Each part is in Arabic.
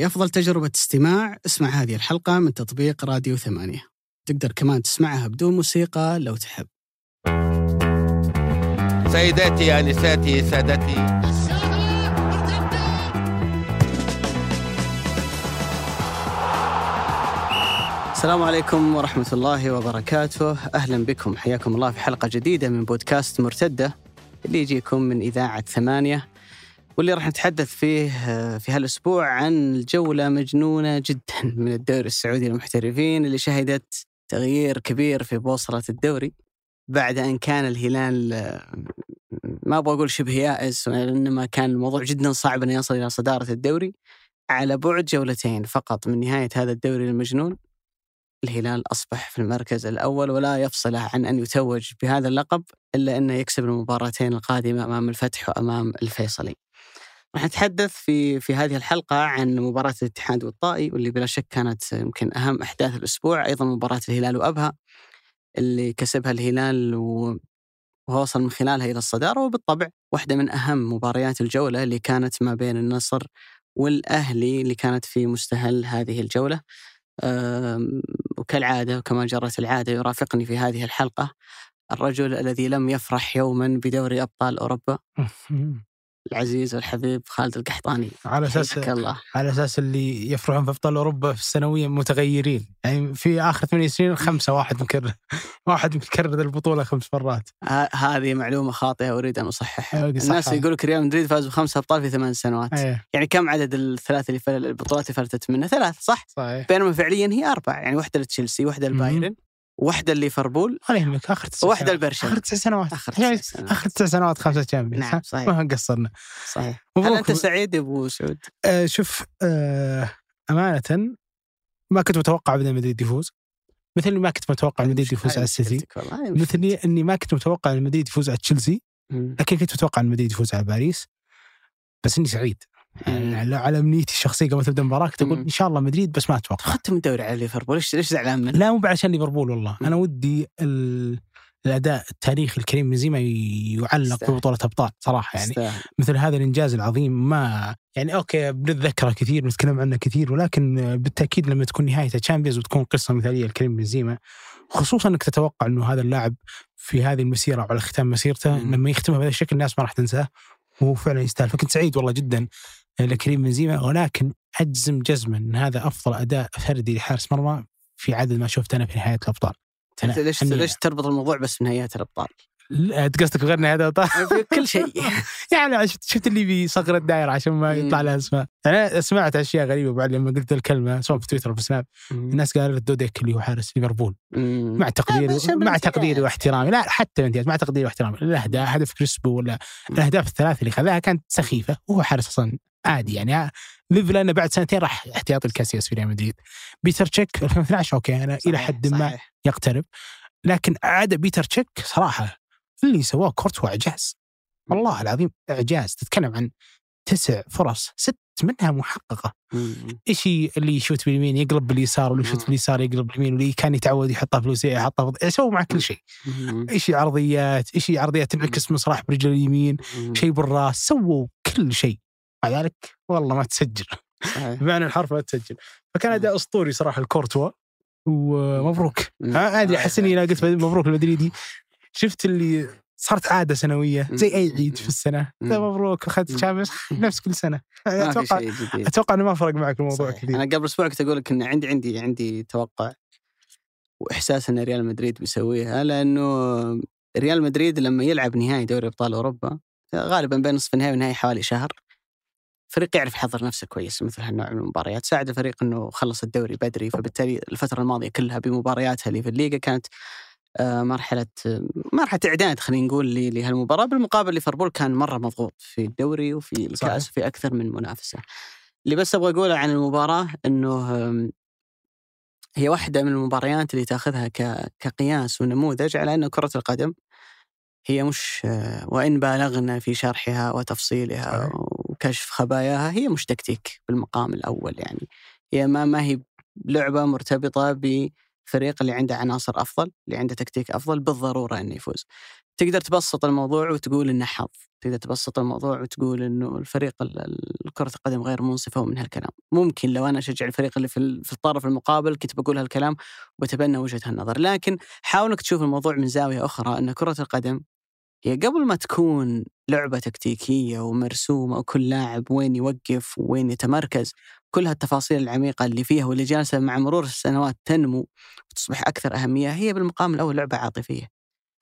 لأفضل تجربة استماع. اسمع هذه الحلقة من تطبيق راديو ثمانية. تقدر كمان تسمعها بدون موسيقى لو تحب. سيداتي انساتي سادتي. السلام عليكم ورحمة الله وبركاته. أهلا بكم. حياكم الله في حلقة جديدة من بودكاست مرتدة اللي يجيكم من إذاعة ثمانية. واللي راح نتحدث فيه في هالأسبوع عن جولة مجنونة جدا من الدوري السعودي للمحترفين اللي شهدت تغيير كبير في بوصلة الدوري. بعد أن كان الهلال ما أبغى أقول شبه يائس إنما كان الموضوع جدا صعب أن يصل إلى صدارة الدوري. على بعد جولتين فقط من نهاية هذا الدوري المجنون الهلال أصبح في المركز الأول ولا يفصله عن أن يتوج بهذا اللقب إلا أنه يكسب المباراتين القادمة أمام الفتح وأمام الفيصلي. راح نتحدث في في هذه الحلقة عن مباراة الاتحاد والطائي واللي بلا شك كانت يمكن أهم أحداث الأسبوع أيضا مباراة الهلال وأبها اللي كسبها الهلال ووصل من خلالها إلى الصدارة وبالطبع واحدة من أهم مباريات الجولة اللي كانت ما بين النصر والأهلي اللي كانت في مستهل هذه الجولة. وكالعادة وكما جرت العادة يرافقني في هذه الحلقة الرجل الذي لم يفرح يوما بدوري أبطال أوروبا. العزيز والحبيب خالد القحطاني. على أساس الله. على أساس اللي يفرحون في أبطال أوروبا في السنوية متغيرين. يعني في آخر ثمانية سنين خمسة واحد مكرر واحد مكرر البطولة خمس مرات. هذه معلومة خاطئة أريد أن أصححها. أيوة، الناس. يقولوا لك ريال مدريد فاز بخمسة أبطال في ثمان سنوات. إيه. يعني كم عدد الثلاث اللي فل... البطولات اللي فلتت منه؟ ثلاث صح؟ صحيح. بينما فعليا هي أربع يعني واحدة لتشيلسي واحدة مهم. لبايرن واحدة لليفربول ولا يهمك آخر تسع واحدة سنوات. لبرشلونة. آخر تسع سنوات يعني تسع سنوات. آخر تسع سنوات خمسة Champions نعم،؟ صحيح. ما قصرنا صحيح هل أنت سعيد يا أبو سعود؟ آه شوف آه أمانة ما كنت متوقع ابدا مدريد يفوز مثل ما كنت متوقع مدريد يفوز على السيتي مثل. أني ما كنت متوقع أن مدريد يفوز على تشيلسي. لكن كنت متوقع أن مدريد يفوز على باريس بس إني سعيد يعني على- على امنيتي الشخصية قبل تبدأ المباراة كنت أقول. إن شاء الله مدريد بس ما أتوقع أخذتم الدوري على ليفربول ليش ليش زعلان منه؟ لا مو عشان ليفربول والله. أنا ودي ال... الأداء التاريخي الكريم بنزيما يعلق يستاهل. ببطوله أبطال صراحة يعني يستاهل. مثل هذا الإنجاز العظيم ما يعني okay بنتذكره كثير بنتكلم عنه كثير ولكن بالتأكيد لما تكون نهاية Champions وتكون قصة مثالية لكريم بنزيما خصوصا إنك تتوقع إنه هذا اللاعب في هذه المسيرة وعلى ختام مسيرته مم. لما يختمها بهذا الشكل الناس ما راح تنساه وهو فعلا يستاهل فكنت سعيد والله جدا لكريم بنزيما ولكن أجزم جزما إن هذا أفضل أداء فردي لحارس مرمى في عدد ما شفت أنا في نهاية الأبطال. ليش ليش تربط الموضوع بس بنهايات الأبطال؟ لا، قصدك غير نهاية الأبطال؟ في كل شيء. يعني شفت شفت اللي بيصغر الدائرة عشان ما. يطلع لها أسماء. أنا سمعت أشياء غريبة بعد لما قلت الكلمة سواء في تويتر أو في سناب. الناس قالت دوديك اللي هو حارس ليفربول. مع تقديري مع. تقديري واحترامي. لا حتى الامتياز مع تقديري واحترامي. الاهداف هدف كريسبو ولا الأهداف الثلاث اللي خذاها كانت سخيفة. وهو حارس أصلا عادي يعني ليف لأنه بعد سنتين راح احتياطي الكاسياس في ريال مدريد بيتر تشيك 2012 okay أنا إلى حد ما صحيح. يقترب لكن عدا بيتر تشيك صراحة اللي سواه كورتوا إعجاز والله العظيم إعجاز تتكلم عن تسع فرص ست منها محققة. إيش اللي يشوت باليمين يقلب باليسار واللي يشوت. باليسار يقلب باليمين واللي كان يتعود يحطها في الوسيع يحطها في يسوي مع كل شيء. إيش عرضيات إيش عرضيات تنعكس من صلاح برجل اليمين. شيء بالراس سووا كل شيء مع ذلك والله ما تسجل. بمعنى الحرف ما تسجل. فكان أداء أسطوري صراحة الكورتوا. ومبروك. أدري أحس إني قلت مبروك المدريدي. شفت اللي صارت عادة سنوية زي أي عيد في السنة. مبروك أخذت مم. شامبيونز نفس كل سنة. أتوقع أتوقع إنه ما فرق معك الموضوع. كثير. أنا قبل أسبوع كنت أقول لك إن عندي عندي عندي توقع وإحساس إن ريال مدريد بيسويها لأنه ريال مدريد لما يلعب نهائي دوري أبطال أوروبا غالبا بين نصف النهائي والنهائي حوالي شهر. فريق يعرف يحضر نفسه كويس مثل هالنوع من المباريات ساعد الفريق إنه خلص الدوري بدري فبالتالي الفترة الماضية كلها بمبارياتها اللي في الليغا كانت آه، مرحلة مرحلة إعداد خلينا نقول لهالمباراة بالمقابل ليفربول كان مرة مضغوط في الدوري وفي الكأس. وفي أكثر من منافسة اللي بس أبغى أقوله عن المباراة إنه هي واحدة من المباريات اللي تأخذها كقياس ونموذج على ان كرة القدم هي مش آه، وإن بالغنا في شرحها وتفصيلها صحيح. وكشف خباياها هي مش تكتيك بالمقام الأول يعني. هي ما ما هي لعبة مرتبطة الفريق اللي عنده عناصر أفضل اللي عنده تكتيك أفضل بالضرورة إنه يفوز. تقدر تبسط الموضوع وتقول إنه حظ. تقدر تبسط الموضوع وتقول إنه الفريق ال- ال- كرة القدم غير منصفة ومن هالكلام. ممكن لو أنا أشجع الفريق اللي في ال- في الطرف المقابل كنت بقول هالكلام وبتبنى وجهة النظر لكن حاول إنك تشوف الموضوع من زاوية أخرى إن كرة القدم هي قبل ما تكون لعبة تكتيكية ومرسومة وكل لاعب وين يوقف وين يتمركز كل هالتفاصيل العميقة اللي فيها واللي جالسة مع مرور السنوات تنمو وتصبح أكثر أهمية هي بالمقام الأول لعبة عاطفية.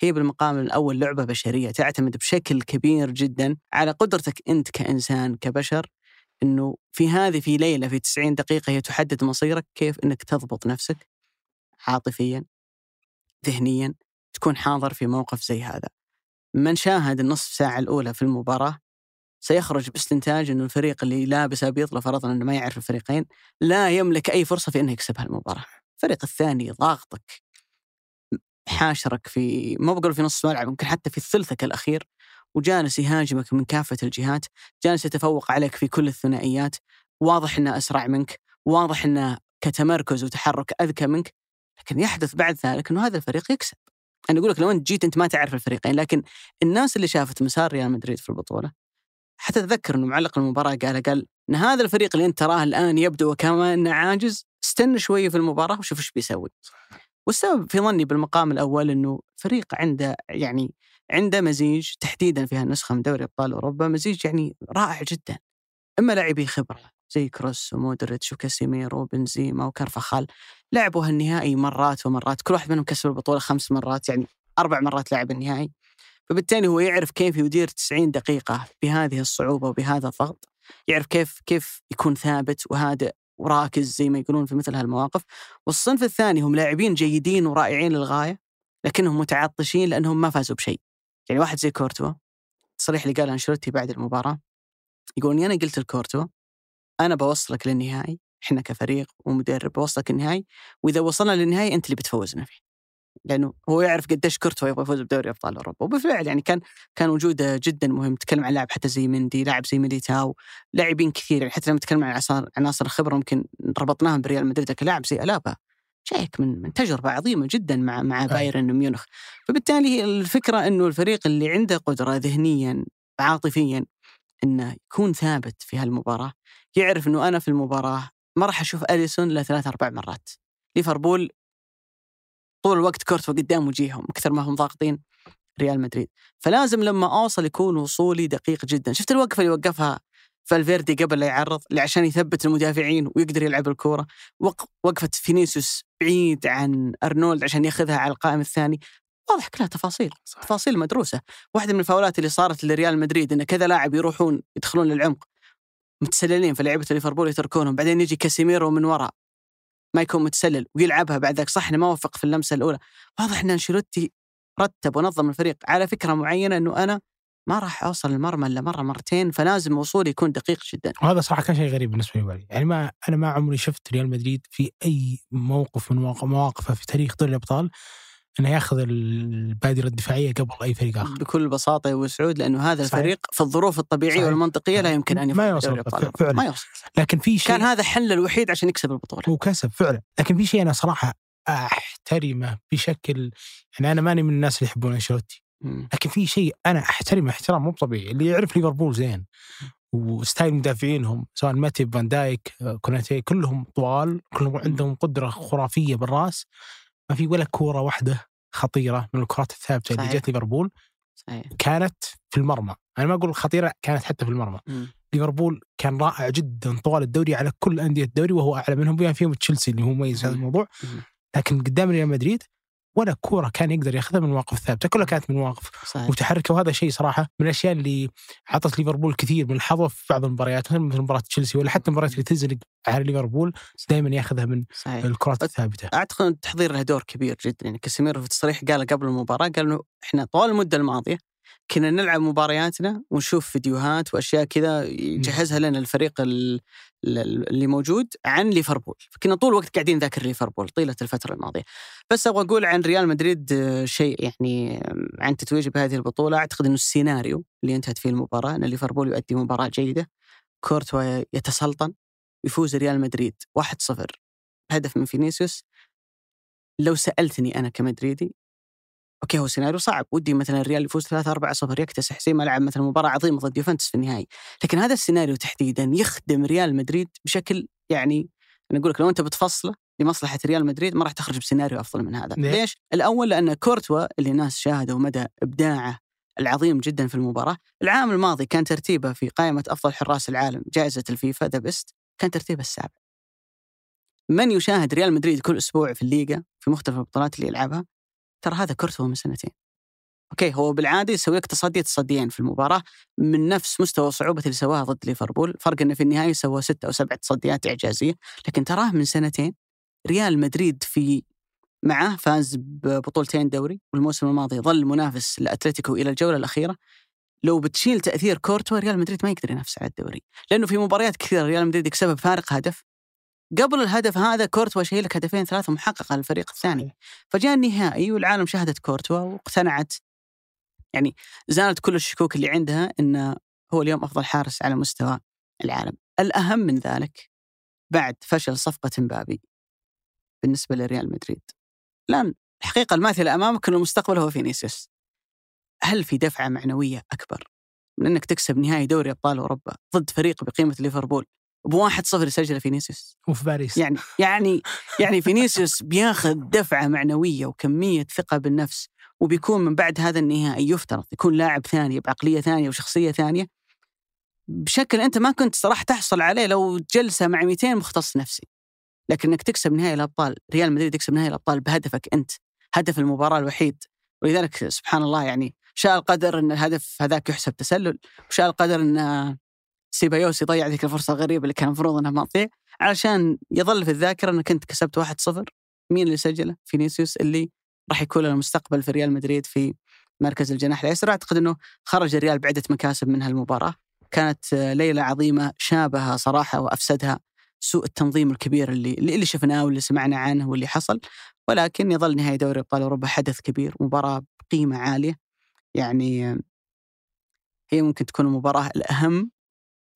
هي بالمقام الأول لعبة بشرية تعتمد بشكل كبير جدا على قدرتك أنت كإنسان كبشر إنه في هذه في ليلة في 90 دقيقة هي تحدد مصيرك كيف إنك تضبط نفسك عاطفيا ذهنيا تكون حاضر في موقف زي هذا. من شاهد النصف ساعة الأولى في المباراة سيخرج باستنتاج إنه الفريق اللي لابس أبيض لو فرضنا إنه ما يعرف الفريقين لا يملك أي فرصة في إنه يكسب هالمباراة. الفريق الثاني ضاغطك حاشرك في ما بقول في نص الملعب يمكن حتى في ثلثك الأخير وجالس يهاجمك من كافة الجهات، جالس يتفوق عليك في كل الثنائيات، واضح إنه أسرع منك، واضح إنه كتمركز وتحرك أذكى منك، لكن يحدث بعد ذلك إنه هذا الفريق يكسب. أنا أقول لك لو أنت جيت أنت ما تعرف الفريقين، لكن الناس اللي شافت مسار ريال مدريد في البطولة حتى أتذكر إنه معلق المباراة قال قال إن هذا الفريق اللي أنت تراه الآن يبدو وكما انه عاجز استنى شوية في المباراة وشوف إيش بيسوي. والسبب في ظني بالمقام الأول إنه فريق عنده يعني عنده مزيج تحديدا في هالنسخة من دوري أبطال أوروبا مزيج يعني رائع جدا. إما لاعبي خبرة زي كروس ومودريتش وكاسيميرو وبنزيما وكارفخال لعبوا هالنهائي مرات ومرات كل واحد منهم كسب البطولة خمس مرات يعني أربع مرات لعب النهائي. فبالتالي هو يعرف كيف يدير 90 دقيقة بهذه الصعوبة وبهذا الضغط يعرف كيف كيف يكون ثابت وهادئ وراكز زي ما يقولون في مثل هالمواقف والصنف الثاني هم لاعبين جيدين ورائعين للغاية لكنهم متعطشين لأنهم ما فازوا بشيء يعني واحد زي كورتوا التصريح اللي قاله أنشيلوتي بعد المباراة يقول إني أنا قلت لكورتوا أنا بوصلك للنهائي إحنا كفريق ومدرب بوصلك النهائي وإذا وصلنا للنهائي أنت اللي بتفوزنا فيه. لأنه هو يعرف قديش كورتوا يبغى يفوز بدوري أبطال أوروبا وبالفعل يعني كان كان وجوده جدا مهم. تكلم عن لاعب حتى زي مندي لاعب زي ميليتاو لاعبين كثير. يعني حتى لما تكلم عن عناصر عناصر الخبرة ممكن ربطناهم بريال مدريد كلاعب زي ألابا. جايك من من تجربة عظيمة جدا مع مع بايرن ميونخ. فبالتالي الفكرة إنه الفريق اللي عنده قدرة ذهنيا عاطفيا إنه يكون ثابت في هالمباراة يعرف إنه أنا في المباراة ما راح أشوف أليسون إلا ثلاث أربع مرات. ليفربول طول الوقت كورتوا قدام وجيههم أكثر ما هم ضاغطين ريال مدريد. فلازم لما أوصل يكون وصولي دقيق جدا. شفت الوقفة اللي وقفها فالفيردي قبل لا يعرض اللي عشان يثبت المدافعين ويقدر يلعب الكورة؟ وق- وقفة فينيسيوس بعيد عن أرنولد عشان ياخذها على القائم الثاني. واضح كلها تفاصيل صح. تفاصيل مدروسة. واحدة من الفاولات اللي صارت لريال مدريد إن كذا لاعب يروحون يدخلون للعمق. متسللين فلعيبه ليفربول يتركونهم. بعدين يجي كاسيميرو من وراء ما يكون متسلل ويلعبها بعد ذاك. صح إنه ما وفق في اللمسة الأولى. واضح إن أنشيلوتي رتب ونظم الفريق. على فكرة معينة إنه أنا ما راح أوصل المرمى إلا مرة مرتين فلازم وصولي يكون دقيق جدا. وهذا صراحة كان شيء غريب بالنسبة لي. يعني ما أنا ما عمري شفت ريال مدريد في أي موقف من مواقف- مواقفه في تاريخ دوري الأبطال إنه ياخذ البادرة الدفاعية قبل أي فريق آخر. بكل بساطة وسعود لأنه هذا صحيح. الفريق في الظروف الطبيعية صحيح. والمنطقية لا يمكن أن ما يوصل. فعلا. ما يوصل. لكن في شيء كان هذا حل الوحيد عشان يكسب البطولة. وكسب فعلا. لكن في شيء أنا صراحة أحترمه بشكل يعني أنا ماني من الناس اللي يحبون أنشيلوتي. لكن في شيء أنا أحترمه احترام مو طبيعي. اللي يعرف ليفربول زين. و style مدافعينهم سواء ماتيب فان دايك آه، كوناتي كلهم طوال كلهم عندهم قدرة خرافية بالرأس. ما في ولا كورة واحدة خطيرة من الكرات الثابتة اللي صحيح. جت ليفربول كانت في المرمى أنا ما أقول خطيرة كانت حتى في المرمى. ليفربول كان رائع جدا طوال الدوري على كل أندية الدوري وهو أعلى منهم بما فيهم تشيلسي اللي هو مميز في هذا. الموضوع. لكن قدام ريال مدريد ولا كورة كان يقدر ياخذها من مواقف ثابتة كلها كانت من مواقف صحيح. متحركة. وهذا شيء صراحة من الأشياء اللي اعطت ليفربول كثير من الحظوه في بعض المباريات مثل مثل مباراة تشيلسي ولا حتى المباريات اللي تزلق على ليفربول دائما ياخذها من صحيح. الكرات الثابتة. أعتقد إن التحضير له دور كبير جدا. يعني كاسيميرو في تصريح قال قبل المباراة قال إنه إحنا طوال المدة الماضية كنا نلعب مبارياتنا ونشوف فيديوهات وأشياء كذا يجهزها لنا الفريق ال- ال- اللي موجود عن ليفربول. فكنا طول الوقت قاعدين نذاكر ليفربول طيلة الفترة الماضية. بس أبغى أقول عن ريال مدريد آه، شيء يعني عن تتويجه بهذه البطولة. أعتقد إنه السيناريو اللي انتهت فيه المباراة إن ليفربول يؤدي مباراة جيدة كورتوا يتسلطن يفوز ريال مدريد 1-0 هدف من فينيسيوس. لو سألتني أنا كمدريدي okay هو سيناريو صعب. ودي مثلا الريال يفوز 3 4 0 يكتسح زي ما لعب مثلا مباراة عظيمة ضد يوفنتوس في النهائي. لكن هذا السيناريو تحديدا يخدم ريال مدريد بشكل يعني أنا أقول لك لو أنت بتفصله لمصلحة ريال مدريد ما راح تخرج بسيناريو أفضل من هذا. ليه؟ ليش؟ الأول لأن كورتوا اللي الناس شاهدوا مدى إبداعه العظيم جدا في المباراة العام الماضي كان ترتيبه في قائمة أفضل حراس العالم جائزة الفيفا The Best كان ترتيبه السابع. من يشاهد ريال مدريد كل أسبوع في الليغا في مختلف البطولات اللي يلعبها؟ ترى هذا كورتوا من سنتين. okay هو بالعادة يسوي لك تصدي تصديين في المباراة من نفس مستوى صعوبة اللي سواها ضد ليفربول، فرق إنه في النهاية سوى ستة أو سبع تصديات إعجازية، لكن تراه من سنتين ريال مدريد في معه فاز ببطولتين دوري والموسم الماضي ظل منافس لأتلتيكو إلى الجولة الأخيرة. لو بتشيل تأثير كورتوا ريال مدريد ما يقدر ينافس على الدوري لأنه في مباريات كثيرة ريال مدريد يكسبها بفارق هدف. قبل الهدف هذا كورتوا شايل لك هدفين ثلاثة محققه للفريق الثاني. فجاء النهائي والعالم شاهدت كورتوا واقتنعت. يعني زالت كل الشكوك اللي عندها انه هو اليوم أفضل حارس على مستوى العالم. الأهم من ذلك بعد فشل صفقة مبابي بالنسبة لريال مدريد. الآن الحقيقة الماثلة أمامك إنه المستقبل هو فينيسيوس. هل في دفعة معنوية أكبر من إنك تكسب نهائي دوري أبطال أوروبا ضد فريق بقيمة ليفربول بواحد صفر يسجل فينيسيوس وفي باريس. يعني يعني يعني فينيسيوس بياخذ دفعة معنوية وكمية ثقة بالنفس وبيكون من بعد هذا النهائي يفترض يكون لاعب ثاني بعقلية ثانية وشخصية ثانية. بشكل أنت ما كنت صراحة تحصل عليه لو جلسة مع 200 مختص نفسي. لكن إنك تكسب نهائي الأبطال ريال مدريد يكسب نهائي الأبطال بهدفك أنت هدف المباراة الوحيد. ولذلك سبحان الله يعني شاء القدر إن الهدف هذاك يحسب تسلل وشاء القدر إن سيبايوس يضيع ذيك الفرصه الغريبه اللي كان المفروض إنها ما تضيع. علشان يظل في الذاكرة انك انت كسبت 1-0 مين اللي سجله؟ فينيسيوس اللي راح يكون له المستقبل في ريال مدريد في مركز الجناح الأيسر. أعتقد إنه خرج الريال بعدة مكاسب من هالمباراة. كانت ليلة عظيمة شابها صراحة وأفسدها سوء التنظيم الكبير اللي اللي شفناه واللي سمعنا عنه واللي حصل. ولكن يظل نهائي دوري أبطال أوروبا حدث كبير مباراة بقيمة عالية. يعني هي ممكن تكون المباراة الأهم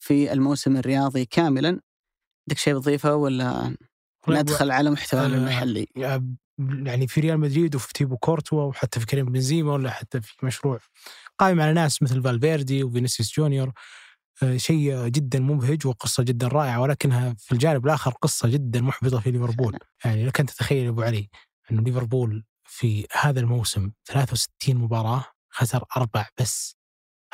في الموسم الرياضي كاملا؟ عندك شيء بتضيفه ولا ندخل على محتوى المحلي؟ يعني في ريال مدريد وفي تيبو كورتوا وحتى في كريم بنزيما ولا حتى في مشروع قائم على ناس مثل فالفيردي وفينيسيوس جونيور. شيء جدا مبهج وقصة جدا رائعة ولكنها في الجانب الآخر قصة جدا محبطة في ليفربول. يعني لك أن تتخيل أبو علي انه ليفربول في هذا الموسم 63 مباراة خسر أربع بس.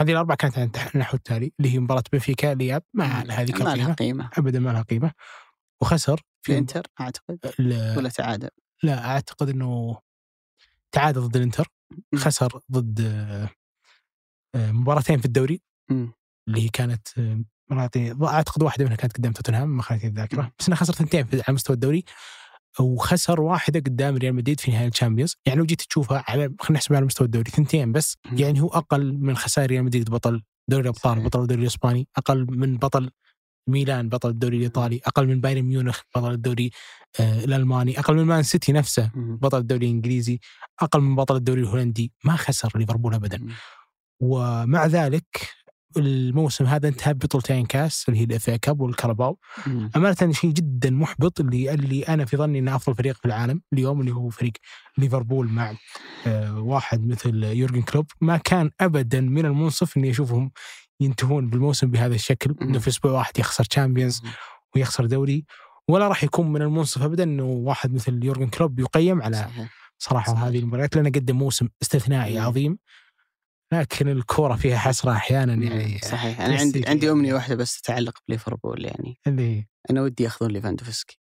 هذه الاربع كانت النحو التالي اللي هي مباراة بنفيكا الاياب ما لها هذيك ما لها قيمة. ابدا ما لها قيمة. وخسر في انتر أعتقد؟ ال- ولا تعادل؟ لا أعتقد إنه تعادل ضد الإنتر. خسر ضد آه، آه، مباراتين في الدوري. اللي هي كانت آه، مراتي أعتقد واحدة منها كانت قدام توتنهام ما خانتني الذاكرة. بس انه خسر ثنتين على مستوى الدوري. وخسر واحدة قدام ريال مدريد في نهائي ال Champions يعني لو جيت تشوفها على خلينا نحسبها على مستوى الدوري ثنتين بس. يعني هو أقل من خسائر ريال مدريد بطل دوري الأبطال. بطل الدوري الإسباني أقل من بطل ميلان بطل الدوري الإيطالي أقل من بايرن ميونخ بطل الدوري آه الألماني أقل من مان سيتي نفسه. بطل الدوري الإنجليزي أقل من بطل الدوري الهولندي ما خسر ليفربول ابدا. ومع ذلك الموسم هذا انتهى ببطولتين كاس اللي هي ال FA Cup وال Carabao مم. أمانة شيء جدا محبط اللي اللي أنا في ظني إنه أفضل فريق في العالم اليوم اللي هو فريق ليفربول مع آه، واحد مثل يورجن كلوب ما كان ابدا من المنصف إني أشوفهم ينتهون بالموسم بهذا الشكل إنه في أسبوع واحد يخسر Champions. ويخسر دوري ولا راح يكون من المنصف ابدا إنه واحد مثل يورجن كلوب يقيم على. صراحة صحيح. هذه المباريات لأنه قدم موسم استثنائي. عظيم لكن الكورة فيها حسرة أحيانا يعني. صحيح. أنا عندي عندي أمنية واحدة بس تتعلق بليفربول يعني. اللي أنا ودي يأخذون ليفاندوفسكي.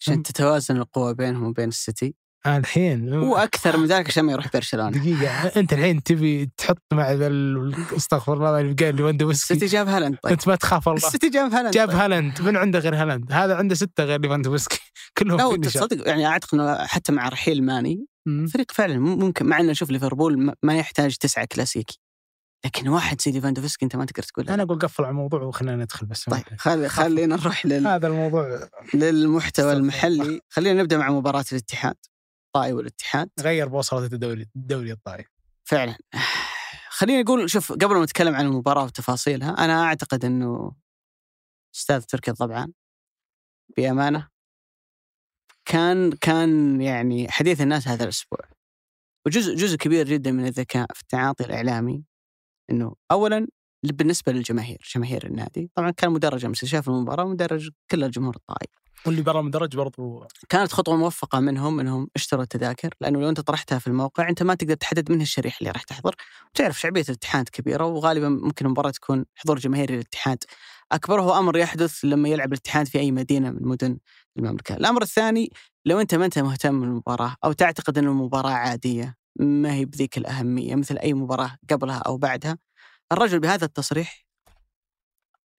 عشان. تتوازن القوى بينهم وبين السيتي. الحين وأكثر من ذلك عشان ما يروح برشلونة. دقيقة أنت الحين تبي تحط مع استغفر الله اللي قال ليفاندوفسكي. السيتي جاب هالاند طيب. أنت ما تخاف الله. السيتي جاب هالاند جاب طيب. هالاند. من عنده غير هالاند؟ هذا عنده ستة غير ليفاندوفسكي. كلهم لا. تصدق يعني أعتقد إنه حتى مع رحيل ماني مم. فريق فعلا ممكن مع إنه شوف ليفربول ما- يحتاج تسعة كلاسيكي. لكن واحد زي ليفاندوفسكي أنت ما تقدر تقول له. أنا أقول قفل على الموضوع وخلينا ندخل بس طيب خلي خلينا نروح لل... هذا الموضوع للمحتوى المحلي. خلينا نبدأ مع مباراة الاتحاد طائي والاتحاد. غير بوصلة الدوري الدوري الطائي. فعلا. خلينا نقول شوف قبل ما نتكلم عن المباراة وتفاصيلها أنا أعتقد إنه أستاذ تركي الضبعان بأمانة. كان كان يعني حديث الناس هذا الأسبوع. وجزء جزء كبير جدا من الذكاء في التعاطي الإعلامي إنه اولا بالنسبة للجماهير جماهير النادي. طبعا كان مدرج امس شاف المباراة مدرج كل الجمهور الطائي. واللي برا المدرج برضو. كانت خطوة موفقة منهم إنهم اشتروا التذاكر لأنه لو أنت طرحتها في الموقع أنت ما تقدر تحدد من الشريحة اللي راح تحضر. وتعرف شعبية الاتحاد كبيرة وغالبا ممكن المباراة تكون حضور جماهيري للاتحاد أكبر. هو أمر يحدث لما يلعب الاتحاد في أي مدينة من مدن المملكة. الأمر الثاني لو أنت ما أنت مهتم بالمباراة أو تعتقد إن المباراة عادية ما هي بذيك الأهمية مثل أي مباراة قبلها أو بعدها الرجل بهذا التصريح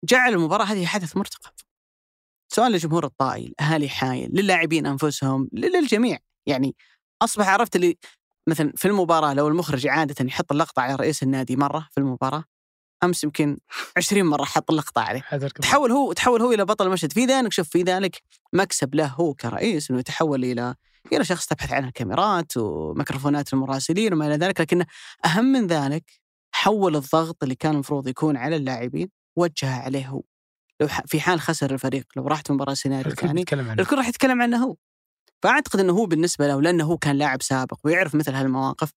جعل المباراة هذه حدث مرتقب. سواء لجمهور الطائي اهالي حايل للاعبين أنفسهم للجميع. يعني أصبح عرفت اللي مثلا في المباراة لو المخرج عاده يحط اللقطة على رئيس النادي مرة في المباراة أمس يمكن 20 مرة حط اللقطه عليه. تحول هو تحول هو إلى بطل المشهد. في ذلك شوف في ذلك مكسب له هو كرئيس إنه يتحول إلى إلى شخص تبحث عنه الكاميرات وميكروفونات المراسلين وما إلى ذلك لكن أهم من ذلك حول الضغط اللي كان المفروض يكون على اللاعبين وجهه عليه هو. لو في حال خسر الفريق لو راحت مباراة سيناريو ثاني الكل راح يتكلم عنه هو. فأعتقد إنه هو بالنسبة له لأنه هو كان لاعب سابق ويعرف مثل هالمواقف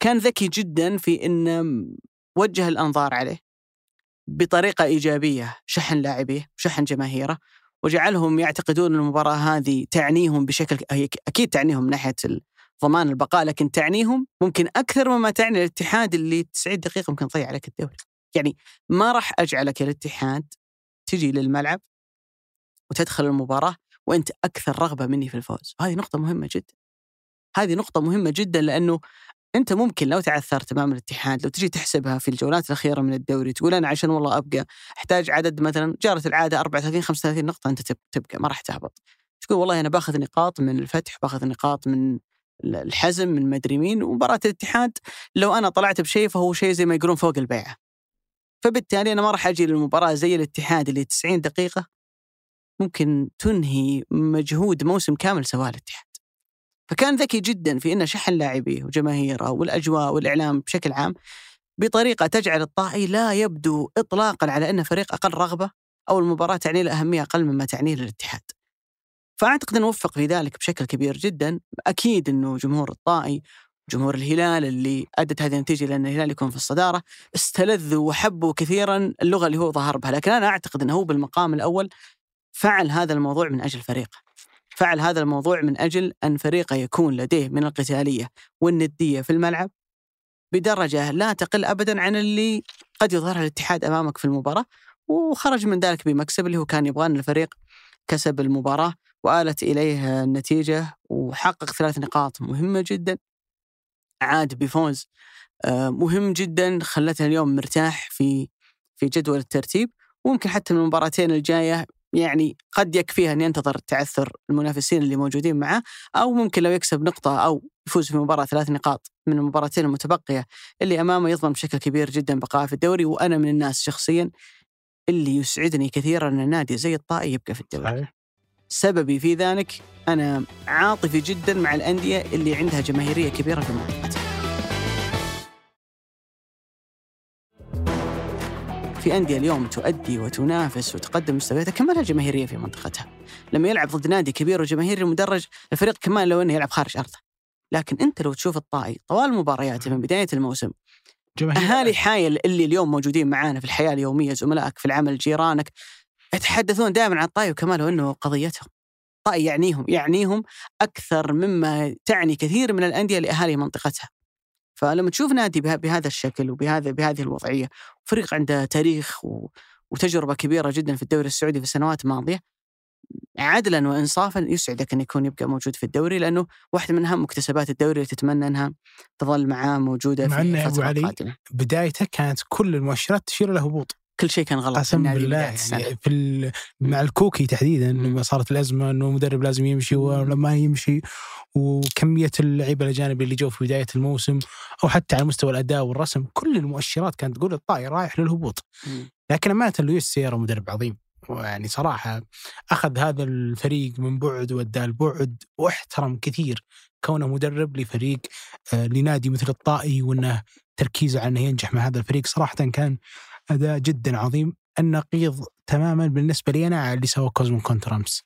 كان ذكي جدا في إنه وجه الأنظار عليه بطريقة إيجابية شحن لاعبيه شحن جماهيره وجعلهم يعتقدون المباراة هذه تعنيهم بشكل هي أكيد تعنيهم من ناحية ضمان البقاء لكن تعنيهم ممكن أكثر مما تعني الاتحاد اللي 90 دقيقة ممكن تضيع عليك الدوري. يعني ما راح أجعلك الاتحاد تجي للملعب وتدخل المباراة وأنت أكثر رغبة مني في الفوز. هذه نقطة مهمة جدا هذه نقطة مهمة جدا لأنه أنت ممكن لو تعثرت أمام الاتحاد لو تجي تحسبها في الجولات الأخيرة من الدوري تقول أنا عشان والله أبقى أحتاج عدد مثلا جارة العادة 34 35 نقطة أنت تبقى ما راح تهبط. تقول والله أنا باخذ نقاط من الفتح باخذ نقاط من الحزم من مدري مين ومباراة الاتحاد لو أنا طلعت بشيء فهو شيء زي ما يقولون فوق البيعه فبالتالي أنا ما راح أجي للمباراة زي الاتحاد اللي 90 دقيقة ممكن تنهي مجهود موسم كامل سواه الاتحاد. فكان ذكي جدا في إنه شحن لاعبيه وجماهيره والأجواء والإعلام بشكل عام بطريقة تجعل الطائي لا يبدو اطلاقا على انه فريق أقل رغبة أو المباراة تعني له أهمية أقل مما تعنيه للاتحاد. فأعتقد انه وفق في ذلك بشكل كبير جدا، أكيد إنه جمهور الطائي جمهور الهلال اللي أدت هذه النتيجة لأن الهلال يكون في الصدارة استلذوا وحبوا كثيرا اللغة اللي هو ظهر بها، لكن أنا أعتقد إنه هو بالمقام الأول فعل هذا الموضوع من أجل فريقه. فعل هذا الموضوع من أجل أن فريقه يكون لديه من القتالية والندية في الملعب بدرجة لا تقل ابدا عن اللي قد يظهرها الاتحاد أمامك في المباراة وخرج من ذلك بمكسب اللي هو كان يبغى ان الفريق كسب المباراة وآلت إليه النتيجة وحقق ثلاث نقاط مهمة جدا. عاد بفوز آه، مهم جدا خلته اليوم مرتاح في في جدول الترتيب وممكن حتى المباراتين الجاية يعني قد يكفيها أن ينتظر تعثر المنافسين اللي موجودين معه أو ممكن لو يكسب نقطة أو يفوز في مباراة ثلاث نقاط من المباراتين المتبقية اللي أمامه يضمن بشكل كبير جدا بقاء في الدوري. وأنا من الناس شخصيا اللي يسعدني كثيرا أن النادي زي الطائي يبقى في الدوري. سببي في ذلك أنا عاطفي جدا مع الأندية اللي عندها جماهيرية كبيرة في منطقتها في أندية اليوم تؤدي وتنافس وتقدم مستوياتها كمان لها جماهيرية في منطقتها. لما يلعب ضد نادي كبير وجماهيري مدرج الفريق كمان لو أنه يلعب خارج أرضه. لكن أنت لو تشوف الطائي طوال مبارياته من بداية الموسم أهالي حايل اللي اليوم موجودين معانا في الحياة اليومية زملائك في العمل جيرانك يتحدثون دائما عن الطائي وكمان لو أنه قضيتهم. الطائي يعنيهم يعنيهم أكثر مما تعني كثير من الأندية لأهالي منطقتها. فلما تشوف نادي بهذا الشكل وبهذا بهذه الوضعية فريق عنده تاريخ وتجربة كبيرة جدا في الدوري السعودي في السنوات الماضية عدلا وانصافا يسعدك أن يكون يبقى موجود في الدوري لأنه واحدة من أهم مكتسبات الدوري اللي تتمنى أنها تظل معاه موجودة مع في الفترة القادمه. بدايته كانت كل المؤشرات تشير إلى هبوط. كل شيء كان غلط. قسم بالله يعني في مع الكوكي تحديدا لما صارت الأزمة إنه المدرب لازم يمشي ولا ما يمشي وكمية اللعيبة الأجانب اللي جو في بداية الموسم أو حتى على مستوى الأداء والرسم كل المؤشرات كانت تقول الطائر رايح للهبوط. لكن أمانة لويس سيارة مدرب عظيم. ويعني صراحة أخذ هذا الفريق من بعد وداه البعد واحترم كثير كونه مدرب لفريق آه، لنادي مثل الطائي وأنه تركيزه على إنه ينجح مع هذا الفريق. صراحة كان أداء جدا عظيم النقيض تماما بالنسبة لي أنا اللي سوى كوزمون كونترامس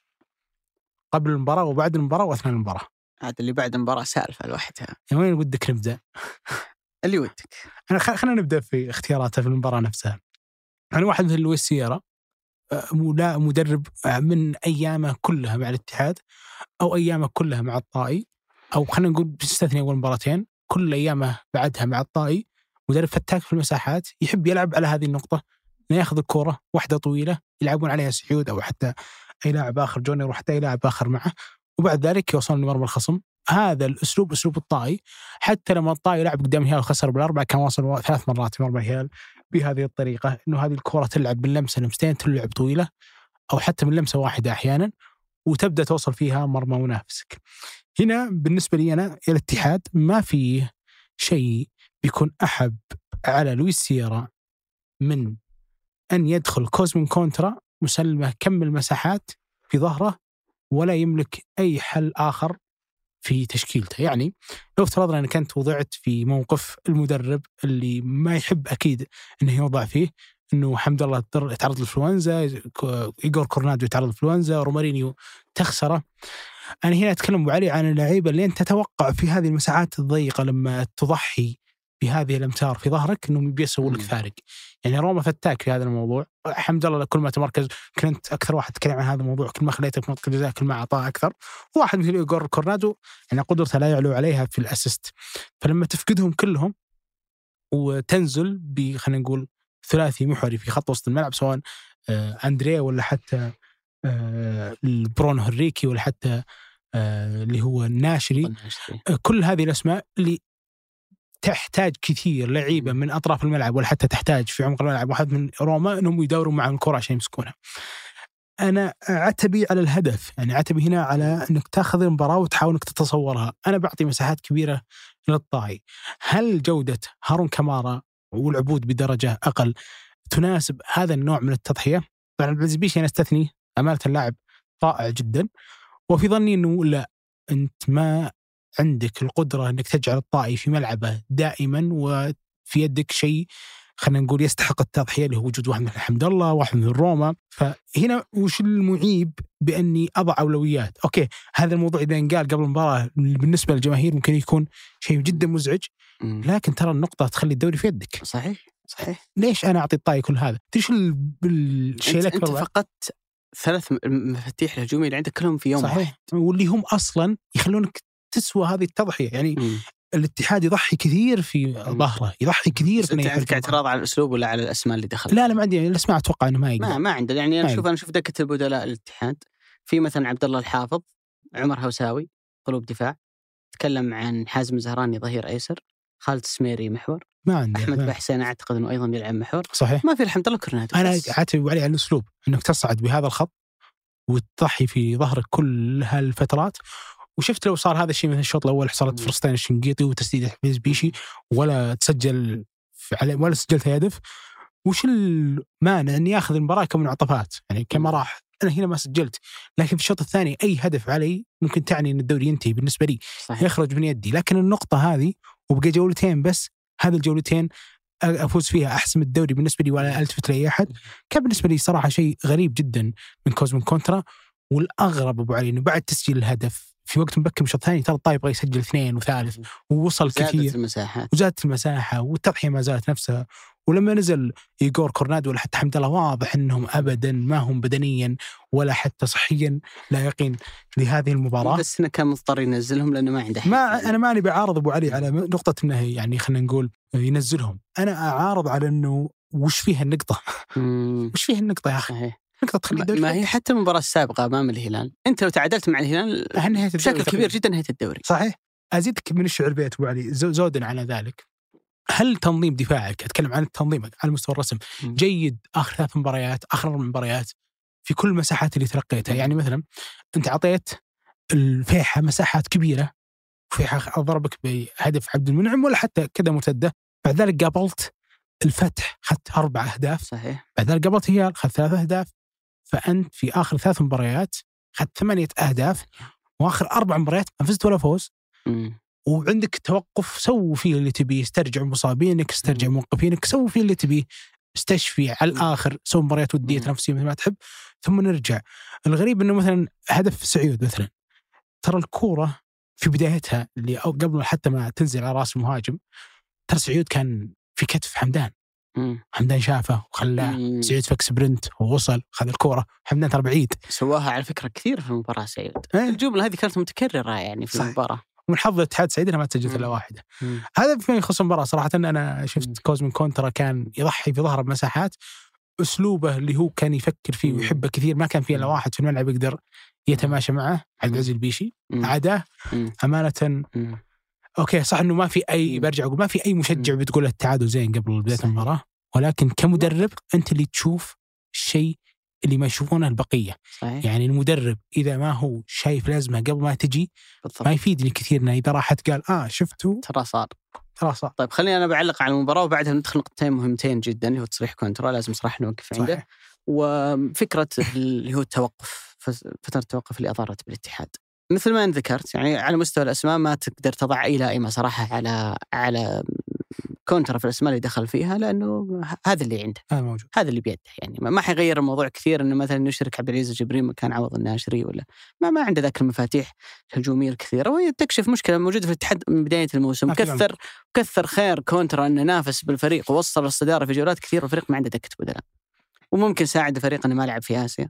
قبل المباراة وبعد المباراة وأثناء المباراة عاد اللي بعد المباراة سالفة لوحدها يعني وين ودك نبدأ؟ اللي ودك أنا خلينا نبدأ في اختياراته في المباراة نفسها. يعني واحد مثل لويس سيارا آه، مو- لا مدرب آه، من أيامه كلها مع الاتحاد أو أيامه كلها مع الطائي أو خلينا نقول بنستثني أول مباراتين كل أيامه بعدها مع الطائي مدرب فتاك في المساحات يحب يلعب على هذه النقطة إنه يأخذ الكورة واحدة طويلة يلعبون عليها سعود أو حتى أي لاعب آخر جونيور وحتى أي لاعب آخر معه وبعد ذلك يوصلون لمرمى الخصم هذا الأسلوب أسلوب الطائي حتى لما الطائي لعب قدام الهلال وخسر بالاربع كان وصل ثلاث مرات مرمى الهلال بهذه الطريقة إنه هذه الكره تلعب باللمسة لمستين تلعب طويلة أو حتى من لمسه واحدة أحيانا وتبدأ توصل فيها مرمى منافسك. هنا بالنسبة لي أنا الاتحاد ما فيه شيء بيكون أحب على لويس سيرا من أن يدخل كوزمين كونترا سلمه كم المساحات في ظهره ولا يملك أي حل آخر في تشكيلته. يعني لو افترضنا أنك أنت وضعت في موقف المدرب اللي ما يحب أكيد إنه يوضع فيه إنه حمد الله تر- تعرض للإنفلونزا كو- ايجور كورنادو تعرض للإنفلونزا رومارينيو تخسره. أنا هنا أتكلم علي عن اللعيبة اللي أنت تتوقع في هذه المساحات الضيقة لما تضحي بهذه الأمتار في ظهرك إنهم بيسووا لك. فارق. يعني روما فتاك في هذا الموضوع. حمد الله كل ما تمركز. كنت أكثر واحد تكلم عن هذا الموضوع. كل ما خليته في منطقة الجزاء كل ما أعطاه أكثر. واحد مثل ايجور كورنادو يعني قدرته لا يعلو عليها في ال assist. فلما تفقدهم كلهم وتنزل ب خلينا نقول ثلاثي محوري في خط وسط الملعب سواء آه، أندريا ولا حتى آه، برونو هنريكي ولا حتى آه، اللي هو الناشري كل هذه الأسماء اللي تحتاج كثير لعيبة من أطراف الملعب ولا حتى تحتاج في عمق الملعب واحد من روما إنهم يدوروا مع الكرة عشان يمسكونها. أنا عتبي على الهدف، يعني عتبي هنا على إنك تأخذ المباراة وتحاول إنك تتصورها، أنا بعطي مساحات كبيرة للطائي. هل جودة هارون كمارا والعبود بدرجة أقل تناسب هذا النوع من التضحية؟ طبعا البزبيشي أنا أستثني أمانة اللاعب رائع جدا وفي ظني إنه لا أنت ما عندك القدرة إنك تجعل الطائي في ملعبه دائما وفي يدك شيء خلينا نقول يستحق التضحية اللي هو وجود واحد مثل حمد الله، واحد مثل روما، فهنا وش المعيب بأني أضع أولويات، أوكي هذا الموضوع إذا انقال قبل المباراة بالنسبة للجماهير ممكن يكون شيء جدا مزعج،. لكن ترى النقطة تخلي الدوري في يدك، صحيح صحيح ليش أنا أعطي الطائي كل هذا؟ تدري الشيء انت الأكبر بعد؟ فقدت ثلاث مفاتيح الهجومية اللي عندك كلهم في يوم واحد صحيح واللي هم أصلا يخلونك تسوى هذه التضحية، يعني مم. الاتحاد يضحي كثير في ظهره، يضحي كثير في أنت عندك اعتراض على الأسلوب ولا على الأسماء اللي دخلت؟ لا لا ما عندي الأسماء أتوقع إنه ما يقدر. ما ما عنده يعني أنا أشوف أنا أشوف دكة البدلاء الاتحاد. في مثلا عبد الله الحافظ عمر هوساوي قلوب دفاع. تكلم عن حازم الزهراني ظهير أيسر. خالد السميري محور. ما عندي أحمد بحسين أعتقد إنه أيضا يلعب محور. صحيح. ما في الحمد لله كورنادو أنا. عاتب عليه على الأسلوب إنك تصعد بهذا الخط وتضحي في ظهرك كل هالفترات وشفت لو صار هذا الشيء مثل الشوط الأول حصلت. فرصتين الشنقيطي وتسديده حفيز بيشي ولا تسجل علي ولا سجلت هدف. وش المانع إني ياخذ المباراة كمنعطفات؟ يعني. راح أنا هنا ما سجلت. لكن في الشوط الثاني أي هدف علي ممكن تعني إن الدوري ينتهي بالنسبة لي صحيح. يخرج من يدي. لكن النقطة هذه وبقى جولتين بس هذه الجولتين أفوز فيها أحسم الدوري بالنسبة لي ولا ألتفت لأي أحد. كان بالنسبة لي صراحة شيء غريب جدا من كوزمين كونترا والأغرب أبو علي إنه بعد تسجيل الهدف في وقت مبكر من الشوط الثاني ترى الطائي يبغى يسجل اثنين وثالث ووصل زادت كثير. المساحات وزادت المساحة والتضحية ما زالت نفسها. ولما نزل ايجور كورنادو ولا حتى حمد الله واضح إنهم ابدا ما هم بدنيا ولا حتى صحيا لائقين لهذه المباراة. بس إنه كان مضطر ينزلهم لأنه ما عنده ما. أنا ماني بعارض أبو علي على نقطة إنه يعني خلينا نقول ينزلهم. أنا أعارض على إنه وش فيها النقطة؟ مم. وش فيها النقطة يا تخلي ما الدوري ما هي حتى المباراة السابقة أمام الهلال. أنت لو تعادلت مع الهلال بشكل كبير. جدا نهاية الدوري. صحيح. أزيدك من الشعر بيت ابو علي زو- زودا على ذلك. هل تنظيم دفاعك أتكلم عن التنظيم على مستوى الرسم. جيد آخر ثلاث مباريات آخر أربع مباريات في كل المساحات اللي تلقيتها؟ يعني مثلا أنت أعطيت الفيحة مساحات كبيرة فيحة ضربك بهدف عبد المنعم ولا حتى كذا مرتدة. بعد ذلك قابلت الفتح اخذت أربع أهداف. صحيح. بعد ذلك قابلت هلال اخذت ثلاث أهداف. فأنت في آخر ثلاث مباريات اخذت ثمانية أهداف وآخر أربع مباريات ما فزت ولا فوز. وعندك توقف سووا فيه اللي تبيه استرجع مصابينك استرجع. موقفينك سووا فيه اللي تبيه استشفي على الآخر سووا مباريات ودية. تنافسية مثل ما تحب ثم نرجع الغريب إنه مثلا هدف سعيود مثلا ترى الكورة في بدايتها اللي أو قبل حتى ما تنزل على رأس المهاجم ترى سعيود كان في كتف حمدان مم. حمدان شافه وخلاه مم. سعيود فك sprint ووصل خذ الكورة حمدان ترى بعيد سواها على فكرة كثير في المباراة سعيد إيه. الجملة هذه كانت متكررة يعني في صح. المباراة ومن حظ الاتحاد السعيد إنها ما تسجلت مم. الا واحدة مم. هذا فيما يخص المباراة صراحة أنا مم. شفت كوزمين كونترا كان يضحي في ظهره بمساحات أسلوبه اللي هو كان يفكر فيه مم. ويحبه كثير ما كان في إلا مم. واحد في الملعب يقدر يتماشى معه عبد العزيز البيشي مم. عاداه مم. أمانة مم. أوكي صح إنه ما في أي. برجع أقول ما في أي مشجع. بتقول التعادل زين قبل بداية. المباراة ولكن كمدرب أنت اللي تشوف الشيء اللي ما يشوفونه البقية صحيح يعني المدرب إذا ما هو شايف لازمه قبل ما تجي بالضبط ما يفيدني كثير إنه إذا راحت قال آه شفتوا ترى صار خلاص صار طيب خليني أنا بعلق على المباراة وبعدها ندخل نقطتين مهمتين جدا اللي هو تصريح كونترا لازم صراحة نوقف عنده صحيح. وفكرة اللي هو التوقف فترة التوقف اللي اضرت بالاتحاد مثل ما ذكرت يعني على مستوى الأسماء ما تقدر تضع اي لائمه صراحة على على كونترا في الأسماء اللي دخل فيها لأنه هذا اللي عنده. هذا موجود. هذا اللي بيده يعني ما- حيغير الموضوع كثير إنه مثلا يشرك عبد العزيز الجبرين مكان عوض الناشري ولا ما ما عنده ذاك المفاتيح الهجومية الكثيرة وهي تكشف مشكلة موجودة في الاتحاد من بداية الموسم. كثر كثر خير كونترا إنه نافس بالفريق ووصل الصدارة في جولات كثيرة والفريق ما عنده دكة بدلاء. وممكن ساعد الفريق إنه ما لعب في آسيا.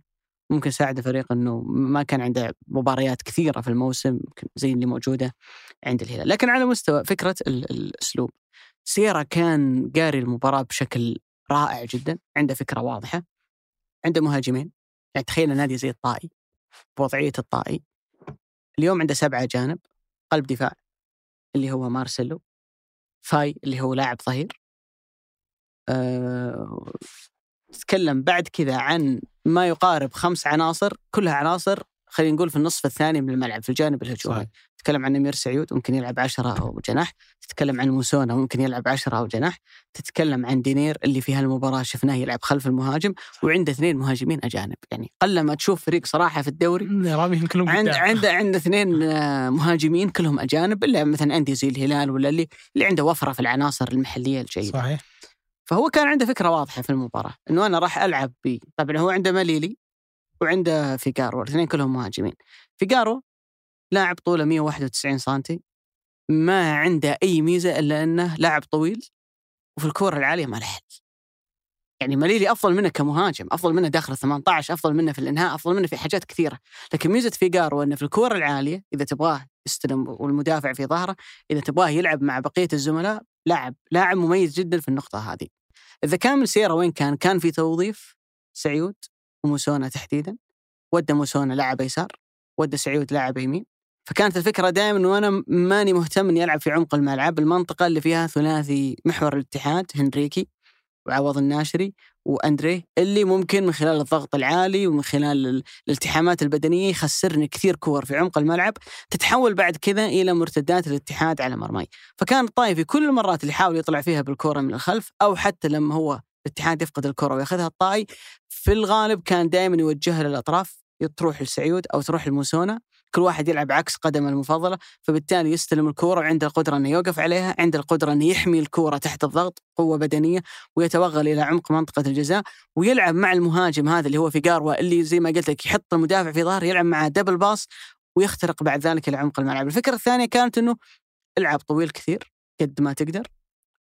ممكن ساعد الفريق إنه ما كان عنده مباريات كثيرة في الموسم زي اللي موجودة عند الهلال. لكن على مستوى فكرة ال- الأسلوب. سيرا كان قاري المباراة بشكل رائع جدا عنده فكرة واضحة عنده مهاجمين. يعني تخيل نادي زي الطائي بوضعية الطائي. اليوم عنده سبعة جانب قلب دفاع اللي هو مارسيلو. فاي اللي هو لاعب ظهير. أه... تتكلم بعد كذا عن ما يقارب خمس عناصر كلها عناصر خلينا نقول في النصف الثاني من الملعب في الجانب الهجومي. صحيح. تتكلم عن أمير سعيود ممكن يلعب عشرة أو جناح. تتكلم عن موسونا ممكن يلعب عشرة أو جناح. تتكلم عن دينير اللي في هالمباراة شفناه يلعب خلف المهاجم وعنده اثنين مهاجمين أجانب. يعني قل ما تشوف فريق صراحة في الدوري. راميهم كلهم عند. عنده عنده اثنين آه، مهاجمين كلهم أجانب الا مثلا أندية زي الهلال ولا اللي اللي عنده وفرة في العناصر المحلية الجيدة. صحيح. فهو كان عنده فكرة واضحة في المباراة إنه أنا راح ألعب ب طبعا هو عنده مليلي وعنده فيجارو الاثنين كلهم مهاجمين. فيجارو لاعب طوله 191 سم ما عنده أي ميزة إلا إنه لاعب طويل وفي الكورة العالية ما له حل. يعني مليلي أفضل منه كمهاجم أفضل منه داخل ال 18 أفضل منه في الإنهاء أفضل منه في حاجات كثيرة. لكن ميزة فيجارو إنه في الكورة العالية إذا تبغاه يستلم والمدافع في ظهره إذا تبغاه يلعب مع بقية الزملاء لاعب لاعب مميز جدا في النقطة هذه. إذا كان من سيرة وين كان؟ كان في توظيف سعيود وموسونا تحديدا ودى موسونا لاعب يسار ودى سعيود لاعب يمين. فكانت الفكرة دائما إنه أنا ماني مهتم إني ألعب في عمق الملعب المنطقة اللي فيها ثلاثي محور الاتحاد هنريكي وعوض الناشري وأندري اللي ممكن من خلال الضغط العالي ومن خلال ال- الالتحامات البدنية يخسرني كثير كور في عمق الملعب تتحول بعد كذا إلى مرتدات الاتحاد على مرماي. فكان الطايف في كل المرات اللي يحاول يطلع فيها بالكره من الخلف أو حتى لما هو الاتحاد يفقد الكره وياخذها الطائي في الغالب كان دائما يوجهها للأطراف تروح لسعيود أو تروح لموسونا. كل واحد يلعب عكس قدمه المفضلة فبالتالي يستلم الكورة وعنده القدرة إنه يوقف عليها عنده القدرة إنه يحمي الكورة تحت الضغط قوة بدنية ويتوغل إلى عمق منطقة الجزاء ويلعب مع المهاجم هذا اللي هو في قاروة اللي زي ما قلت لك يحط المدافع في ظهر يلعب معه دبل باص ويخترق بعد ذلك إلى عمق الملعب. الفكرة الثانية كانت إنه العب طويل كثير قد ما تقدر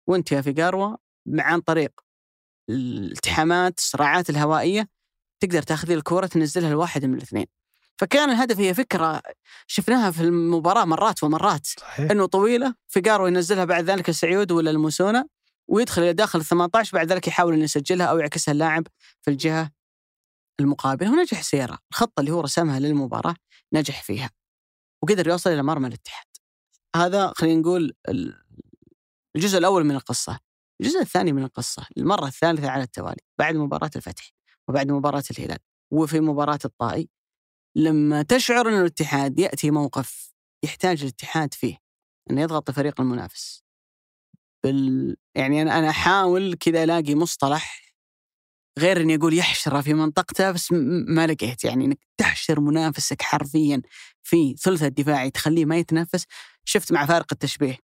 وأنت يا فيجاروا عن طريق الالتحامات الصراعات الهوائية تقدر تاخذ الكره تنزلها لواحد من الاثنين. فكان الهدف هي فكرة شفناها في المباراة مرات ومرات. صحيح. إنه طويلة فيجارو ينزلها بعد ذلك السعيود ولا الموسونا ويدخل إلى داخل ال 18 بعد ذلك يحاول إنه يسجلها أو يعكسها اللاعب في الجهة المقابلة ونجح سيرا الخطة اللي هو رسمها للمباراة نجح فيها وقدر يوصل إلى مرمى الاتحاد. هذا خلينا نقول ال- الجزء الأول من القصة. الجزء الثاني من القصة المرة الثالثة على التوالي بعد مباراة الفتح وبعد مباراة الهلال وفي مباراة الطائي. لما تشعر إن الاتحاد يأتي موقف يحتاج الاتحاد فيه إنه يضغط الفريق المنافس. بال يعني أنا أنا أحاول كذا ألاقي مصطلح غير إني أقول يحشره في منطقته بس ما لقيت. يعني إنك تحشر منافسك حرفيا في ثلثه الدفاعي تخليه ما يتنفس شفت مع فارق التشبيه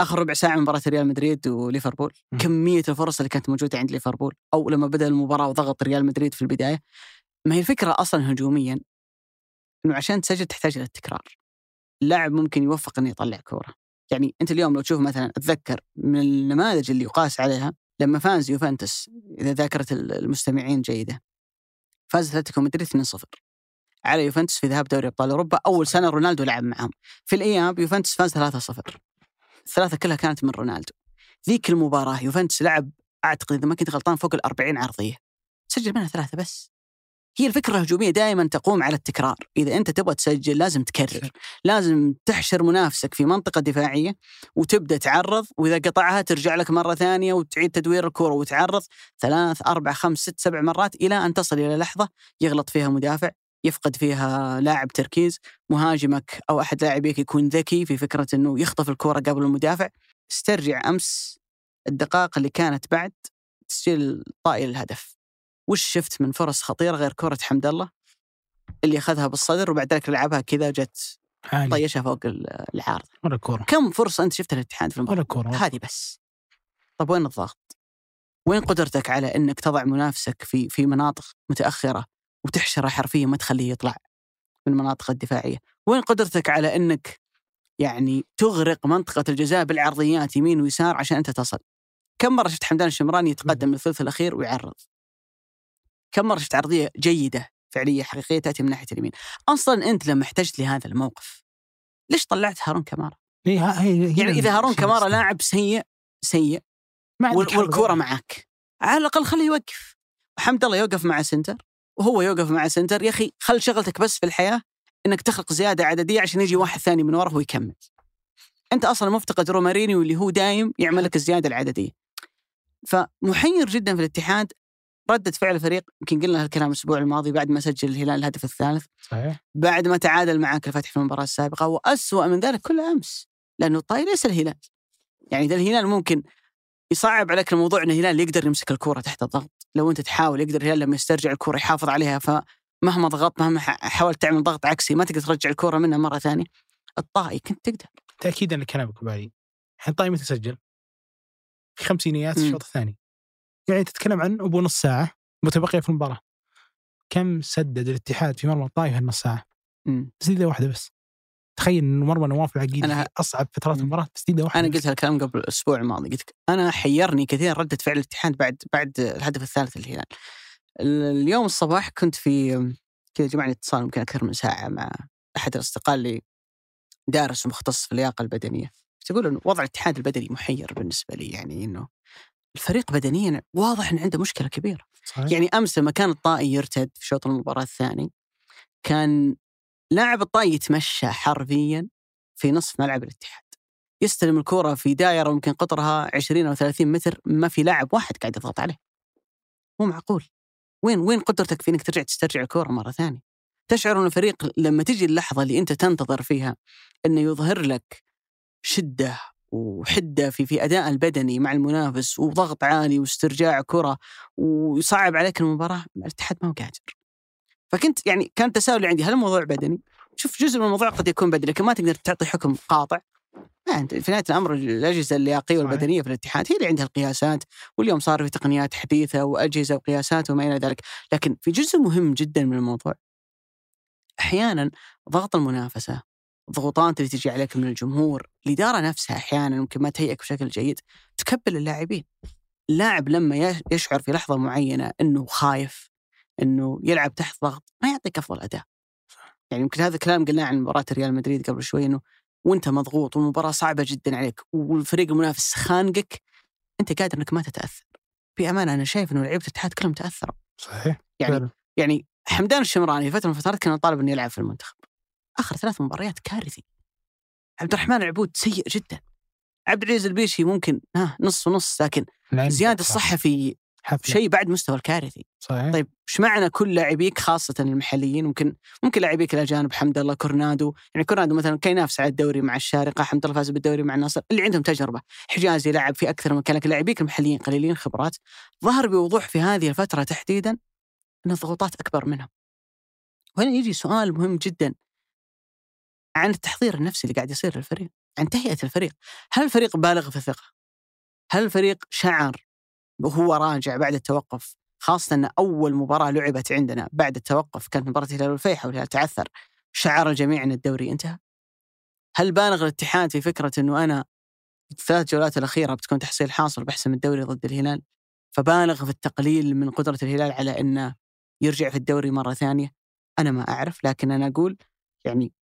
آخر ربع ساعة من مباراة ريال مدريد وليفربول. كمية الفرص اللي كانت موجودة عند ليفربول أو لما بدأ المباراة وضغط ريال مدريد في البداية. ما هي الفكرة أصلا هجوميا إنه عشان تسجل تحتاج إلى التكرار. اللاعب ممكن يوفق إنه يطلع كورة. يعني أنت اليوم لو تشوف مثلا أتذكر من النماذج اللي يقاس عليها لما فاز يوفنتوس إذا ذاكرة المستمعين جيدة. فاز أتلتيكو مدريد 2-0 على يوفنتوس في ذهاب دوري أبطال أوروبا أول سنة رونالدو لعب معهم. في الأياب يوفنتوس فاز 3-0 الثلاثة كلها كانت من رونالدو. ذيك المباراة يوفنتوس لعب أعتقد إذا ما كنت غلطان فوق ال 40 عرضية. سجل منها ثلاثة بس. هي الفكرة الهجومية دائما تقوم على التكرار. إذا أنت تبغى تسجل لازم تكرر. لازم تحشر منافسك في منطقة دفاعية وتبدأ تعرض وإذا قطعها ترجع لك مرة ثانية وتعيد تدوير الكره وتعرض ثلاث أربع خمس ست سبع مرات إلى أن تصل إلى لحظة يغلط فيها مدافع يفقد فيها لاعب تركيز مهاجمك أو أحد لاعبيك يكون ذكي في فكرة إنه يخطف الكره قبل المدافع. استرجع أمس الدقائق اللي كانت بعد تسجيل طائي للهدف وش شفت من فرص خطيرة غير كرة حمد الله اللي أخذها بالصدر وبعد ذلك لعبها كذا جت عالي طيشها فوق العارضه ولا كورة كم فرصة أنت شفتها الاتحاد في المباراة ولا كورة هذه بس طب وين الضغط؟ وين قدرتك على إنك تضع منافسك في في مناطق متأخرة وتحشره حرفيا ما تخليه يطلع من المناطق الدفاعية؟ وين قدرتك على إنك يعني تغرق منطقة الجزاء بالعرضيات يمين ويسار عشان أنت تصل؟ كم مرة شفت حمدان الشمراني يتقدم من الثلث الأخير ويعرض؟ كم مرة شفت عرضية جيدة فعلية حقيقية تأتي من ناحية اليمين؟ أصلا أنت لما احتجت لهذا الموقف ليش طلعت هارون كمارا؟ هي هي هي يعني إذا هارون كمارا. لاعب سيء سيء والكوره. معك على الأقل خليه يوقف حمد الله يوقف مع center وهو يوقف مع center يا أخي خل شغلتك بس في الحياة إنك تخلق زيادة عددية عشان يجي واحد ثاني من وراه ويكمل أنت أصلا مفتقد رومارينيو اللي هو دايم يعمل لك الزيادة العددية فمحير جدا في الاتحاد ردة فعل الفريق يمكن قلنا هالكلام الأسبوع الماضي بعد ما سجل الهلال الهدف الثالث. صحيح. بعد ما تعادل معك الفتح في المباراة السابقة وأسوأ من ذلك كله أمس لأنه الطاي ليس الهلال. يعني ذا الهلال ممكن يصعب عليك الموضوع أن الهلال يقدر يمسك الكرة تحت الضغط. لو أنت تحاول يقدر الهلال لما يسترجع الكرة يحافظ عليها فمهما ضغطت مهما حاولت تعمل ضغط عكسي ما تقدر ترجع الكرة منها مرة ثانية. الطائي كنت تقدر. تاكيدا لكلامك بالي الحين طاي متى سجل؟ في خمسينيات. الشوط الثاني. يعني تتكلم عن أبو نص ساعة متبقية في المباراة كم سدد الاتحاد في مرمى الطائي هالنص ساعة؟ تسديدة واحدة بس تخيل إن مرمى نواف العقيلي أنا- أصعب فترات. المباراة تسديدة واحدة بس. قلت هالكلام قبل الأسبوع الماضي قلت أنا حيرني كثير ردة فعل الاتحاد بعد بعد الهدف الثالث للهلال ال- اليوم الصباح كنت في كذا جمعني اتصال يمكن أكثر من ساعة مع أحد الأصدقاء اللي دارس ومختص في اللياقة البدنية تقول أنه وضع الاتحاد البدني محير بالنسبة لي يعني أنه الفريق بدنيا واضح أن عنده مشكلة كبيرة. صحيح؟ يعني أمس لما كان الطائي يرتد في شوط المباراة الثاني كان لاعب الطائي يتمشى حرفيا في نصف ملعب الاتحاد. يستلم الكرة في دائرة ممكن قطرها 20 أو 30 متر ما في لاعب واحد قاعد يضغط عليه. مو معقول. وين وين قدرتك في إنك ترجع تسترجع الكرة مرة ثانية؟ تشعر أن الفريق لما تجي اللحظة اللي أنت تنتظر فيها أنه يظهر لك شدة وحدة في في أداء البدني مع المنافس وضغط عالي واسترجاع كرة ويصعب عليك المباراة الاتحاد ما هو قادر فكنت يعني كان تساؤلي عندي هل الموضوع بدني؟ شوف جزء من الموضوع قد يكون بدني لكن ما تقدر تعطي حكم قاطع ما أنت في نهاية الأمر الأجهزة اللياقية. والبدنية في الاتحاد هي اللي عندها القياسات واليوم صار في تقنيات حديثة وأجهزة وقياسات وما إلى ذلك، لكن في جزء مهم جدا من الموضوع أحيانا ضغط المنافسة الضغوطات اللي تجي عليك من الجمهور، الإدارة نفسها أحيانا يمكن ما تهيئك بشكل جيد تكبل اللاعبين. اللاعب لما يش- يشعر في لحظة معينة إنه خايف إنه يلعب تحت ضغط ما يعطيك أفضل أداء. يعني يمكن هذا الكلام قلناه عن مباراة ريال مدريد قبل شوي إنه وأنت مضغوط والمباراة صعبة جدا عليك والفريق المنافس خانقك أنت قادر إنك ما تتأثر. بأمانة أنا شايف إنه لعيبة الاتحاد كلهم تأثروا. صحيح يعني فعلا. يعني حمدان الشمراني فترة من الفترات كان طالب إنه يلعب في المنتخب. آخر ثلاث مباريات كارثي. عبد الرحمن العبود سيء جدا. عبد العزيز البيشي ممكن ها نص ونص لكن زياد صح. الصحفي. شيء بعد مستوى الكارثي. صحيح طيب إيش معنى كل لاعبيك خاصة المحليين ممكن ممكن لاعبيك الاجانب حمد الله كورنادو يعني كورنادو مثلا كان ينافس على الدوري مع الشارقة حمد الله فاز بالدوري مع النصر اللي عندهم تجربة حجازي لعب في أكثر من مكان لكن لاعبيك المحليين قليلين خبرات ظهر بوضوح في هذه الفترة تحديدا أن الضغوطات أكبر منهم وهنا يجي سؤال مهم جدا عن التحضير النفسي اللي قاعد يصير للفريق عن تهيئة الفريق. هل الفريق بالغ في الثقه هل الفريق شعر وهو راجع بعد التوقف؟ خاصة إن أول مباراة لعبت عندنا بعد التوقف كانت مباراة الهلال والفيحة والهلال تعثر. شعر الجميع ان الدوري انتهى. هل بالغ الاتحاد في فكرة إنه أنا الثلاث جولات الأخيرة بتكون تحصيل حاصل بحسم الدوري ضد الهلال؟ فبالغ في التقليل من قدرة الهلال على إنه يرجع في الدوري مرة ثانية؟ أنا ما أعرف لكن أنا أقول يعني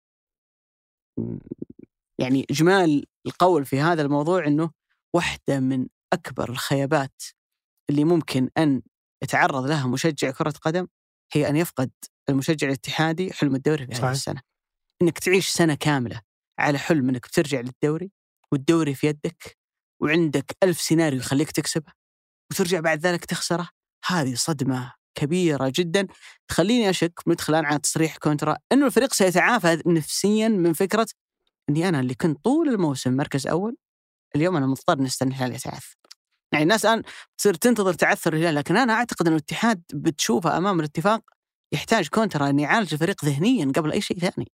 يعني إجمال القول في هذا الموضوع إنه واحدة من أكبر الخيبات اللي ممكن أن يتعرض لها مشجع كرة قدم هي أن يفقد المشجع الاتحادي حلم الدوري في هذه. السنة. إنك تعيش سنة كاملة على حلم إنك بترجع للدوري والدوري في يدك وعندك ألف سيناريو يخليك تكسبه وترجع بعد ذلك تخسره هذه صدمة كبيرة جدا تخليني أشك بندخل الان على تصريح كونترا إنه الفريق سيتعافى نفسيا من فكرة إني أنا اللي كنت طول الموسم مركز أول اليوم أنا مضطر نستنى الهلال يتعثر. يعني الناس الآن تصير تنتظر تعثر الهلال لكن أنا أعتقد ان الاتحاد بتشوفه أمام الاتفاق يحتاج كونترا ان يعالج الفريق ذهنيا قبل أي شيء ثاني.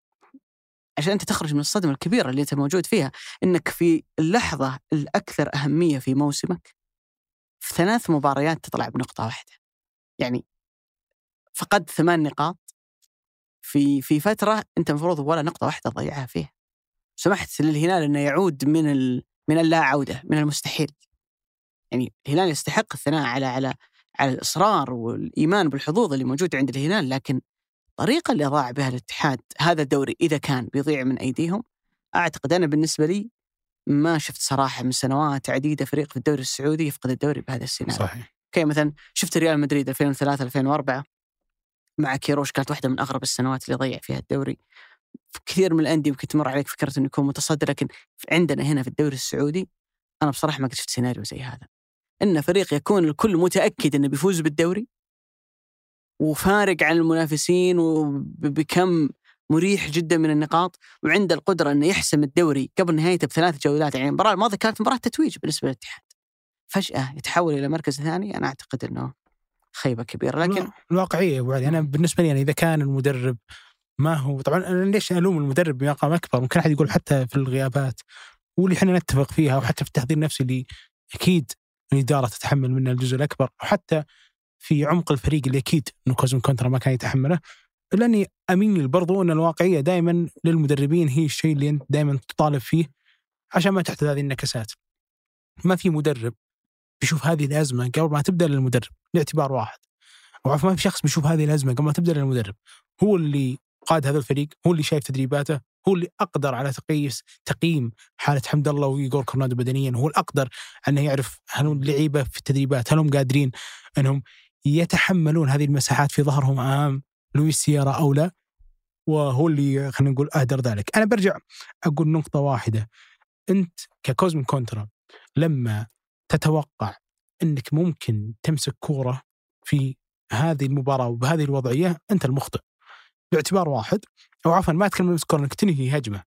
عشان أنت تخرج من الصدمة الكبيرة اللي أنت موجود فيها إنك في اللحظة الأكثر أهمية في موسمك في ثلاث مباريات تطلع بنقطة واحدة. يعني فقدت ثمان نقاط في في فترة أنت المفروض ولا نقطة واحدة تضيعها فيها. سمحت للهلال أنه يعود من ال... من اللا عودة من المستحيل. يعني الهلال يستحق الثناء على على على الإصرار والإيمان بالحظوظ اللي موجوده عند الهلال لكن الطريقة اللي ضاع بها الاتحاد هذا الدوري إذا كان بيضيع من أيديهم أعتقد أنا بالنسبة لي ما شفت صراحة من سنوات عديدة فريق في الدوري السعودي يفقد الدوري بهذا السيناريو. صحيح okay مثلا شفت ريال مدريد 2003 2004 مع كيروش كانت واحدة من أغرب السنوات اللي ضيع فيها الدوري. في كثير من الأندية ممكن تمر عليك فكرة إنه يكون متصدر لكن عندنا هنا في الدوري السعودي أنا بصراحة ما قد شفت سيناريو زي هذا. إن فريق يكون الكل متأكد إنه بيفوز بالدوري وفارق عن المنافسين وبكم مريح جدا من النقاط وعنده القدرة إنه يحسم الدوري قبل نهايته بثلاث جولات يعني المباراه الماضيه كانت مباراة تتويج بالنسبة للاتحاد. فجأة يتحول إلى مركز ثاني أنا أعتقد إنه خيبة كبيرة. لكن الواقعية يا أبو علي أنا بالنسبة لي يعني إذا كان المدرب ما هو طبعا أنا ليش ألوم المدرب بمقام أكبر؟ ممكن أحد يقول حتى في الغيابات واللي إحنا نتفق فيها وحتى في التحضير النفسي اللي أكيد الإدارة تتحمل منه الجزء الأكبر وحتى في عمق الفريق اللي أكيد انه كوزم كونترا ما كان يتحمله. إلا إني أميل برضو أن الواقعية دائما للمدربين هي الشيء اللي أنت دائما تطالب فيه عشان ما تحدث هذه النكسات. ما في مدرب بيشوف هذه الأزمة قبل ما تبدأ للمدرب لاعتبار واحد. أو عفوا ما في شخص بيشوف هذه الأزمة قبل ما تبدأ للمدرب. هو اللي قاد هذا الفريق، هو اللي شايف تدريباته، هو اللي أقدر على تقييس تقييم حالة حمد الله ويجور كورنادو بدنيا، هو الأقدر أنه يعرف هل اللعيبه في التدريبات هل هم قادرين أنهم يتحملون هذه المساحات في ظهرهم أمام لويس سيارا أو لا وهو اللي خلينا نقول أهدر ذلك أنا برجع أقول نقطة واحدة أنت ككوزمين كونترا لما تتوقع إنك ممكن تمسك كورة في هذه المباراة وبهذه الوضعية؟ أنت المخطئ. باعتبار واحد أو عفوا ما أتكلم عن إنك تنهي هجمة.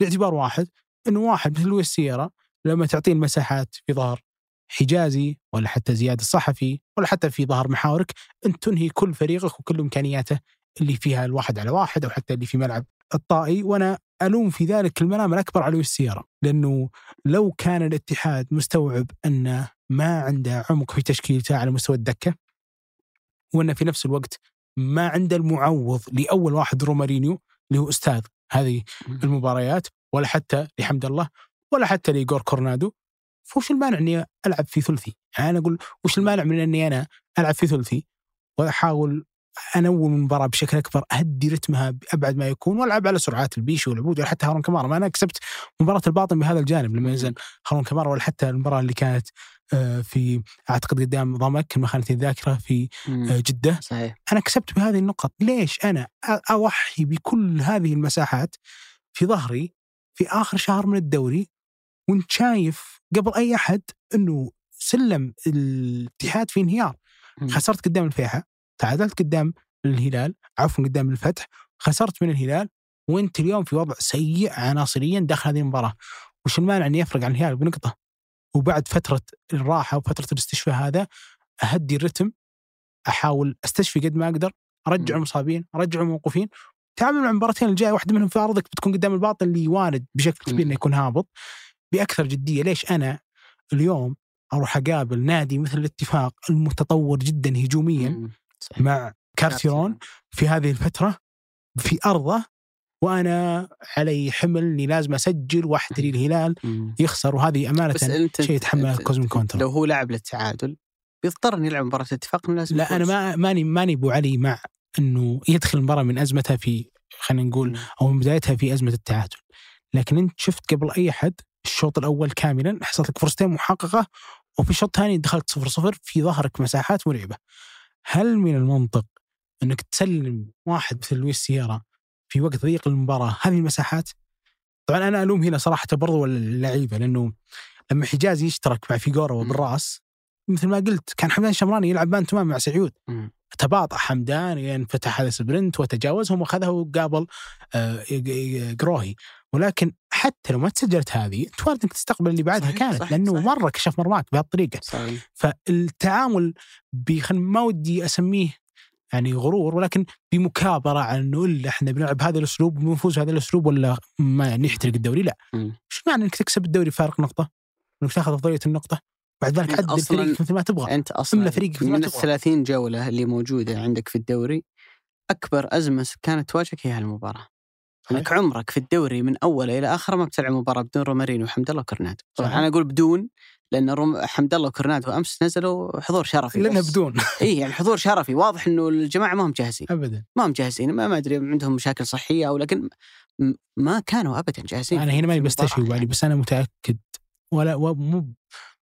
باعتبار واحد إنه واحد مثل لويس سيارا لما تعطيه المساحات في ظهر حجازي ولا حتى زياد الصحفي ولا حتى في ظهر محاورك أنت تنهي كل فريقك وكل إمكانياته اللي فيها الواحد على واحد أو حتى اللي في ملعب الطائي وأنا ألوم في ذلك الملام الأكبر على لويس سيارا لأنه لو كان الاتحاد مستوعب أنه ما عنده عمق في تشكيلته على مستوى الدكة وأنه في نفس الوقت ما عنده المعوض لأول واحد رومارينيو اللي هو أستاذ هذه المباريات ولا حتى لحمد الله ولا حتى لإيجور كورنادو فوش المانع إني ألعب في ثلثي؟ يعني أنا أقول وش المانع من إني أنا ألعب في ثلثي وأحاول انوم المباراه بشكل أكبر أهدي رتمها بابعد ما يكون وألعب على سرعات البيشي والعبود ولا حتى هارون كمارا. ما أنا كسبت مباراة الباطن بهذا الجانب لما نزل هارون كمارا ولا حتى المباراة اللي كانت آه، في أعتقد قدام ضمك ما خانت الذاكرة في آه، جدة. صحيح. أنا كسبت بهذه النقط. ليش أنا أضحي بكل هذه المساحات في ظهري في آخر شهر من الدوري وأنت شايف قبل أي أحد إنه سلم الاتحاد في انهيار. خسرت قدام الفيحة تعادلت قدام الهلال عفوا قدام الفتح خسرت من الهلال وانت اليوم في وضع سيء عناصريا داخل هذه المباراة وش المانع أن يفرق عن الهلال بنقطة وبعد فترة الراحة وفترة الاستشفاء هذا أهدي الرتم أحاول أستشفي قد ما أقدر أرجع. المصابين أرجع الموقوفين تعامل مع المباراتين الجاية واحدة منهم في أرضك بتكون قدام الباطن اللي وارد بشكل كبير. إنه يكون هابط بأكثر جدية ليش أنا اليوم أروح أقابل نادي مثل الاتفاق المتطور جدا هجوميا. صحيح. مع كارتيرون في هذه الفترة في أرضه وأنا علي حمل إني لازم أسجل واحتري الهلال مم. يخسر وهذه أمانة بس أنت شيء يتحمله كوزمين كونترا لو هو لعب للتعادل بيضطر إنه يلعب مباراة اتفاق إنه لازم لا أنا. ما ماني ماني أبو علي مع إنه يدخل المباراه من ازمتها في خلينا نقول. أو من بدايتها في أزمة التعادل لكن أنت شفت قبل أي حد الشوط الأول كاملا حصلت لك فرصتين محققة وفي الشوط الثاني دخلت صفر صفر في ظهرك مساحات مرعبة هل من المنطق أنك تسلم واحد مثل لويس سيارا في وقت ضيق المباراه هذه المساحات؟ طبعا أنا ألوم هنا صراحة برضو اللعيبة لأنه لما حجازي يشترك مع فيجورا وبالراس مثل ما قلت كان حمدان شمراني يلعب man to man مع سعيود مم. تباطأ حمدان لين فتح هذا sprint وتجاوزهم وأخذها وقابل آه، قروهي. ولكن حتى لو ما تسجلت هذه انت وارد إنك تستقبل اللي بعدها صحيح، كانت صحيح، لأنه صحيح. مرة كشف مرماك بهالطريقة. صحيح. فالتعامل خل ما ودي أسميه يعني غرور ولكن بمكابرة عن إنه إلا إحنا بنلعب بهذا الأسلوب بنفوز بهذا الأسلوب ولا ما نحترق الدوري؟ لا. إيش معنى إنك تكسب الدوري فارق نقطة؟ إنك تاخذ أفضلية النقطة؟ بعد ذلك عدل الفريق مثل ما تبغى. أنت أصلا املى فريقك مثل ما من ال تبغى. 30 جولة اللي موجودة عندك في الدوري أكبر أزمة كانت تواجهك هي هالمباراة. انك عمرك في الدوري من أوله إلى آخره ما بتلعب مباراة بدون رومارينو وحمد الله صحيح. أنا أقول بدون لأن روم حمد الله وكرنادو امس نزلوا حضور شرفي لانها بس. بدون. اي يعني حضور شرفي. واضح إنه الجماعة ما هم جاهزين. ابدا. ما هم جاهزين. ما, ما أدري عندهم مشاكل صحية أو لكن ما كانوا ابدا جاهزين أنا هنا ماني المباراة بالي بس أنا متأكد ولا مو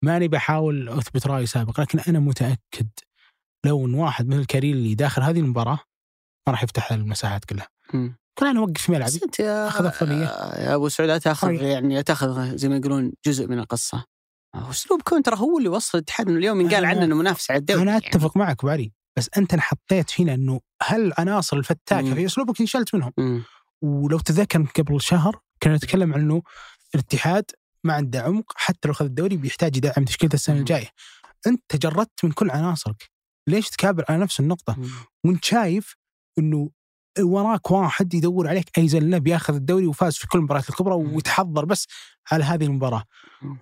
ماني بحاول أثبت رأي سابق لكن أنا متأكد لو إن واحد مثل كاريلي داخل هذه المباراة ما راح يفتح المساحات كلها. كل أنا اوقف أنت يا أخذ أفضلية. يا أبو سعود تأخذ طيب. يعني تأخذ زي ما يقولون جزء من القصة أسلوب كونترا هو اللي وصل الاتحاد انه اليوم ينقال عنه إنه منافس على الدوري أنا يعني. أتفق معك أبو علي بس أنت انحطيت فينا إنه هل عناصر الفتاكه. في أسلوبك انشلت منهم مم. ولو تذكر قبل شهر كنا نتكلم عن انه الاتحاد ما عنده عمق حتى لو اخذ الدوري بيحتاج يدعم تشكيلته السنة مم. الجاية أنت تجردت من كل عناصرك ليش تكابر على نفس النقطة مم. وأنت شايف إنه وراك واحد يدور عليك أي زله بياخذ الدوري وفاز في كل المباريات الكبرى. ويتحضر بس على هذه المباراة.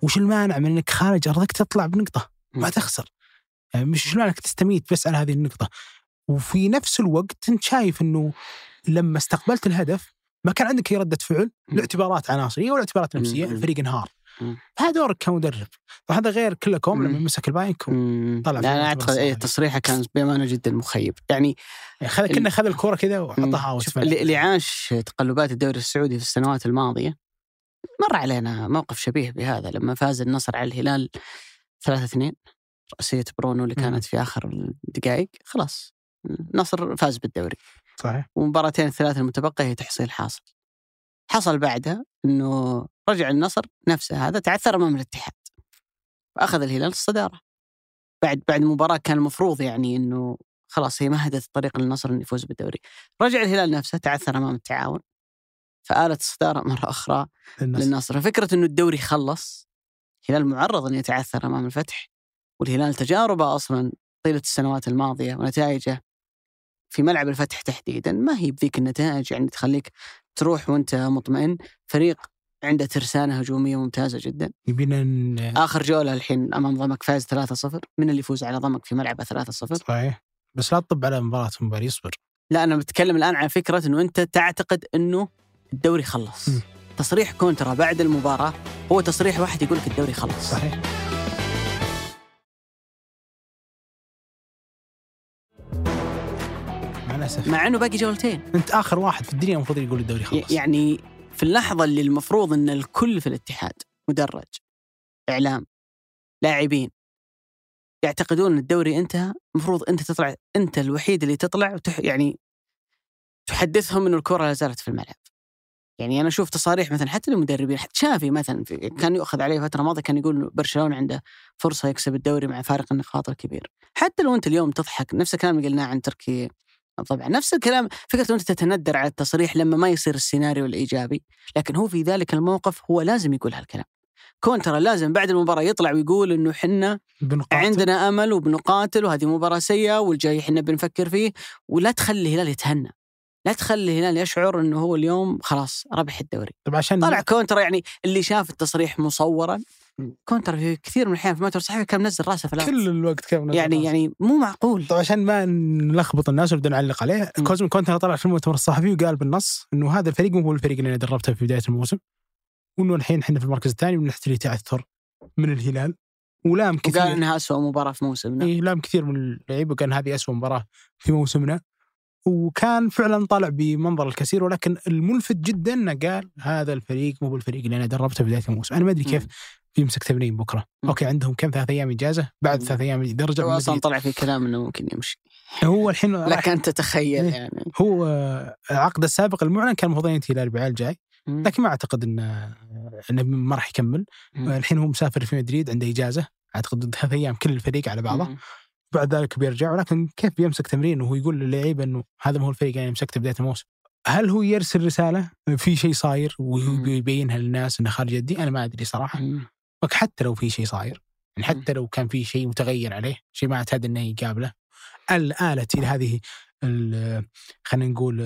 وش المانع من إنك خارج أرضك تطلع بنقطة ما. تخسر يعني مش شو انك تستميت بس على هذه النقطة وفي نفس الوقت أنت شايف إنه لما استقبلت الهدف ما كان عندك أي ردة فعل. لاعتبارات عناصرية ولا اعتبارات نفسية. الفريق انهار. هذا دورك كمدرب. طبعا هذا غير كلكم مم. لما مسك البايك و- مم. طلع في لا أنا أعتقد اي. تصريحه كان بأمانة جدا مخيب. يعني يعني خذ كنا خذ الكورة كذا وحطها اللي, عاش تقلبات الدوري السعودي في السنوات الماضية مر علينا موقف شبيه بهذا لما فاز النصر على الهلال 3 2 رأسية برونو اللي. كانت في آخر الدقائق. خلاص النصر فاز بالدوري. صحيح. ومباراتين الثلاث المتبقية هي تحصيل حاصل. حصل بعدها إنه رجع النصر نفسه هذا تعثر أمام الاتحاد واخذ الهلال الصدارة. بعد بعد مباراة كان المفروض يعني إنه خلاص هي مهدت الطريق للنصر إنه يفوز بالدوري. رجع الهلال نفسه تعثر أمام التعاون فآلت الصدارة مرة أخرى للنصر. للنصر. ففكره إنه الدوري خلص الهلال معرض ان يتعثر أمام الفتح والهلال تجاربه أصلا طيلة السنوات الماضية ونتائجه في ملعب الفتح تحديدا ما هي بذيك النتائج يعني تخليك تروح وأنت مطمئن. فريق عنده ترسانة هجومية ممتازة جدا. يبينا ن- آخر جولة الحين أمام ضمك فاز 3-0 من اللي يفوز على ضمك في ملعبه 3-0 صحيح. بس لا تطب على مباراة مباراه يصبر. لا أنا بتكلم الآن عن فكرة إنه أنت تعتقد إنه الدوري خلص. مم. تصريح كونترا بعد المباراة هو تصريح واحد يقول لك الدوري خلص. صحيح. مع الاسف مع إنه باقي جولتين. أنت آخر واحد في الدنيا المفروض يقول الدوري خلص يعني في اللحظة اللي المفروض إن الكل في الاتحاد مدرج إعلام لاعبين يعتقدون إن الدوري انتهى المفروض أنت تطلع أنت الوحيد اللي تطلع وتح يعني تحدثهم إنه الكرة لا زالت في الملعب. يعني أنا أشوف تصاريح مثلا حتى المدربين حتى شافي مثلا في كان يؤخذ عليه فترة ماضية كان يقول برشلونة عنده فرصة يكسب الدوري مع فارق النقاط الكبير. حتى لو أنت اليوم تضحك نفس الكلام اللي قلناه عن تركي طبعا نفس الكلام فكرة أنت تتندر على التصريح لما ما يصير السيناريو الإيجابي لكن هو في ذلك الموقف هو لازم يقول هالكلام. كونترا لازم بعد المباراة يطلع ويقول إنه حنا بنقاطع. عندنا أمل وبنقاتل وهذه مباراة سيئة والجاي إحنا بنفكر فيه ولا تخلي الهلال يتهنى. لا تخلي الهلال يشعر إنه هو اليوم خلاص ربح الدوري. طب عشان طلع كونترا يعني اللي شاف التصريح مصور كونترا في كثير من الأحيان في المؤتمر الصحفي كان منزل رأسه في كل الوقت كان يعني يعني مو معقول. طبعا عشان ما نلخبط الناس ونبدا نعلق عليه مم. كوزمين كونترا طلع في المؤتمر الصحفي وقال بالنص إنه هذا الفريق مو هو الفريق اللي أنا دربته في بداية الموسم وإنه الحين إحنا في المركز الثاني ونحتاج تعثر من الهلال. ولام وقال كثير إنها اسوء مباراة في موسمنا. إيه لام كثير من اللعيبة وقال هذه أسوأ مباراة في موسمنا. وكان فعلا طالع بمنظر الكثير ولكن الملفت جدا إنه قال هذا الفريق مو بالفريق اللي أنا دربته بداية الموسم أنا ما أدري كيف. بيمسك تمرين بكرة مم. أوكي عندهم كم ثلاث أيام إجازة بعد. ثلاث أيام يرجع هو من أصلا. طلع في كلام إنه ممكن يمشي هو الحين لك أن تتخيل إيه. يعني هو عقد السابق المعلن كان المفروض ينتهي الأربعاء الجاي. لكن ما أعتقد إنه إنه ما راح يكمل. الحين هو مسافر في مدريد عنده إجازة أعتقد ثلاث أيام كل الفريق على بعضه مم. بعد ذلك بيرجع ولكن كيف بيمسك تمرين وهو يقول للعيبه إنه هذا ما هو الفريق أنا مسكته بدايه الموسم هل هو يرسل رسالة؟ في شيء صاير مم. ويبينها للناس إنه خارج يدي أنا ما أدري صراحة. حتى لو في شيء صاير يعني حتى لو كان في شيء متغير عليه شيء ما اعتاد إنه يقابله ال- آلت إلى هذه خلينا نقول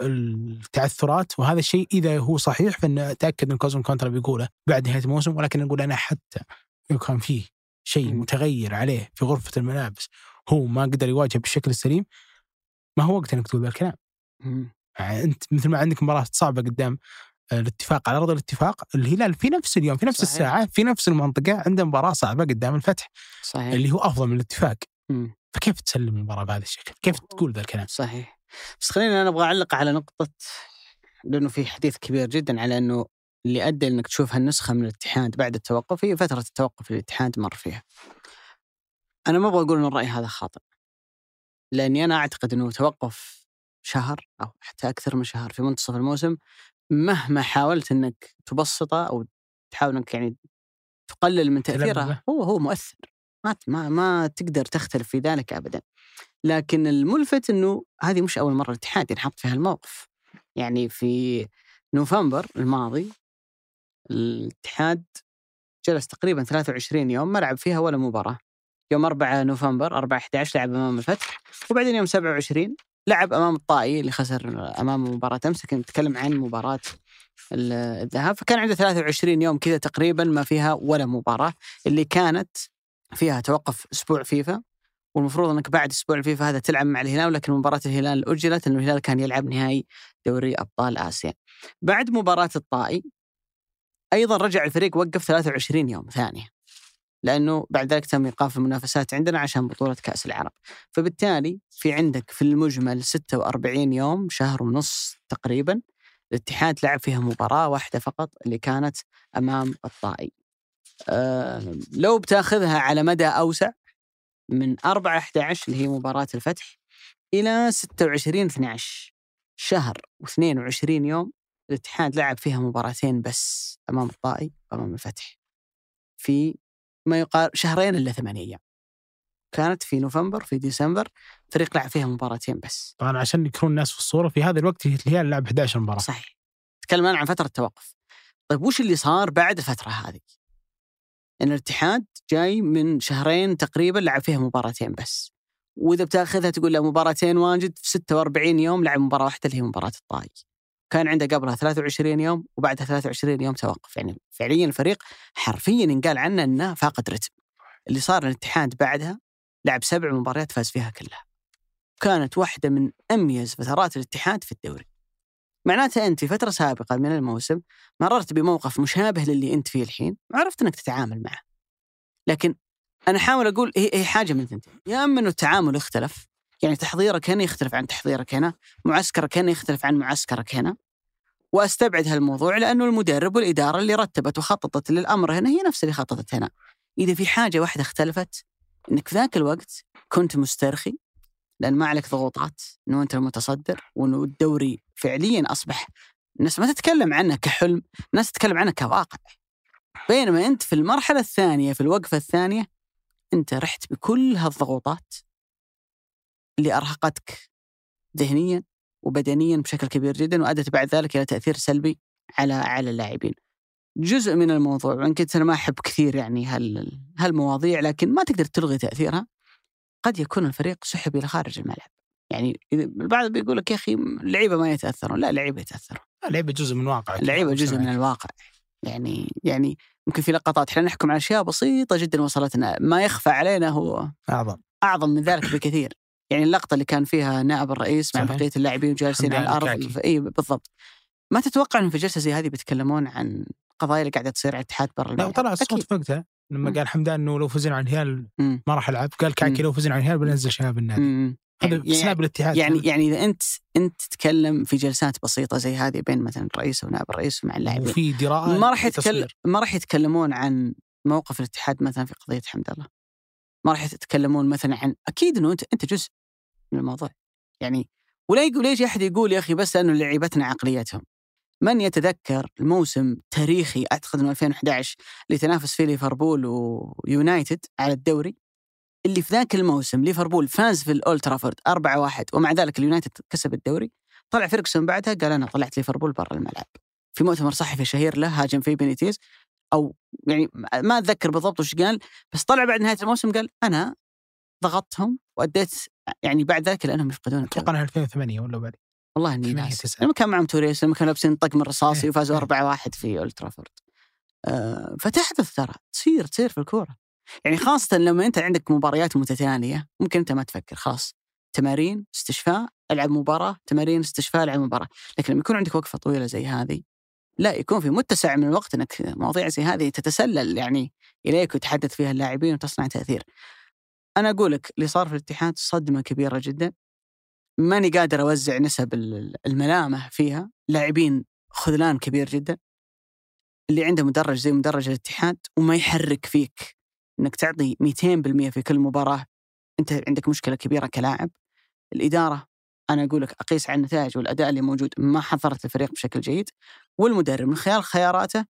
التعثرات وهذا الشيء إذا هو صحيح فإن أتأكد إن كوزم كونترا بيقوله بعد نهاية الموسم ولكن نقول أنا حتى لو كان فيه شيء. متغير عليه في غرفة الملابس هو ما قدر يواجه بالشكل السليم ما هو وقت إنك تقول ذا الكلام. يعني أنت مثل ما عندك مباراة صعبة قدام آه، الاتفاق على أرض الاتفاق الهلال في نفس اليوم في نفس صحيح. الساعة في نفس المنطقة عنده مباراة صعبة قدام الفتح صحيح اللي هو أفضل من الاتفاق. فكيف تسلم المباراة بهذا الشكل؟ كيف تقول ذا الكلام؟ صحيح بس خليني أنا أبغى أعلق على نقطة لأنه في حديث كبير جدا على أنه اللي أدى إنك تشوف هالنسخة من الاتحاد بعد التوقف هي فترة التوقف اللي الاتحاد مر فيها. أنا ما أبغى أقول إن الرأي هذا خاطئ. لأني أنا أعتقد إنه توقف شهر أو حتى أكثر من شهر في منتصف الموسم مهما حاولت إنك تبسطه أو تحاول إنك يعني تقلل من تأثيره. هو هو مؤثر ما ما ما تقدر تختلف في ذلك ابدا. لكن الملفت إنه هذه مش أول مرة الاتحاد ينحط في هالموقف. يعني في نوفمبر الماضي الاتحاد جلس تقريبا 23 يوم ما لعب فيها ولا مباراة. يوم 4 نوفمبر 4 11 لعب أمام الفتح وبعدين يوم 27 لعب أمام الطائي اللي خسر أمام مباراة أمس لكن نتكلم عن مباراة ال- الذهاب فكان عنده 23 يوم كذا تقريبا ما فيها ولا مباراة اللي كانت فيها توقف أسبوع فيفا والمفروض إنك بعد أسبوع الفيفا هذا تلعب مع الهلال ولكن مباراة الهلال أجلت لأنه الهلال كان يلعب نهائي دوري أبطال آسيا. بعد مباراة الطائي أيضا رجع الفريق وقف 23 يوم ثانية. لأنه بعد ذلك تم إيقاف المنافسات عندنا عشان بطولة كأس العرب. فبالتالي في عندك في المجمل 46 يوم شهر ونص تقريبا الاتحاد لعب فيها مباراة واحدة فقط اللي كانت أمام الطائي. أه لو بتاخذها على مدى أوسع من 4 11 اللي هي مباراة الفتح إلى 26 12 شهر و22 يوم الاتحاد لعب فيها مباراتين بس أمام الطائي وأمام الفتح. في ما يقارب شهرين إلا ثمانية أيام. كانت في نوفمبر في ديسمبر فريق لعب فيها مباراتين بس. طبعا عشان يكون الناس في الصورة في هذا الوقت الهلال لعب 11 مباراة. صحيح. تكلم عن فترة توقف طيب وش اللي صار بعد الفترة هذه؟ إن الاتحاد جاي من شهرين تقريبا لعب فيها مباراتين بس. وإذا بتأخذها تقول له مباراتين واجد في 46 يوم لعب مباراة واحدة اللي هي مباراة الطائي. كان عنده قبلها 23 يوم وبعدها 23 يوم توقف. يعني فعليا الفريق حرفيا ينقال عنه إنه فاقد رتم. اللي صار الاتحاد بعدها لعب سبع مباريات فاز فيها كلها. كانت واحدة من أميز فترات الاتحاد في الدوري. معناته أنت في فترة سابقة من الموسم مررت بموقف مشابه للي أنت فيه الحين وعرفت إنك تتعامل معه. لكن أنا احاول أقول هي حاجة من ثنتين يا أما إنه التعامل اختلف يعني تحضيرك هنا يختلف عن تحضيرك هنا معسكرك هنا يختلف عن معسكرك هنا. وأستبعد هالموضوع لأنه المدرب والإدارة اللي رتبت وخططت للأمر هنا هي نفس اللي خططت هنا. إذا في حاجة واحدة اختلفت إنك في ذاك الوقت كنت مسترخي لأن ما عليك ضغوطات إنه أنت المتصدر وإنه الدوري فعليا أصبح الناس ما تتكلم عنه كحلم الناس تتكلم عنه كواقع. بينما أنت في المرحلة الثانية في الوقفة الثانية أنت رحت بكل هالضغوطات اللي أرهقتك ذهنيا وبدنيا بشكل كبير جدا وأدت بعد ذلك إلى تأثير سلبي على على اللاعبين. جزء من الموضوع وإن كنت أنا ما أحب كثير يعني هال هالمواضيع لكن ما تقدر تلغي تأثيرها. قد يكون الفريق سحب إلى خارج الملعب. يعني البعض بيقول لك يا أخي اللعيبة ما يتأثرون، لا اللعيبة يتأثرون. اللعيبة جزء من واقع اللعيبة جزء من الواقع يعني يعني يمكن في لقطات إحنا نحكم على أشياء بسيطة جدا وصلتنا ما يخفى علينا هو أعظم أعظم من ذلك بكثير يعني اللقطة اللي كان فيها نائب الرئيس مع. بقية اللاعبين جالسين على الأرض. اي بالضبط ما تتوقع انه في جلسه زي هذه بيتكلمون عن قضايا اللي قاعدة تصير على الاتحاد برا لا الملعب وطلع الصوت أكيد. في وقتها لما. قال حمدان إنه لو فزنا على الهلال. ما راح ألعب قال كاكي مم. لو فزنا على الهلال بننزل شباب النادي. هذا يعني- سناب الاتحاد يعني يعني إذا أنت أنت تتكلم في جلسات بسيطة زي هذه بين مثلا الرئيس ونائب الرئيس ومع اللاعبين وفي دراءة ما راح يتكلم. ما راح يتكلمون عن موقف الاتحاد مثلا في قضية حمد الله ما راح يتكلمون مثلا عن أكيد إنه أنت أنت جزء من الموضوع. يعني ولا يقول ليش أحد يقول يا أخي بس لأنه لعيبتنا عقليتهم. من يتذكر الموسم تاريخي أعتقد إنه 2011 اللي تنافس فيه ليفربول ويونايتد على الدوري اللي في ذاك الموسم ليفربول فاز في الأولد ترافورد 4-1 ومع ذلك اليونايتد كسب الدوري. طلع فيرجسون بعدها قال أنا طلعت ليفربول برا الملعب. في مؤتمر صحفي شهير له هاجم فيه بينيتيز أو يعني ما أتذكر بالضبط وش قال بس طلع بعد نهاية الموسم قال أنا ضغطتهم وأديت يعني بعد ذلك لأنهم يفقدون. أتوقع إنها 2008 ولا بعد والله إني ناسي. لما كان معهم توريس لما كانوا لابسين طقم الرصاصي إيه، وفازوا إيه. 4-1 في أولد ترافورد آه فتحدث ترى تصير تصير في الكورة يعني خاصة لما أنت عندك مباريات متتالية ممكن أنت ما تفكر خلاص تمارين استشفاء ألعب مباراة تمارين استشفاء ألعب مباراة لكن لما يكون عندك وقفة طويلة زي هذه لا يكون في متسع من الوقت إنك مواضيع زي هذه تتسلل يعني إليك وتحدث فيها اللاعبين وتصنع تأثير. أنا أقول لك اللي صار في الاتحاد صدمة كبيرة جدا. ماني قادر أوزع نسب ال- الملامة فيها، لاعبين خذلان كبير جدا. اللي عنده مدرج زي مدرج الاتحاد وما يحرك فيك إنك تعطي 200% في كل مباراة أنت عندك مشكلة كبيرة كلاعب. الإدارة أنا أقول لك أقيس على النتائج والأداء اللي موجود ما حضرت الفريق بشكل جيد. والمدرب من خلال خياراته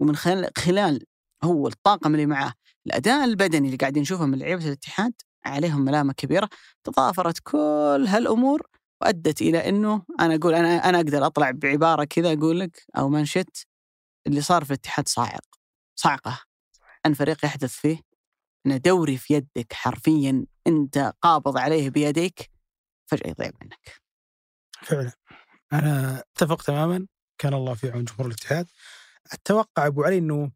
ومن خلال هو الطاقم اللي معاه الأداء البدني اللي قاعدين نشوفه من لعيبة الاتحاد عليهم ملامة كبيرة تضافرت كل هالأمور وأدت إلى إنه أنا أقول أنا أنا أقدر أطلع بعبارة كذا أقول لك أو منشط اللي صار في الاتحاد صاعق صعقه أن فريق يحدث فيه أن دوري في يدك حرفيا أنت قابض عليه بيديك فجأة يضيع منك. فعلا. أنا أتفق تماما كان الله في عون جمهور الاتحاد. أتوقع أبو علي إنه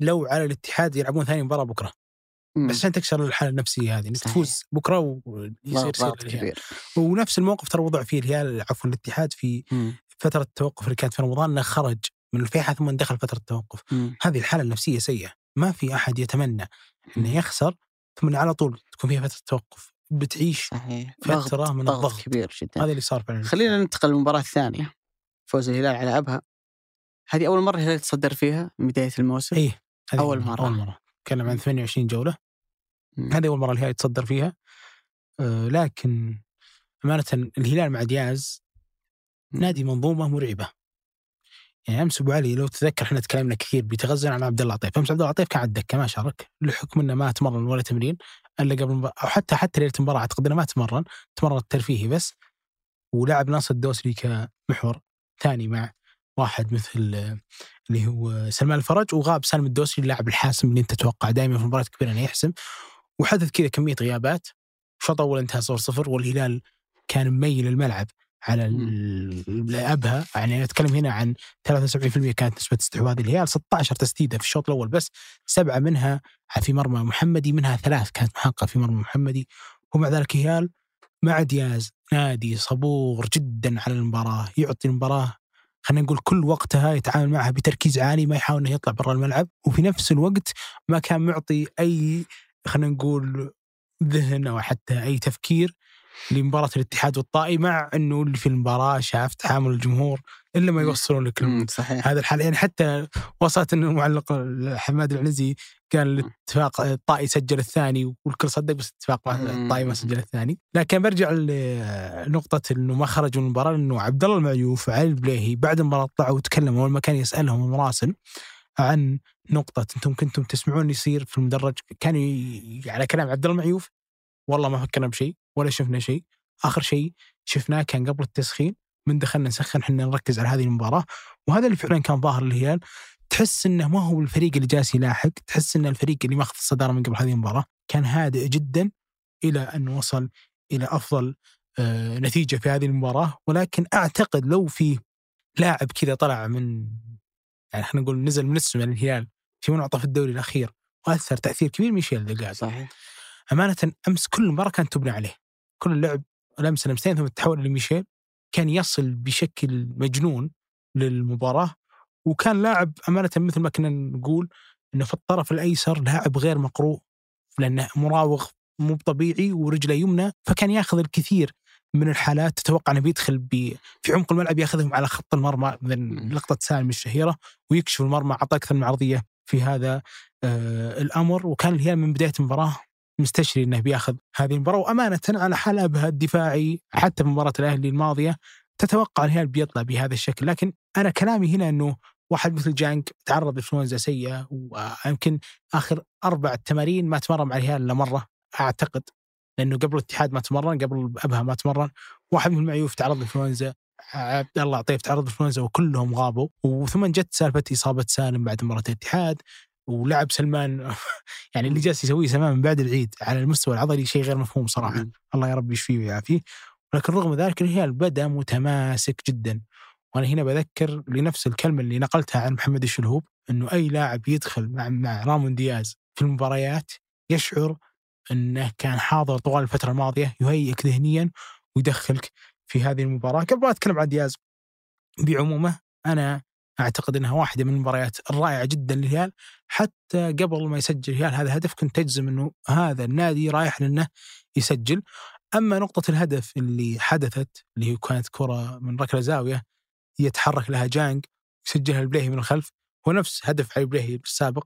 لو على الاتحاد يلعبون ثاني مباراة بكرة. مم. بس عشان تكسر الحالة النفسية هذه إنك. تفوز بكرة ويصير. كبير. ونفس الموقف ترى وضع فيه الهلال عفوا الاتحاد في مم. فترة التوقف اللي كانت في رمضان إنه خرج من الفيحاء ثم دخل فترة التوقف. مم. هذه الحالة النفسية سيئة. ما في أحد يتمنى إنه يخسر ثم على طول تكون فيها فترة توقف. بتعيش صحيح. فترة ضغط من ضغط الضغط. كبير جدا. هذا اللي صار فعلا. خلينا ننتقل للمباراة الثانية. فوز الهلال على أبها. هذه أول مرة الهلال يتصدر فيها من بداية الموسم. إيه. هذه أول مرة. أول مرة. تكلم عن 28 جولة. هذه أول مرة الهلال يتصدر فيها. آه لكن أمانة الهلال مع دياز نادي منظومة مرعبة. يعني أمس أبو علي لو تتذكر إحنا تكلمنا كثير بيتغزل عن عبد الله عطيف، أمس عبد الله عطيف كان على الدكه ما شارك. لحكم إنه ما تمرن ولا تمرين. إلا قبل المباراة أو حتى حتى ليلة المباراة أعتقد إنه ما تمرن، تمرن الترفيهي بس. ولعب ناصر الدوسري كمحور ثاني مع واحد مثل اللي هو سلمان الفرج وغاب سالم الدوسري اللاعب الحاسم اللي انت تتوقع دائما في المباريات الكبيره إنه يحسم. وحدث كذا كمية غيابات. الشوط الأول انتهى 0 0 والهلال كان مميل الملعب على أبها. يعني نتكلم هنا عن 73% كانت نسبة استحواذ الهلال 16 تسديدة في الشوط الأول بس سبعة منها في مرمى محمدي منها ثلاث كانت محققه في مرمى محمدي. ومع ذلك الهلال مع دياز نادي صبور جدا على المباراة يعطي المباراة خلينا نقول كل وقتها يتعامل معها بتركيز عالي ما يحاول إنه يطلع برا الملعب. وفي نفس الوقت ما كان معطي أي خلينا نقول ذهن أو حتى أي تفكير لمباراة الاتحاد والطائي مع إنه اللي في المباراة شاف تعامل الجمهور إلا ما يوصلون لك. صحيح هذا الحال يعني حتى وصلت انه المعلق حماد العنزي قال الاتفاق الطائي سجل الثاني والكل صدق بس اتفاق ما- مم. الطائي ما سجل الثاني لكن برجع لنقطة إنه ما خرجوا من المباراة إنه عبد الله المعيوف وعلي البليهي بعد المباراة طلعوا وتكلموا أول ما كان يسألهم المراسل عن نقطة أنتم كنتم تسمعون يصير في المدرج كانوا ي- على كلام عبد الله المعيوف والله ما فكرنا بشيء ولا شفنا شيء. آخر شيء شفناه كان قبل التسخين من دخلنا نسخن إحنا نركز على هذه المباراة. وهذا اللي فعلا كان ظاهر الهلال تحس إنه ما هو الفريق اللي جالس يلاحق تحس إن الفريق اللي ماخذ الصدارة من قبل هذه المباراة كان هادئ جدا إلى أن وصل إلى أفضل آه، نتيجة في هذه المباراة. ولكن أعتقد لو في لاعب كذا طلع من يعني خلينا نقول نزل من السماء للهلال في منعطف الدوري الأخير وأثر تأثير كبير ميشيل دلقاد صحيح. أمانة أمس كل مباراه كانت تبنى عليه. كل اللعب لمسه لمستين ثم تحول لميشيل كان يصل بشكل مجنون للمباراة. وكان لاعب أمانة مثل ما كنا نقول إنه في الطرف الأيسر لاعب غير مقروء لأنه مراوغ مو طبيعي ورجله يمنى فكان ياخذ الكثير من الحالات. تتوقع إنه بيدخل بي في عمق الملعب ياخذهم على خط المرمى من لقطة سالم الشهيرة ويكشف المرمى اعطى أكثر من عرضية في هذا آه الأمر. وكان الهلال من بداية المباراة مستشري إنه بيأخذ هذه المباراة. وأمانة على حلبها الدفاعي حتى في مباراة الأهلي الماضية تتوقع الهلال بيطلع بهذا الشكل. لكن أنا كلامي هنا إنه واحد مثل جانك تعرض لانفلونزا سيئة ويمكن آخر أربع تمارين ما تمرن مع الهلال إلا مرة. أعتقد لأنه قبل الاتحاد ما تمرن قبل أبها ما تمرن واحد من معيوف تعرض لانفلونزا عبد الله عطيف تعرض لانفلونزا وكلهم غابوا. وثم جت سالفة إصابة سالم بعد مباراة الاتحاد. ولعب سلمان. يعني اللي جالس يسويه سلمان من بعد العيد على المستوى العضلي شيء غير مفهوم صراحة. الله يا رب يشفيه ويعافيه. ولكن رغم ذلك الهلال بدا متماسك جدا. وأنا هنا بذكر لنفس الكلمة اللي نقلتها عن محمد الشلهوب إنه أي لاعب يدخل مع مع رامون دياز في المباريات يشعر إنه كان حاضر طوال الفترة الماضية يهيئك ذهنيا ويدخلك في هذه المباراة. قبل ما أتكلم عن دياز بعمومه أنا أعتقد إنها واحدة من المباريات الرائعة جدا للهلال. حتى قبل ما يسجل الهلال هذا هدف كنت تجزم إنه هذا النادي رايح لأنه يسجل. أما نقطة الهدف اللي حدثت اللي هي كانت كرة من ركلة زاوية يتحرك لها جانج يسجلها البليهي من الخلف هو نفس هدف علي البليهي السابق.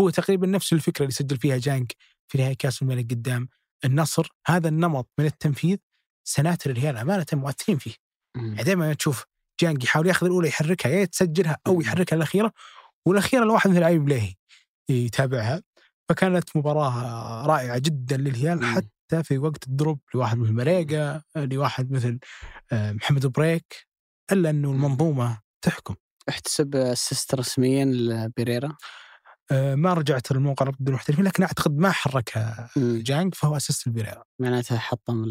هو تقريبا نفس الفكرة اللي سجل فيها جانج في نهائي كأس الملك قدام النصر. هذا النمط من التنفيذ سناتر الهلال أمانة مؤثرين فيه. يعني دائما تشوف جانج يحاول ياخذ الأولى يحركها يا تسجلها أو يحركها الأخيرة. والأخيرة الواحد مثل علي بليهي يتابعها. فكانت مباراة رائعة جدا للهلال حتى في وقت ال drop لواحد مثل مريقا لواحد مثل آه، محمد بريك إلا أنه المنظومة تحكم. احتسب assist رسميا لبيريرا؟ آه، ما رجعت للموقع رابطة المحترفين لكن أعتقد ما حركها جانج فهو assist لبيريرا معناتها حطم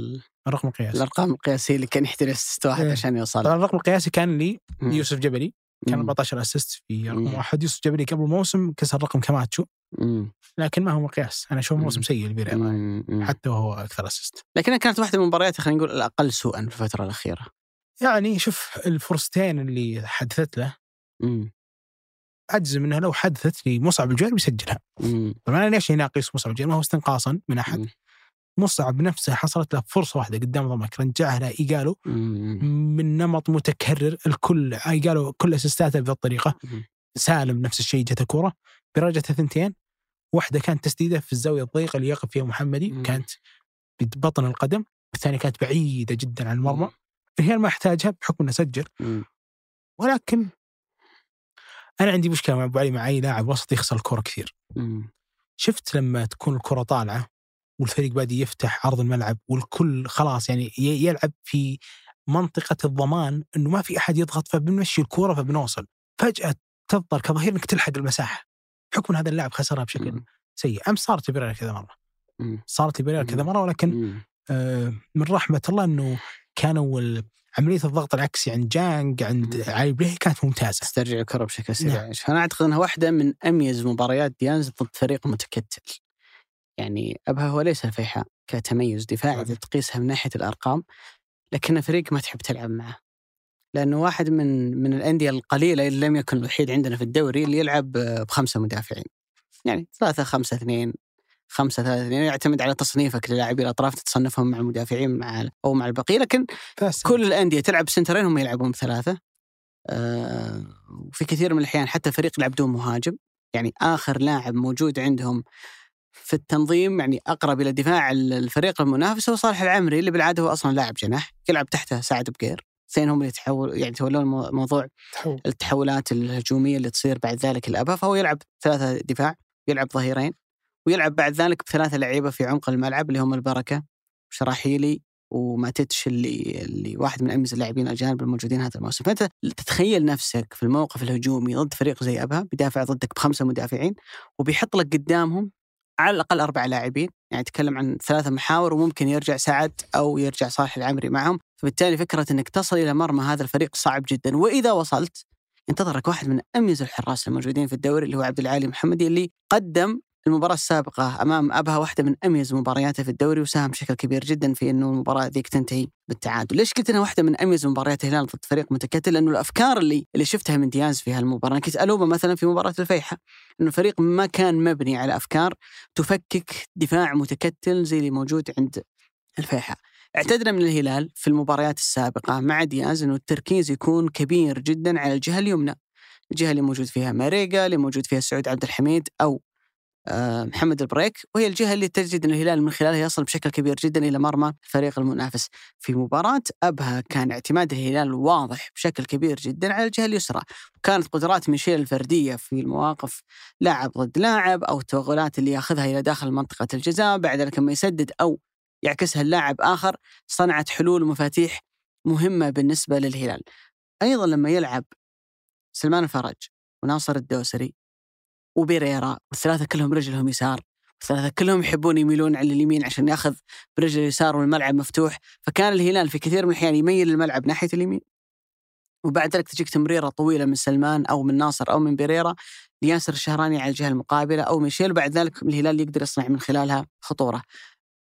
الرقم القياسي الأرقام القياسية اللي كان يحتاج assist واحد إيه. عشان يوصل طبعا الرقم القياسي كان لي. يوسف جبلي كان مم. 14 assist في رقم. واحد يوسف جبلي قبل الموسم كسر رقم كماتشو. لكن ما هو مقياس أنا أشوف موسم. سيء البيريرا. حتى وهو أكثر assist لكنها كانت واحدة من المباريات خلينا نقول الأقل سوءا في الفترة الأخيرة يعني شوف الفرصتين اللي حدثت له مم. أجزم إنها لو حدثت لمصعب الجوهري بيسجلها مم. طبعا أنا ليش أقيس مصعب الجوهري ما هو استنقاصا من أحد مم. مصعب نفسه حصلت له فرصة واحدة قدام ضمك رجعها له ايجالو مم. من نمط متكرر الكل ايجالو كل اسيستاته بهذه الطريقة مم. سالم نفس الشيء جته كوره برجته ثنتين واحدة كانت تسديدة في الزاوية الضيقة اللي يقف فيها محمدي مم. كانت ببطن القدم والثانيه كانت بعيدة جدا عن المرمى الهلال ما أحتاجها بحكم إنه سجل مم. ولكن أنا عندي مشكلة مع أبو علي مع أي لاعب وسط يخسر الكره كثير مم. شفت لما تكون الكرة طالعة والفريق بادي يفتح عرض الملعب والكل خلاص يعني يلعب في منطقة الضمان إنه ما في أحد يضغط فبنمشي الكورة فبنوصل. فجأة تضطر كظهير إنك تلحق المساحة. بحكم إن هذا اللاعب خسرها بشكل مم. سيء. امس صارت لبيريرا كذا مرة؟ مم. صارت لبيريرا كذا مرة ولكن. آه، من رحمة الله إنه كانوا عملية الضغط العكسي عند جانج عند. علي بليهي كانت ممتازة. تسترجع الكرة بشكل سريع. فانا أعتقد إنها واحدة من أميز مباريات ديانز ضد فريق متكتل. يعني أبها هو ليس الفيحاء كتميز دفاعي إذا صحيح. تقيسها من ناحية الأرقام لكنه فريق ما تحب تلعب معه. لأنه واحد من من الأندية القليلة اللي لم يكن الوحيد عندنا في الدوري اللي يلعب بخمسة مدافعين. يعني ثلاثة خمسة اثنين خمسة ثلاثة اثنين يعتمد على تصنيفك للاعبي الأطراف تصنفهم مع المدافعين مع أو مع البقية. لكن بس كل الأندية تلعب سنترين هم يلعبون بثلاثة. آه، وفي كثير من الأحيان حتى فريق يلعب دون مهاجم. يعني آخر لاعب موجود عندهم في التنظيم يعني أقرب إلى دفاع الفريق المنافس هو صالح العمري اللي بالعادة هو أصلا لاعب جناح يلعب تحته سعد بقير اثنين هم اللي يتحول يعني يتولون مو- موضوع تحول. التحولات الهجومية اللي تصير بعد ذلك الأبها فهو يلعب ثلاثة دفاع يلعب ظهيرين ويلعب بعد ذلك بثلاثة لعيبة في عمق الملعب اللي هم البركة وشراحيلي وماتيتش اللي اللي واحد من أميز اللاعبين الاجانب الموجودين هذا الموسم، فأنت تتخيل نفسك في الموقف الهجومي ضد فريق زي أبها بيدافع ضدك بخمسة مدافعين وبيحط لك قدامهم على الأقل أربع لاعبين، يعني تكلم عن ثلاثة محاور وممكن يرجع سعد أو يرجع صالح العمري معهم، فبالتالي فكرة إنك تصل إلى مرمى هذا الفريق صعب جدا، وإذا وصلت ينتظرك واحد من أميز الحراس الموجودين في الدوري اللي هو عبد العالي محمدي اللي قدم المباراة السابقة أمام أبها واحدة من أميز مبارياته في الدوري وساهم بشكل كبير جدا في أنه المباراة ذيك تنتهي بالتعادل، ليش قلت أنها واحدة من أميز مباريات الهلال ضد فريق متكتل؟ لأنه الأفكار اللي اللي شفتها من دياز في هالمباراة، أنا كنت ألومه مثلا في مباراة الفيحة، أنه الفريق ما كان مبني على أفكار تفكك دفاع متكتل زي اللي موجود عند الفيحة. اعتدنا من الهلال في المباريات السابقة مع دياز أنه التركيز يكون كبير جدا على الجهة اليمنى. الجهة اللي موجود فيها ماريجا، اللي موجود فيها سعود عبد الحميد آه، محمد البريك وهي الجهة اللي تجد ان الهلال من خلالها يصل بشكل كبير جدا إلى مرمى الفريق المنافس. في مباراة أبها كان اعتماد الهلال واضح بشكل كبير جدا على الجهة اليسرى، وكانت قدرات ميشيل الفردية في المواقف لاعب ضد لاعب أو التوغلات اللي يأخذها إلى داخل منطقة الجزاء، بعد ذلك لما يسدد أو يعكسها اللاعب آخر صنعت حلول ومفاتيح مهمة بالنسبة للهلال. أيضا لما يلعب سلمان الفرج وناصر الدوسري وبيريرا والثلاثة كلهم رجلهم يسار. والثلاثة كلهم يحبون يميلون على اليمين عشان ياخذ برجل اليسار والملعب مفتوح. فكان الهلال في كثير من الأحيان يميل الملعب ناحية اليمين. وبعد ذلك تجيك تمريرة طويلة من سلمان أو من ناصر أو من بيريرا لياسر الشهراني على الجهة المقابلة أو ميشيل. وبعد ذلك الهلال يقدر يصنع من خلالها خطورة.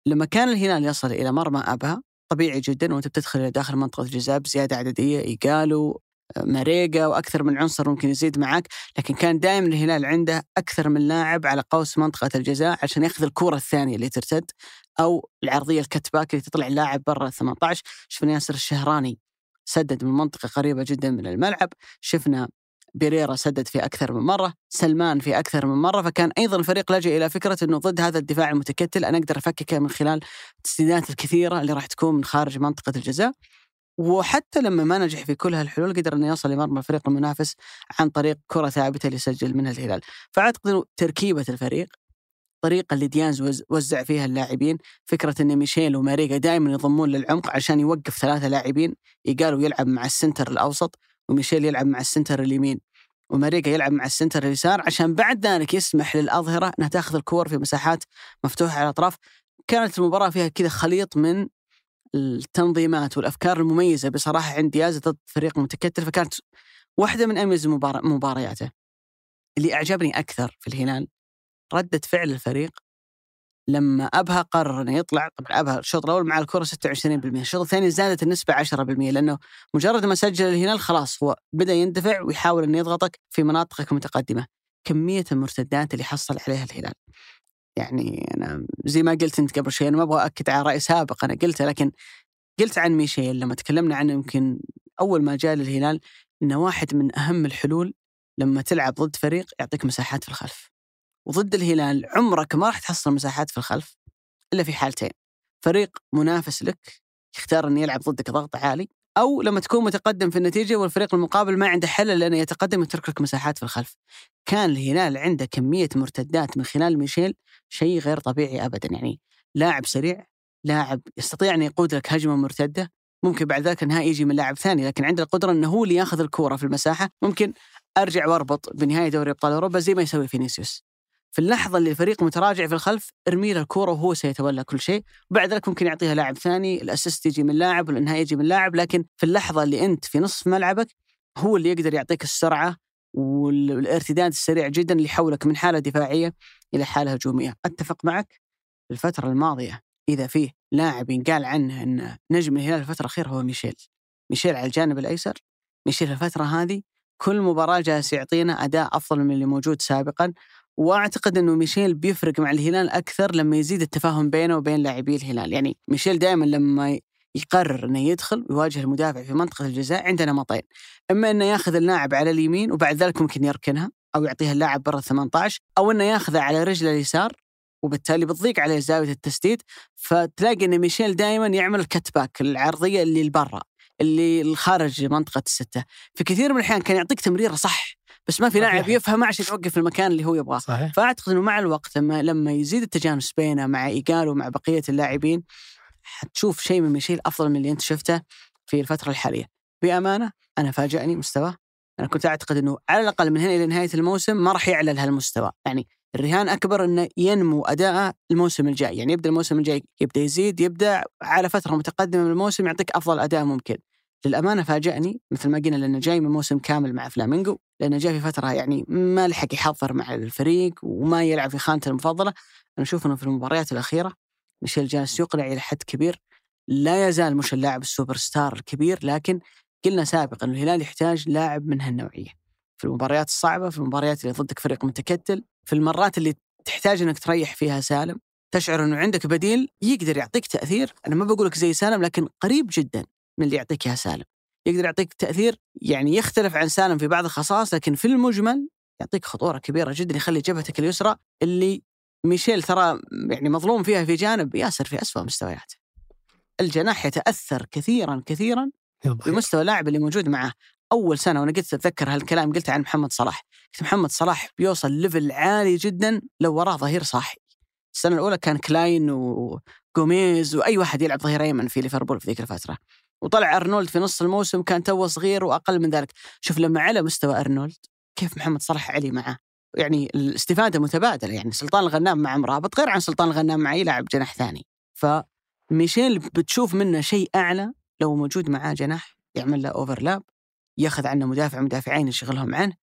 لما كان الهلال يصل إلى مرمى أبها طبيعي جدا وأنت بتدخل إلى داخل منطقة الجزاء بزيادة عددية ايجالو ماريجا وأكثر من عنصر ممكن يزيد معك لكن كان دائما الهلال عنده أكثر من لاعب على قوس منطقة الجزاء عشان يأخذ الكرة الثانية اللي ترتد أو العرضية ال cut back اللي تطلع اللاعب برا ال 18 شفنا ياسر الشهراني سدد من منطقة قريبة جدا من الملعب شفنا بيريرا سدد في أكثر من مرة، سلمان في أكثر من مرة، فكان أيضا الفريق لجأ إلى فكرة إنه ضد هذا الدفاع المتكتل. أنا أقدر افككه من خلال التسديدات الكثيره اللي راح تكون من خارج منطقة الجزاء، وحتى لما ما نجح في كل هالحلول قدر إنه يصل لمرمى الفريق المنافس عن طريق كرة ثابتة اللي سجل منها الهلال، فأعتقد إنه تركيبة الفريق الطريقة اللي دياز وزع فيها اللاعبين فكرة إن ميشيل وماريجا دائما يضمون للعمق عشان يوقف ثلاثة لاعبين إيجالو يلعب مع ال center الأوسط وميشيل يلعب مع ال center اليمين وماريجا يلعب مع ال center اليسار عشان بعد ذلك يسمح للأظهرة إنها تأخذ الكور في مساحات مفتوحة على الأطراف. كانت المباراة فيها كذا خليط من التنظيمات والأفكار المميزة بصراحة عند دياز ضد فريق متكتل فكانت واحدة من أميز مبارياته. اللي أعجبني أكثر في الهلال ردة فعل الفريق لما أبها قرر إنه يطلع طبعا أبها الشوط الأول مع الكرة 26% الشوط الثاني زادت النسبة 10% لأنه مجرد ما سجل الهلال خلاص هو بدأ يندفع ويحاول إنه يضغطك في مناطقك المتقدمة. كمية المرتدات اللي حصل عليها الهلال. يعني أنا زي ما قلت أنت قبل شوي أنا ما أبغى اكد على رأي سابق أنا قلته لكن قلت عن ميشيل لما تكلمنا عنه يمكن أول ما جاء للهلال إنه واحد من أهم الحلول لما تلعب ضد فريق يعطيك مساحات في الخلف. وضد الهلال عمرك ما راح تحصل مساحات في الخلف إلا في حالتين. فريق منافس لك يختار إنه يلعب ضدك ضغط عالي أو لما تكون متقدم في النتيجة والفريق المقابل ما عنده حل إلا إنه يتقدم ويترك لك مساحات في الخلف. كان الهلال عنده كمية مرتدات من خلال ميشيل شيء غير طبيعي ابدا. يعني لاعب سريع لاعب يستطيع أن يقود لك هجمة مرتدة ممكن بعد ذلك النهائي يجي من لاعب ثاني لكن عنده القدرة إنه هو اللي ياخذ الكورة في المساحة. ممكن أرجع وأربط بنهاية دوري أبطال أوروبا زي ما يسوي فينيسيوس. في اللحظة اللي الفريق متراجع في الخلف ارمي له الكورة وهو سيتولى كل شيء، وبعد ذلك ممكن يعطيها لاعب ثاني، الأسيست يجي من لاعب والانهاء يجي من لاعب، لكن في اللحظة اللي أنت في نصف ملعبك هو اللي يقدر يعطيك السرعة والارتداد السريع جدا اللي يحولك من حالة دفاعية إلى حالة هجومية، أتفق معك؟ الفترة الماضية إذا فيه لاعب ينقال عنه أن نجم الهلال الفترة الأخيرة هو ميشيل. ميشيل على الجانب الأيسر. ميشيل الفترة هذه كل مباراة جالس يعطينا أداء أفضل من اللي موجود سابقا. وأعتقد إنه ميشيل بيفرق مع الهلال أكثر لما يزيد التفاهم بينه وبين لاعبي الهلال، يعني ميشيل دائما لما يقرر إنه يدخل ويواجه المدافع في منطقة الجزاء عندنا نمطين، إما إنه ياخذ اللاعب على اليمين وبعد ذلك ممكن يركنها أو يعطيها اللاعب برا 18 أو إنه ياخذه على رجله اليسار وبالتالي بتضيق عليه زاوية التسديد فتلاقي إن ميشيل دائما يعمل الكت باك العرضية اللي لبرا اللي خارج منطقة الستة. في كثير من الأحيان كان يعطيك تمريرة صح بس ما في لاعب يفهم عشان يوقف في المكان اللي هو يبغاه. صحيح. فأعتقد إنه مع الوقت لما لما يزيد التجانس بينه مع ايجال ومع بقية اللاعبين حتشوف شيء من ميشيل أفضل من اللي أنت شفته في الفترة الحالية. بأمانة أنا فاجأني مستواه أنا كنت أعتقد إنه على الأقل من هنا إلى نهاية الموسم ما راح يعلى لهالمستوى. يعني الرهان أكبر إنه ينمو اداءه الموسم الجاي. يعني يبدأ الموسم الجاي يبدأ يزيد يبدأ على فترة متقدمة من الموسم يعطيك أفضل أداء ممكن. للأمانة فاجأني مثل ما قلنا لأنه جاي من موسم كامل مع فلامينغو لأنه جاء في فترة يعني ما لحق يحضر مع الفريق وما يلعب في خانته المفضلة. أنا أشوف إنه في المباريات الأخيرة ميشيل جالس يقنع إلى حد كبير. لا يزال مش اللاعب السوبر ستار الكبير لكن قلنا سابقا إنه الهلال يحتاج لاعب من هالنوعية. في المباريات الصعبة في المباريات اللي ضدك فريق متكتل في المرات اللي تحتاج إنك تريح فيها سالم تشعر إنه عندك بديل يقدر يعطيك تأثير. أنا ما بقول لك زي سالم لكن قريب جدا من اللي يعطيك إياه سالم. يقدر يعطيك تأثير يعني يختلف عن سالم في بعض الخصائص لكن في المجمل يعطيك خطورة كبيرة جدا يخلي جبهتك اليسرى اللي ميشيل ترى يعني مظلوم فيها في جانب ياسر في اسوء مستوياته الجناح يتأثر كثيرا كثيرا بمستوى اللاعب اللي موجود معه أول سنة وأنا قلت أتذكر هالكلام قلته عن محمد صلاح. قلت محمد صلاح بيوصل level عالي جدا لو وراه ظهير صاحي. السنة الأولى كان كلاين وجوميز وأي واحد يلعب ظهير أيمن في ليفربول في ذيك الفترة. وطلع أرنولد في نص الموسم كان توه صغير وأقل من ذلك. شوف لما على مستوى أرنولد كيف محمد صلاح علي معه يعني الاستفادة متبادلة يعني سلطان الغنام مع مرابط غير عن سلطان الغنام مع اي لاعب جناح ثاني. فميشيل بتشوف منه شيء أعلى لو موجود معاه جناح يعمل له اوفرلاب ياخذ عنه مدافع مدافعين يشغلهم عنه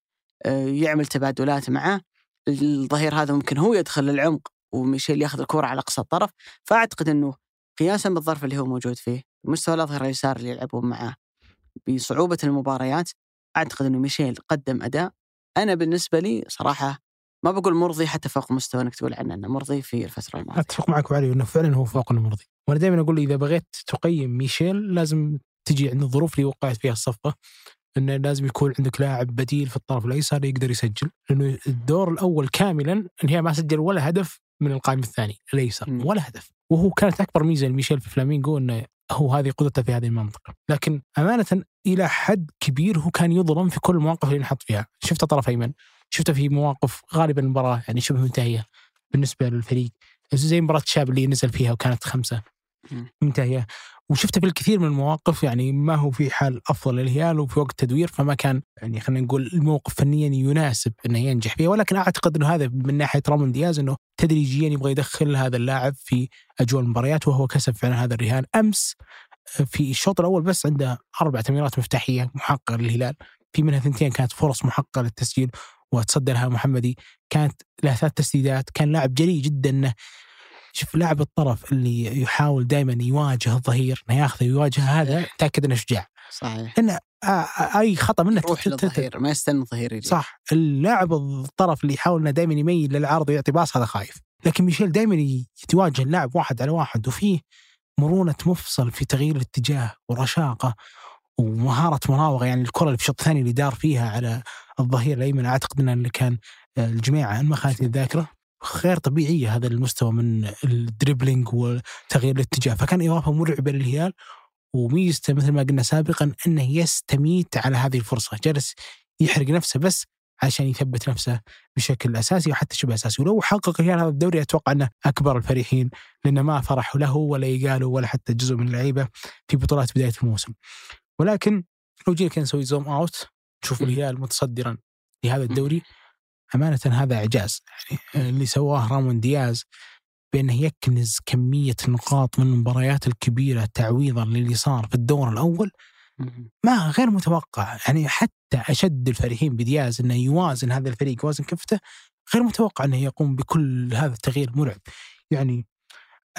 آه، يعمل تبادلات معاه. الظهير هذا ممكن هو يدخل للعمق وميشيل ياخذ الكرة على أقصى الطرف. فأعتقد إنه قياسا بالظرف اللي هو موجود فيه مستوى الأظهرة اليسار اللي يلعبون معاه. بصعوبة المباريات أعتقد إنه ميشيل قدم أداء أنا بالنسبة لي صراحة ما بقول مرضي حتى فوق مستوى إنك تقول عنه إنه مرضي في الفترة الماضية. أتفق معك علي إنه فعلا هو فوق المرضي، وأنا دائما أقول إذا بغيت تقيم ميشيل لازم تجي عند الظروف اللي وقعت فيها الصفقة إنه لازم يكون عندك لاعب بديل في الطرف الأيسر يقدر يسجل، لأنه الدور الأول كاملا هي ما سجل ولا هدف من القائم الثاني الأيسر ولا هدف، وهو كانت أكبر ميزة لميشيل في فلامينغو إنه هو هذه قدرته في هذه المنطقة، لكن أمانة إلى حد كبير هو كان يظلم في كل المواقف اللي نحط فيها، شفته طرف أيمن، شفته في مواقف غالبا المباراة يعني شبه منتهية. بالنسبة للفريق، زي مباراة الشاب اللي نزل فيها وكانت خمسة. منتهية. وشفته في الكثير من المواقف يعني ما هو في حال أفضل للهلال وفي وقت تدوير فما كان يعني خلينا نقول الموقف فنيا يناسب إنه ينجح فيه. ولكن أعتقد إنه هذا من ناحية رامون دياز إنه تدريجيا يبغى يدخل هذا اللاعب في أجواء المباريات وهو كسب فعلا هذا الرهان. أمس في الشوط الأول بس عنده أربع تمريرات مفتاحية محققة للهلال. في منها ثنتين كانت فرص محققة للتسجيل وتصدى لها محمدي. كانت له ثلاث تسديدات. كان لاعب جريء جدا إنه شوف لاعب الطرف اللي يحاول دائما يواجه الظهير إنه ياخذه ويواجه هذا تأكد إنه شجاع. صحيح. لأن أي خطأ منه روح للظهير ما يستنى الظهير يجي. صح. اللاعب الطرف اللي يحاول إنه دائما يميل للعرض ويعطي باص هذا خايف. لكن ميشيل دائما يتواجه اللاعب واحد على واحد وفيه مرونة مفصل في تغيير الاتجاه ورشاقة ومهارة مراوغة يعني الكرة اللي في الشوط الثاني اللي دار فيها على الظهير الأيمن أعتقد إنه اللي كان الجميع ان ما خانت الذاكرة. غير طبيعيه هذا المستوى من الدريبلينج وتغيير الاتجاه. فكان إضافة مرعبة للهلال وميزته مثل ما قلنا سابقا إنه يستميت على هذه الفرصة. جالس يحرق نفسه بس عشان يثبت نفسه بشكل أساسي وحتى شبه أساسي. ولو حقق الهلال هذا الدوري أتوقع إنه أكبر الفرحين لأنه ما فرحوا له ولا يقالوا ولا حتى جزء من اللعيبة في بطولات بداية الموسم. ولكن لو جينا كذا نسوي زوم أوت نشوف الهلال متصدرا لهذا الدوري أمانة هذا إعجاز. يعني اللي سواه رامون دياز بأنه يكنز كمية النقاط من المباريات الكبيرة تعويضا للي صار في الدور الأول ما غير متوقع. يعني حتى أشد الفريقين بدياز أنه يوازن هذا الفريق يوازن كفته غير متوقع أنه يقوم بكل هذا التغيير مرعب. يعني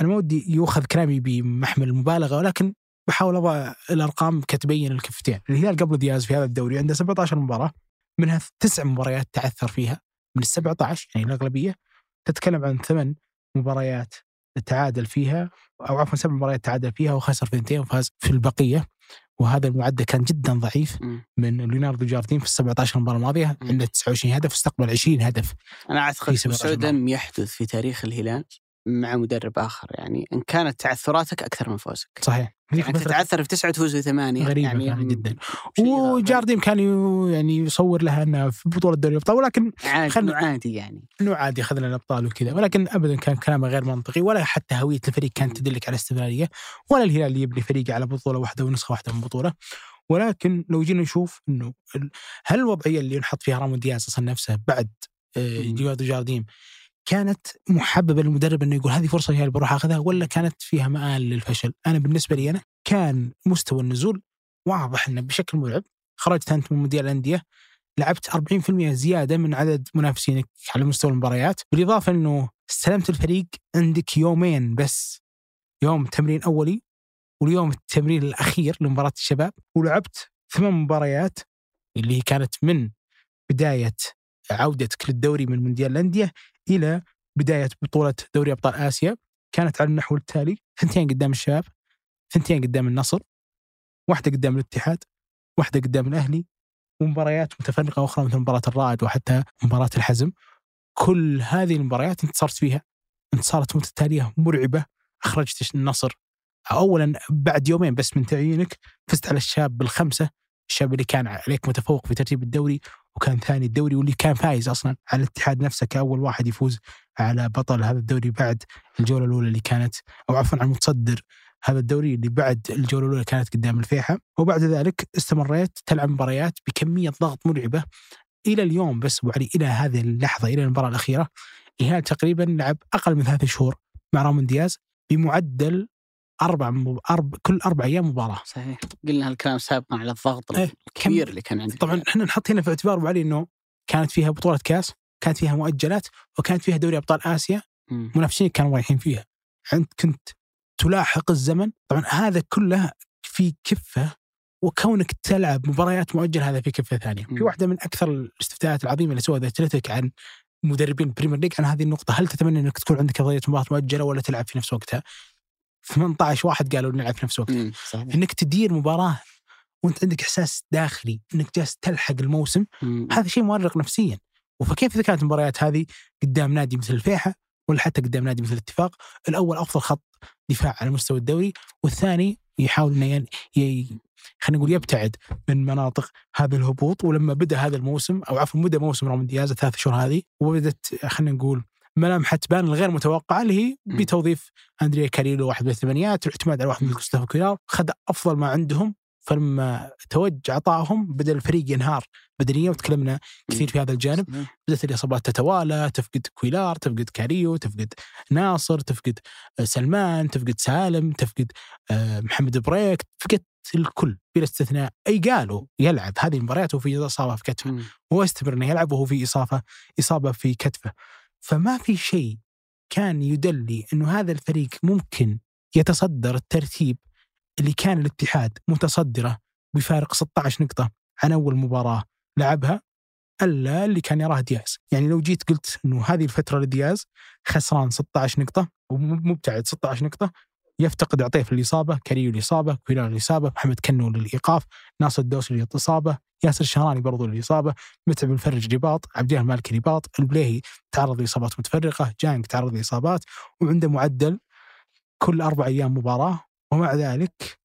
أنا ما ودي يؤخذ كلامي بمحمل المبالغة ولكن بحاول أضع الأرقام كتبين الكفتين. الهلال قبل دياز في هذا الدوري عنده 17 مباراة. منها تسع مباريات تعثر فيها. من ال 17 يعني الأغلبية تتكلم عن ثمان مباريات تعادل فيها أو عفوا سبع مباريات تعادل فيها وخسر في اثنتين وفاز في البقية. وهذا المعدل كان جدا ضعيف من ليوناردو جاردين في ال 17 مباراة الماضية. عنده 29 هدف واستقبل 20 هدف أنا أعتقد سوء دم يحدث في تاريخ الهلال مع مدرب آخر يعني إن كانت تعثراتك أكثر من فوزك. صحيح. يعني تتعثر في تسعة تفوز في ثمانية غريبة يعني, يعني جدا. وجارديم كان يعني يصور لها إنها في بطولة دوري الأبطال ولكن عادي خلنا عادي يعني. إنه عادي اخذنا الأبطال وكذا. ولكن ابدا كان كلامه غير منطقي ولا حتى هوية الفريق كانت تدلك على استمراريه ولا الهلال اللي يبني فريق على بطولة واحدة ونسخة واحدة من بطولة. ولكن لو جينا نشوف إنه هل الوضعية اللي ينحط فيها رامون دياز أصلا نفسه بعد جواد جارديم كانت محببة للمدرب إنه يقول هذه فرصة هي بروح أخذها ولا كانت فيها مآل للفشل؟ أنا بالنسبة لي أنا كان مستوى النزول واضح إنه بشكل مرعب خرجت أنت من مونديال الأندية لعبت 40% زيادة من عدد منافسينك على مستوى المباريات بالإضافة إنه استلمت الفريق عندك يومين بس يوم تمرين أولي واليوم التمرين الأخير لمباراة الشباب ولعبت ثمان مباريات اللي كانت من بداية عودتك للدوري من مونديال الأندية إلى بداية بطولة دوري أبطال آسيا. كانت على النحو التالي ثنتين قدام الشباب ثنتين قدام النصر واحدة قدام الاتحاد واحدة قدام الأهلي ومباريات متفرقة أخرى مثل مباراة الرائد وحتى مباراة الحزم. كل هذه المباريات انتصرت فيها انتصارات متتاليه مرعبة أخرجت النصر اولا بعد يومين بس من تعيينك فزت على الشاب بالخمسه الشاب اللي كان عليك متفوق في ترتيب الدوري وكان ثاني الدوري واللي كان فايز أصلا على الاتحاد نفسه كأول واحد يفوز على بطل هذا الدوري بعد الجولة الأولى اللي كانت أو عفوا على المتصدر هذا الدوري اللي بعد الجولة الأولى كانت قدام الفيحة. وبعد ذلك استمريت تلعب مباريات بكمية ضغط مرعبة إلى اليوم بس ابو علي إلى هذه اللحظة إلى المباراة الأخيرة. الهلال تقريبا لعب أقل من ثلاث شهور مع رامون دياز بمعدل أربع مب... أرب... كل أربع أيام مباراة. صحيح. قلنا هالكلام سابقا على الضغط إيه، الكبير اللي كان عندك طبعا إحنا نحط هنا في اعتبار ابو علي إنه كانت فيها بطولة كاس كانت فيها مؤجلات وكانت فيها دوري أبطال آسيا. منافسين كانوا رايحين فيها. انت كنت تلاحق الزمن. طبعا هذا كله في كفة وكونك تلعب مباريات مؤجله هذا في كفة ثانية. في مم. واحدة من أكثر الاستفتاءات العظيمة اللي سوى The Athletic عن مدربين البريمير ليج عن هذه النقطة. هل تتمنى إنك تكون عندك قضية مباراة مؤجلة ولا تلعب في نفس وقتها؟ 18 واحد قالوا نلعب في نفس مم. صحيح. إنك تدير مباراة وأنت عندك إحساس داخلي إنك جالس تلحق الموسم مم. هذا شيء مؤرق نفسيا. فكيف اذا كانت المباريات هذه؟ قدام نادي مثل الفيحة ولا حتى قدام نادي مثل الاتفاق. الأول أفضل خط دفاع على مستوى الدوري والثاني يحاول إنه ين- ي... خلينا نقول يبتعد من مناطق هذا الهبوط. ولما بدأ هذا الموسم أو عفوا بدأ موسم رامون دياز الثلاث شهور هذه وبدت خلينا نقول ملامح تبان الغير متوقعة اللي هي. بتوظيف أندريه كاريلو واحد من الثمانيات والاعتماد على واحد من غوستافو كويلار خذ أفضل ما عندهم فلما توج عطائهم بدأ الفريق ينهار بدنيا وتكلمنا كثير في هذا الجانب. بدأت الإصابات تتوالى تفقد كويلار تفقد كاريلو تفقد ناصر تفقد آه، سلمان تفقد سالم تفقد آه، محمد بريك فقدت الكل بلا استثناء إيجالو يلعب هذه المباريات وهو في إصابة في كتفه مم. هو يستمر إنه يلعب وهو في إصابة إصابة في كتفه فما في شيء كان يدلي إنه هذا الفريق ممكن يتصدر الترتيب اللي كان الاتحاد متصدره بفارق 16 نقطة عن أول مباراة لعبها إلا اللي كان يراه دياز، يعني لو جيت قلت إنه هذه الفترة لدياز خسران 16 نقطة ومبتعد 16 نقطة يفتقد عطيف للإصابة، كاريلو للإصابة، كويلار للإصابة، محمد كنو للإيقاف، ناصر الدوسري للإصابة، ياسر الشهراني برضو للإصابة، متعب الفرج رباط، عبد الله المالكي رباط، البليهي تعرض لإصابات متفرقة، جانج تعرض لإصابات وعنده معدل كل أربع أيام مباراة ومع ذلك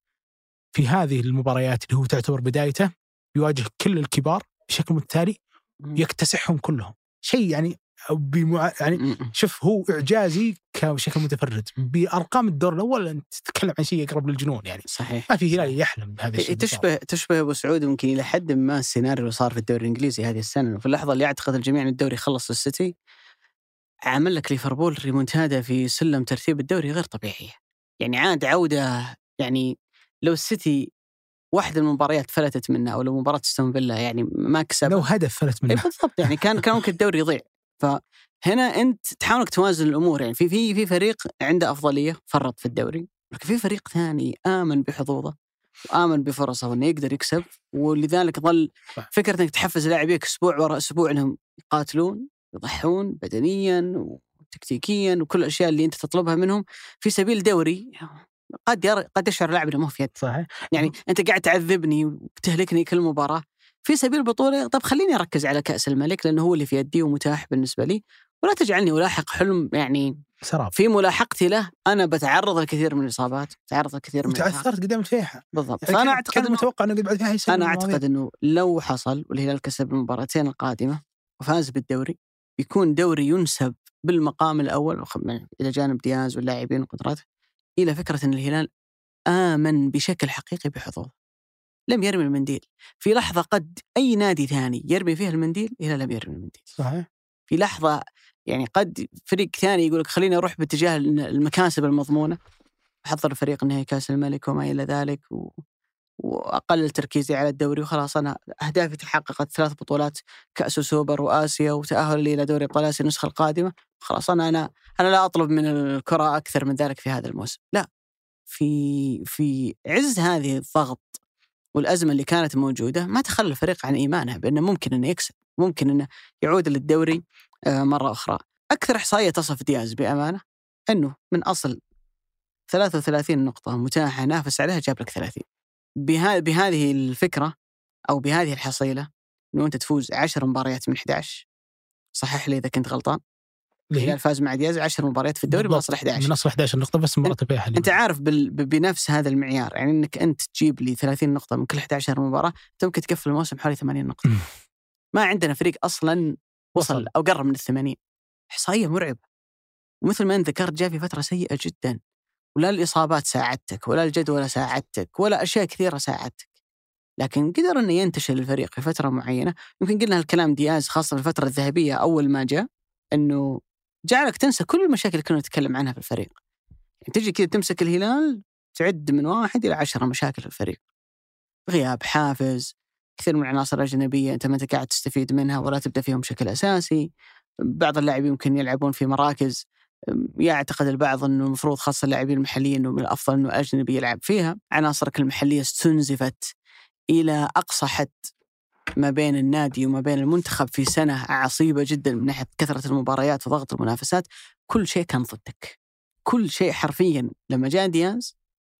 في هذه المباريات اللي هو تعتبر بدايته يواجه كل الكبار بشكل متتالي. يكتسحهم كلهم شيء يعني بمع... يعني. شوف هو إعجازي كشكل متفرد. بأرقام الدور الأول أنت تتكلم عن شيء اقرب للجنون يعني. صحيح. ما في هلال يحلم بهذا إيه، الشيء تشبه تشبه أبو سعود ممكن إلى حد ما السيناريو اللي صار في الدوري الإنجليزي هذه السنة. في اللحظة اللي يعتقد الجميع إن الدوري خلص للسيتي عمل لك ليفربول ريمونتادا في سلم ترتيب الدوري غير طبيعيه يعني عاد عودة يعني لو السيتي واحدة من المباريات فلتت منه أو لو مباراة استون فيلا يعني ما كسب لو هدف فلت منه بالضبط يعني كان كان ممكن الدوري يضيع. فهنا أنت تحاول إنك توازن الأمور يعني في في في فريق عنده أفضلية فرط في الدوري لكن في فريق ثاني آمن بحظوظه وآمن بفرصه انه يقدر يكسب ولذلك ظل. فكرة إنك تحفز لاعبيك أسبوع وراء أسبوع إنهم يقاتلون يضحون بدنيا وتكتيكيا وكل الأشياء اللي أنت تطلبها منهم في سبيل دوري قد ير... قد يشعر اللاعب إنه ما في يد. صحيح. يعني أنت قاعد تعذبني وبتهلكني كل مباراة في سبيل البطولة طب خليني أركز على كأس الملك لأنه هو اللي في يدي ومتاح بالنسبة لي ولا تجعلني ألاحق حلم يعني سراب في ملاحقتي له أنا بتعرض لكثير من الإصابات بتعرض لكثير من. وتعثرت قدام الفيحة بالضبط يعني فأنا أعتقد كان متوقع إنه بعد يسلم أنا. أعتقد إنه لو حصل والهلال كسب المباراتين القادمة وفاز بالدوري بيكون دوري ينسب بالمقام الأول من- إلى جانب دياز واللاعبين وقدراته إلى فكرة إن الهلال آمن بشكل حقيقي بحظوظه. لم يرمي المنديل، في لحظة قد أي نادي ثاني يرمي فيها المنديل الهلال لم يرمي المنديل. صحيح. في لحظة يعني قد فريق ثاني يقول لك خليني أروح باتجاه المكاسب المضمونة أحضر فريق نهائي كأس الملك وما إلى ذلك و... واقلل تركيزي على الدوري وخلاص. أنا أهدافي تحققت ثلاث بطولات كأس وسوبر وآسيا وتاهل إلى دوري أبطال آسيا النسخة القادمة. خلاص أنا أنا أنا لا أطلب من الكرة أكثر من ذلك في هذا الموسم. لا. في في عز هذه الضغط والأزمة اللي كانت موجودة ما تخلى الفريق عن إيمانه بأنه ممكن إنه يكسب ممكن إنه يعود للدوري آه، مرة أخرى. أكثر إحصائية تصف دياز بأمانة إنه من أصل 33 نقطة متاحة نافس عليها جاب لك 30 بها بهذه الفكرة أو بهذه الحصيلة إنه أنت تفوز 10 مباريات من 11 صحح لي إذا كنت غلطان؟ الهلال فاز مع دياز 10 مباريات في الدوري من اصل 11 من أصل 11 نقطة بس مباراة الفيحاء أنت عارف بال... بنفس هذا المعيار يعني إنك أنت تجيب لي 30 نقطة من كل 11 مباراة انت ممكن تقفل الموسم حوالي 80 نقطة. ما عندنا فريق أصلا وصل, وصل. أو قرب من ال 80 إحصائية مرعبة. ومثل ما أنت ذكرت جاء في فترة سيئة جدا. ولا الإصابات ساعدتك ولا الجدول ساعدتك ولا أشياء كثيرة ساعدتك. لكن قدر إنه ينتشل الفريق في فترة معينة. يمكن قلنا هالكلام دياز خاصة في الفترة الذهبية أول ما جاء إنه جعلك تنسى كل المشاكل اللي كنا نتكلم عنها في الفريق. يعني تجي كذا تمسك الهلال تعد من واحد إلى عشرة مشاكل في الفريق. غياب حافز كثير من العناصر الأجنبية أنت ما أنت قاعد تستفيد منها ولا تبدأ فيهم بشكل أساسي. بعض اللاعبين يمكن يلعبون في مراكز يعتقد البعض إنه المفروض خاصة اللاعبين المحليين إنه من الأفضل إنه أجنبي يلعب فيها، عناصرك المحلية استنزفت إلى أقصى حد. ما بين النادي وما بين المنتخب في سنة عصيبة جدا من ناحية كثرة المباريات وضغط المنافسات، كل شيء كان ضدك. كل شيء حرفيا. لما جاء ديانز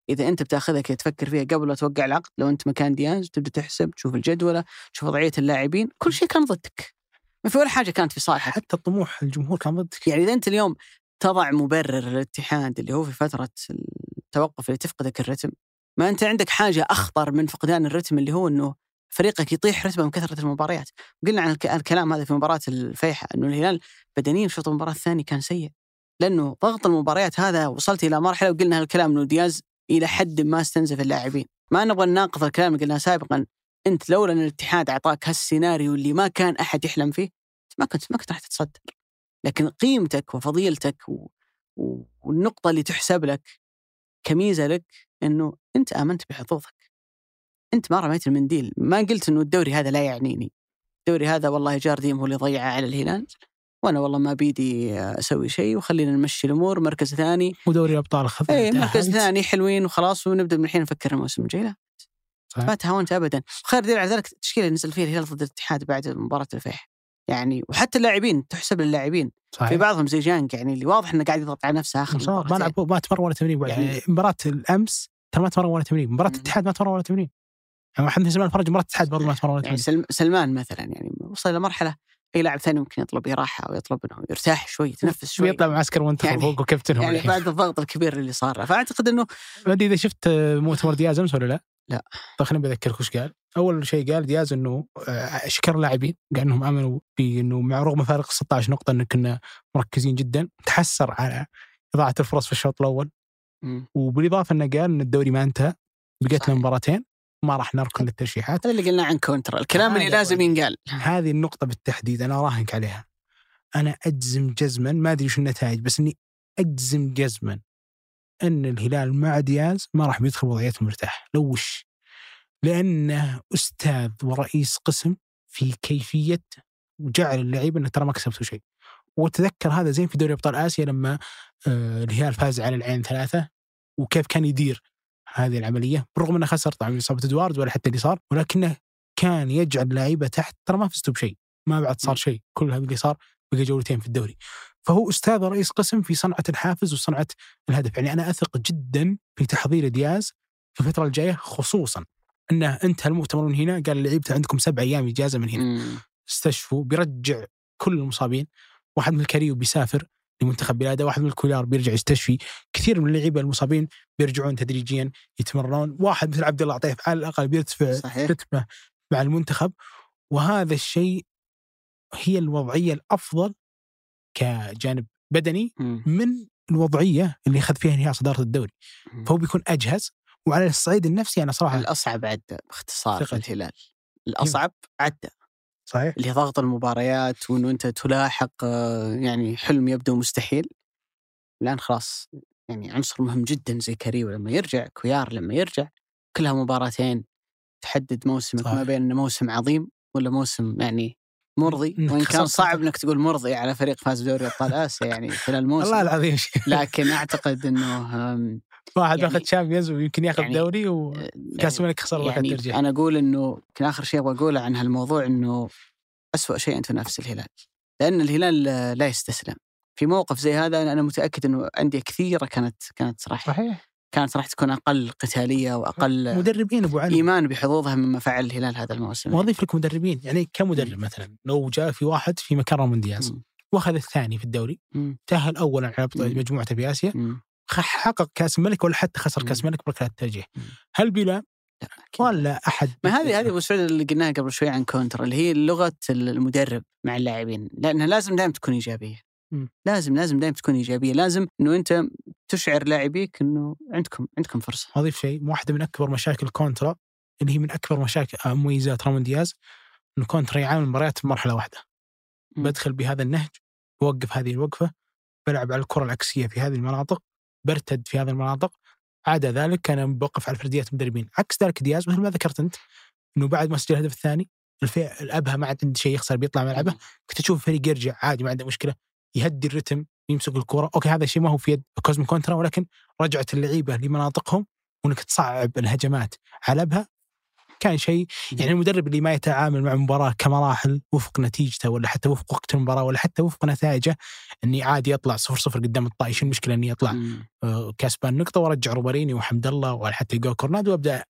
إذا أنت بتاخذها تفكر فيها قبل لا توقع العقد لو أنت مكان ديانز تبدأ تحسب تشوف الجدول تشوف وضعية اللاعبين كل شيء كان ضدك. ما في ولا حاجة كانت في صالحك. حتى الطموح الجمهور كان ضدك. يعني إذا أنت اليوم تضع مبرر للاتحاد اللي هو في فترة التوقف اللي تفقدك الرتم ما أنت عندك حاجة أخطر من فقدان الرتم اللي هو إنه فريقك يطيح رتمه من كثرة المباريات. قلنا عن الكلام هذا في مباراة الفيحاء إنه الهلال بدنيا في المباراة الثانية كان سيء لأنه ضغط المباريات هذا وصلت إلى مرحلة وقلنا هالكلام إنه دياز إلى حد ما استنزف اللاعبين. ما نبغى نناقض الكلام اللي قلناه سابقا أنت لولا إن الاتحاد أعطاك هالسيناريو اللي ما كان أحد يحلم فيه ما كنت ما كنت راح تتصدر. لكن قيمتك وفضيلتك و... و... والنقطة اللي تحسب لك كميزة لك إنه أنت آمنت بحظوظك. أنت ما رميت المنديل، ما قلت إنه الدوري هذا لا يعنيني. الدوري هذا والله جارديم هو اللي ضيعه على الهلال. وأنا والله ما بيدي أسوي شيء وخلينا نمشي الأمور. مركز ثاني. ودوري الابطال خذ اي مركز ثاني حلوين وخلاص ونبدأ من الحين نفكر الموسم الجاي. لا ما تهاونت ابدا. خير دليل على ذلك التشكيله اللي نزل فيها الهلال ضد الاتحاد بعد مباراة الفيح. يعني وحتى اللاعبين تحسب للاعبين. في بعضهم زي جانك يعني اللي واضح إنه قاعد يضغط على نفسه آخر ما لعب ما تمرن ولا تمرين يعني مباراة الأمس ترى ما تمرن ولا تمرين. مباراة الاتحاد ما تمرن ولا تمرين. يعني من سلمان فرج مباراه الاتحاد برضه ما تمرن ولا يعني يعني سلمان مثلا يعني وصل إلى مرحلة اي لاعب ثاني ممكن يطلب راحه أو يطلب إنه يرتاح شوي يتنفس شوي. ويطلع معسكر وانت يعني فوق وكابتنهم يعني بعد الضغط الكبير اللي صار فأعتقد إنه ما ادري إذا شفت مؤتمر دياز أمس ولا لا؟ لا. طيب خليني بذكرك وش قال. أول شيء قال دياز إنه آه، شكر اللاعبين قال إنهم آمنوا بانه مع رغم فارق 16 نقطة إن كنا مركزين جدا تحسر على إضاعة الفرص في الشوط الأول. وبالإضافة إنه قال إن الدوري ما انتهى بقيت لنا مباراتين ما راح نركن للترشيحات. هذا اللي قلنا عن كونترا. الكلام اللي لازم ينقال. هذه النقطة بالتحديد أنا اراهنك عليها. أنا أجزم جزما ما أدري شو النتائج بس إني أجزم جزما إن الهلال مع دياز ما راح بيدخل وضعيته مرتاح. لو وش؟ لأنه أستاذ ورئيس قسم في كيفية وجعل اللعيبة إنه ترى ما كسبتوا شيء. وتذكر هذا زين في دوري أبطال آسيا لما آه، الهلال فاز على العين ثلاثة وكيف كان يدير. هذه العملية بالرغم إنه خسر طبعا إصابة ادوارد ولا حتى اللي صار ولكنه كان يجعل اللعيبه تحت ترى ما فزتوا بشيء ما بعد صار شيء كل هذا اللي صار بقى جولتين في الدوري. فهو أستاذ رئيس قسم في صنعة الحافز وصنعة الهدف. يعني أنا أثق جدا في تحضير دياز في الفترة الجاية خصوصا إنه أنتهى المؤتمر من هنا قال لعيبته عندكم سبع أيام إجازة من هنا. استشفوا بيرجع كل المصابين. واحد من الكاريو بيسافر. لمنتخب بلاده واحد من الكولار بيرجع يستشفي كثير من اللعيبة المصابين بيرجعون تدريجيا يتمرنون. واحد مثل عبد الله عطيف على الأقل بيرتفع رتمه مع المنتخب. وهذا الشيء هي الوضعية الأفضل كجانب بدني من الوضعية اللي أخذ فيها انهيار صدارة الدوري. فهو بيكون أجهز. وعلى الصعيد النفسي أنا صراحة الأصعب عدى باختصار في الهلال. الأصعب عدى صحيح. اللي هي ضغط المباريات وإنه أنت تلاحق آه، يعني حلم يبدو مستحيل. الآن خلاص يعني عنصر مهم جدا زي كريو لما يرجع كويار لما يرجع كلها مباراتين تحدد موسمك. ما بين إنه موسم عظيم ولا موسم يعني مرضي. وإن كان صعب. إنك تقول مرضي على فريق فاز بدوري أبطال آسيا يعني خلال الموسم. والله العظيم لكن أعتقد إنه واحد يعني- باخذ شامبيونز ويمكن ياخذ يعني- دوري وكاس الملك خسر واحد يعني ترجيح أنا أقول إنه يمكن آخر شيء أبغى أقوله عن هالموضوع إنه أسوأ شيء ان تنافس الهلال لأن الهلال آه، لا يستسلم. في موقف زي هذا أنا متأكد إنه أندية كثيرة كانت كانت راح صحيح. كانت راح تكون أقل قتالية وأقل مدربين أبو علي. إيمان بحظوظها مما فعل الهلال هذا الموسم. وأضيف لك مدربين يعني كمدرب مثلا لو جاء في واحد في مكان رامون دياز. وأخذ الثاني في الدوري. تأهل اولا على. مجموعته في اسيا حقق كأس الملك ولا حتى خسر. كأس الملك بركلات الترجيح. هل بلا. ولا أحد ما هذه هذه أبو سعود اللي قلناها قبل شوي عن كونترا اللي هي لغة المدرب مع اللاعبين لأنها لازم دائما تكون إيجابية. لازم لازم دائما تكون إيجابية لازم إنه أنت تشعر لاعبيك إنه عندكم عندكم فرصة اضيف شيء واحدة من أكبر مشاكل كونترا اللي هي من أكبر مشاكل آه، مميزات رامون دياز إنه كونترا يعامل المباريات في مرحلة واحدة. بدخل بهذا النهج بوقف هذه الوقفة بلعب على الكرة العكسية في هذه المناطق برتد في هذه المناطق. عدا ذلك كان بوقف على فرديات المدربين عكس ذلك دياز مثل ما ذكرت أنت إنه بعد ما سجل الهدف الثاني الفئة الأبها ما عاد عنده شيء يخسر بيطلع ملعبه كنت تشوف الفريق يرجع عادي ما عنده مشكلة يهدي الرتم يمسك الكره أوكي هذا الشيء ما هو في يد كوزمو كونترا ولكن رجعت اللعيبة لمناطقهم وإنك تصعب الهجمات على أبها. كان شيء يعني المدرب اللي ما يتعامل مع مباراة كمراحل وفق نتيجته ولا حتى وفق وقت المباراة ولا حتى وفق نتائجه إني عادي يطلع صفر صفر قدام الطائي شو المشكلة إني أطلع. آه، كسبان نقطة وأرجع رومارينيو وحمد الله ولا حتى إيغور كورنادو وأبدأ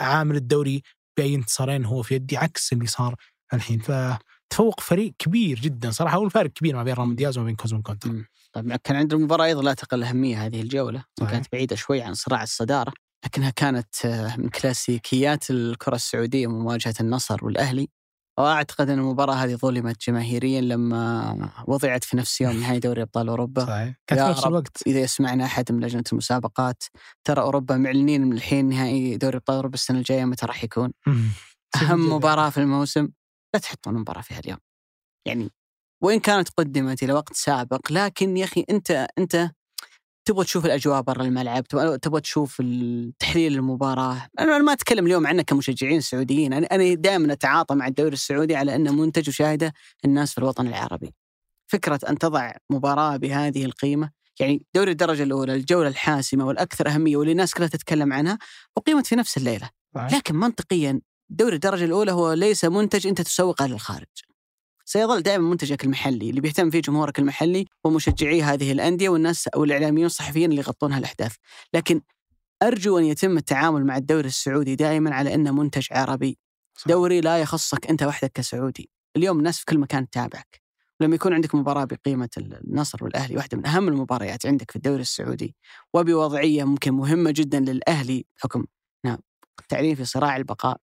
أعامل الدوري بأي انتصارين هو في يدي عكس اللي صار الحين. فتفوق فريق كبير جدا صراحة هو الفارق كبير ما بين رامون دياز وما بين كوزمو كونترا. طبعا كان عندنا مباراة أيضا لا تقل أهمية هذه الجولة صحيح. كانت بعيدة شوي عن صراع الصدارة. لكنها كانت آه، من كلاسيكيات الكرة السعودية مواجهة النصر والأهلي. وأعتقد أن المباراة هذه ظلمت جماهيريا لما وضعت في نفس يوم نهائي دوري أبطال أوروبا. صحيح. كانت في نفس. الوقت إذا يسمعنا أحد من لجنة المسابقات. ترى أوروبا معلنين من الحين نهائي دوري أبطال أوروبا السنة الجاية متى راح يكون. أهم مباراة في الموسم. لا تحطون مباراة فيها اليوم يعني وإن كانت قدمت إلى وقت سابق لكن يا أخي أنت أنت تبغى تشوف الأجواء برا الملعب تبغى تشوف تحليل المباراة. أنا أنا ما أتكلم اليوم عنك كمشجعين سعوديين أنا دائما أتعاطى مع الدوري السعودي على أنه منتج وشاهده الناس في الوطن العربي. فكرة أن تضع مباراة بهذه القيمة يعني دوري الدرجة الأولى الجولة الحاسمة والأكثر أهمية واللي الناس كلها تتكلم عنها أقيمت في نفس الليلة. صحيح. لكن منطقيا دوري الدرجة الأولى هو ليس منتج أنت تسوقه للخارج. سيظل دائما منتجك المحلي اللي بيهتم فيه جمهورك المحلي ومشجعي هذه الأندية والناس والإعلاميين والصحفيين اللي يغطون هالأحداث. لكن أرجو أن يتم التعامل مع الدوري السعودي دائما على أنه منتج عربي. صح. دوري لا يخصك أنت وحدك كسعودي. اليوم الناس في كل مكان تتابعك. لما يكون عندك مباراة بقيمة النصر والأهلي واحدة من أهم المباريات عندك في الدوري السعودي وبوضعية ممكن مهمة جدا للأهلي بحكم نعم التعليم في صراع البقاء.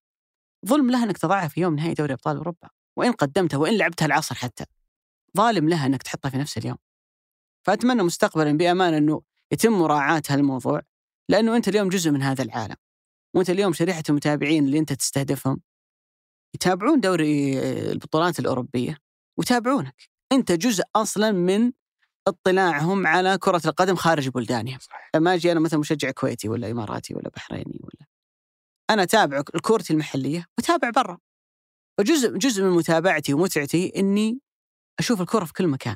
ظلم لها أنك تضعها في يوم نهائي دوري أبطال أوروبا. وإن قدمتها وإن لعبتها العصر حتى. ظالم لها أنك تحطها في نفس اليوم. فأتمنى مستقبلا بأمانة أنه يتم مراعاة هالموضوع لأنه أنت اليوم جزء من هذا العالم. وأنت اليوم شريحة المتابعين اللي أنت تستهدفهم. يتابعون دوري البطولات الأوروبية ويتابعونك. أنت جزء أصلا من اطلاعهم على كرة القدم خارج بلدانهم. لما أجي أنا مثلا مشجع كويتي ولا إماراتي ولا بحريني ولا أنا أتابع كورتي المحلية وأتابع برا. وجزء جزء من متابعتي ومتعتي إني أشوف الكرة في كل مكان.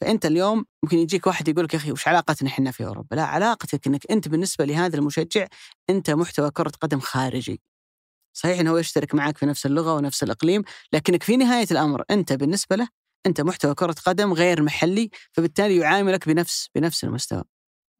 فأنت اليوم ممكن يجيك واحد يقول لك يا أخي وش علاقتنا إحنا في أوروبا؟ لا علاقتك إنك أنت بالنسبة لهذا المشجع أنت محتوى كرة قدم خارجي. صحيح إنه هو يشترك معك في نفس اللغة ونفس الإقليم لكنك في نهاية الأمر أنت بالنسبة له أنت محتوى كرة قدم غير محلي فبالتالي يعاملك بنفس بنفس المستوى.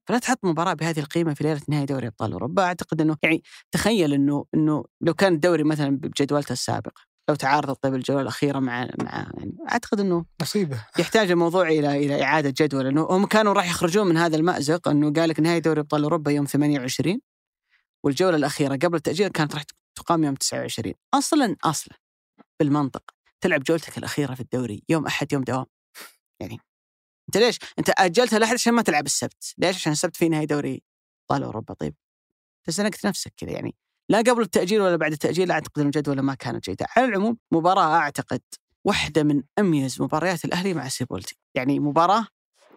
فلا تحط مباراة بهذه القيمة في ليلة نهائي دوري أبطال أوروبا. أعتقد إنه يعني تخيل انه إنه لو كان الدوري مثلا بجدولته السابقة لو تعارضت طيب الجوله الأخيرة مع مع يعني أعتقد إنه مصيبه يحتاج الموضوع إلى إلى إعادة جدول. إنه هم كانوا راح يخرجون من هذا المأزق إنه قال لك نهائي دوري أبطال أوروبا يوم 28 والجولة الأخيرة قبل التأجيل كانت راح تقام يوم 29 أصلا أصلا بالمنطق تلعب جولتك الأخيرة في الدوري يوم أحد يوم دوام. يعني أنت ليش؟ أنت أجلتها لأحد عشان ما تلعب السبت، ليش؟ عشان السبت في نهائي دوري أبطال أوروبا. طيب تزنقت نفسك كذا يعني. لا قبل التأجيل ولا بعد التأجيل أعتقد ان الجدول ما كانت جيدة، على العموم مباراة أعتقد واحدة من أميز مباريات الأهلي مع سيبولتي، يعني مباراة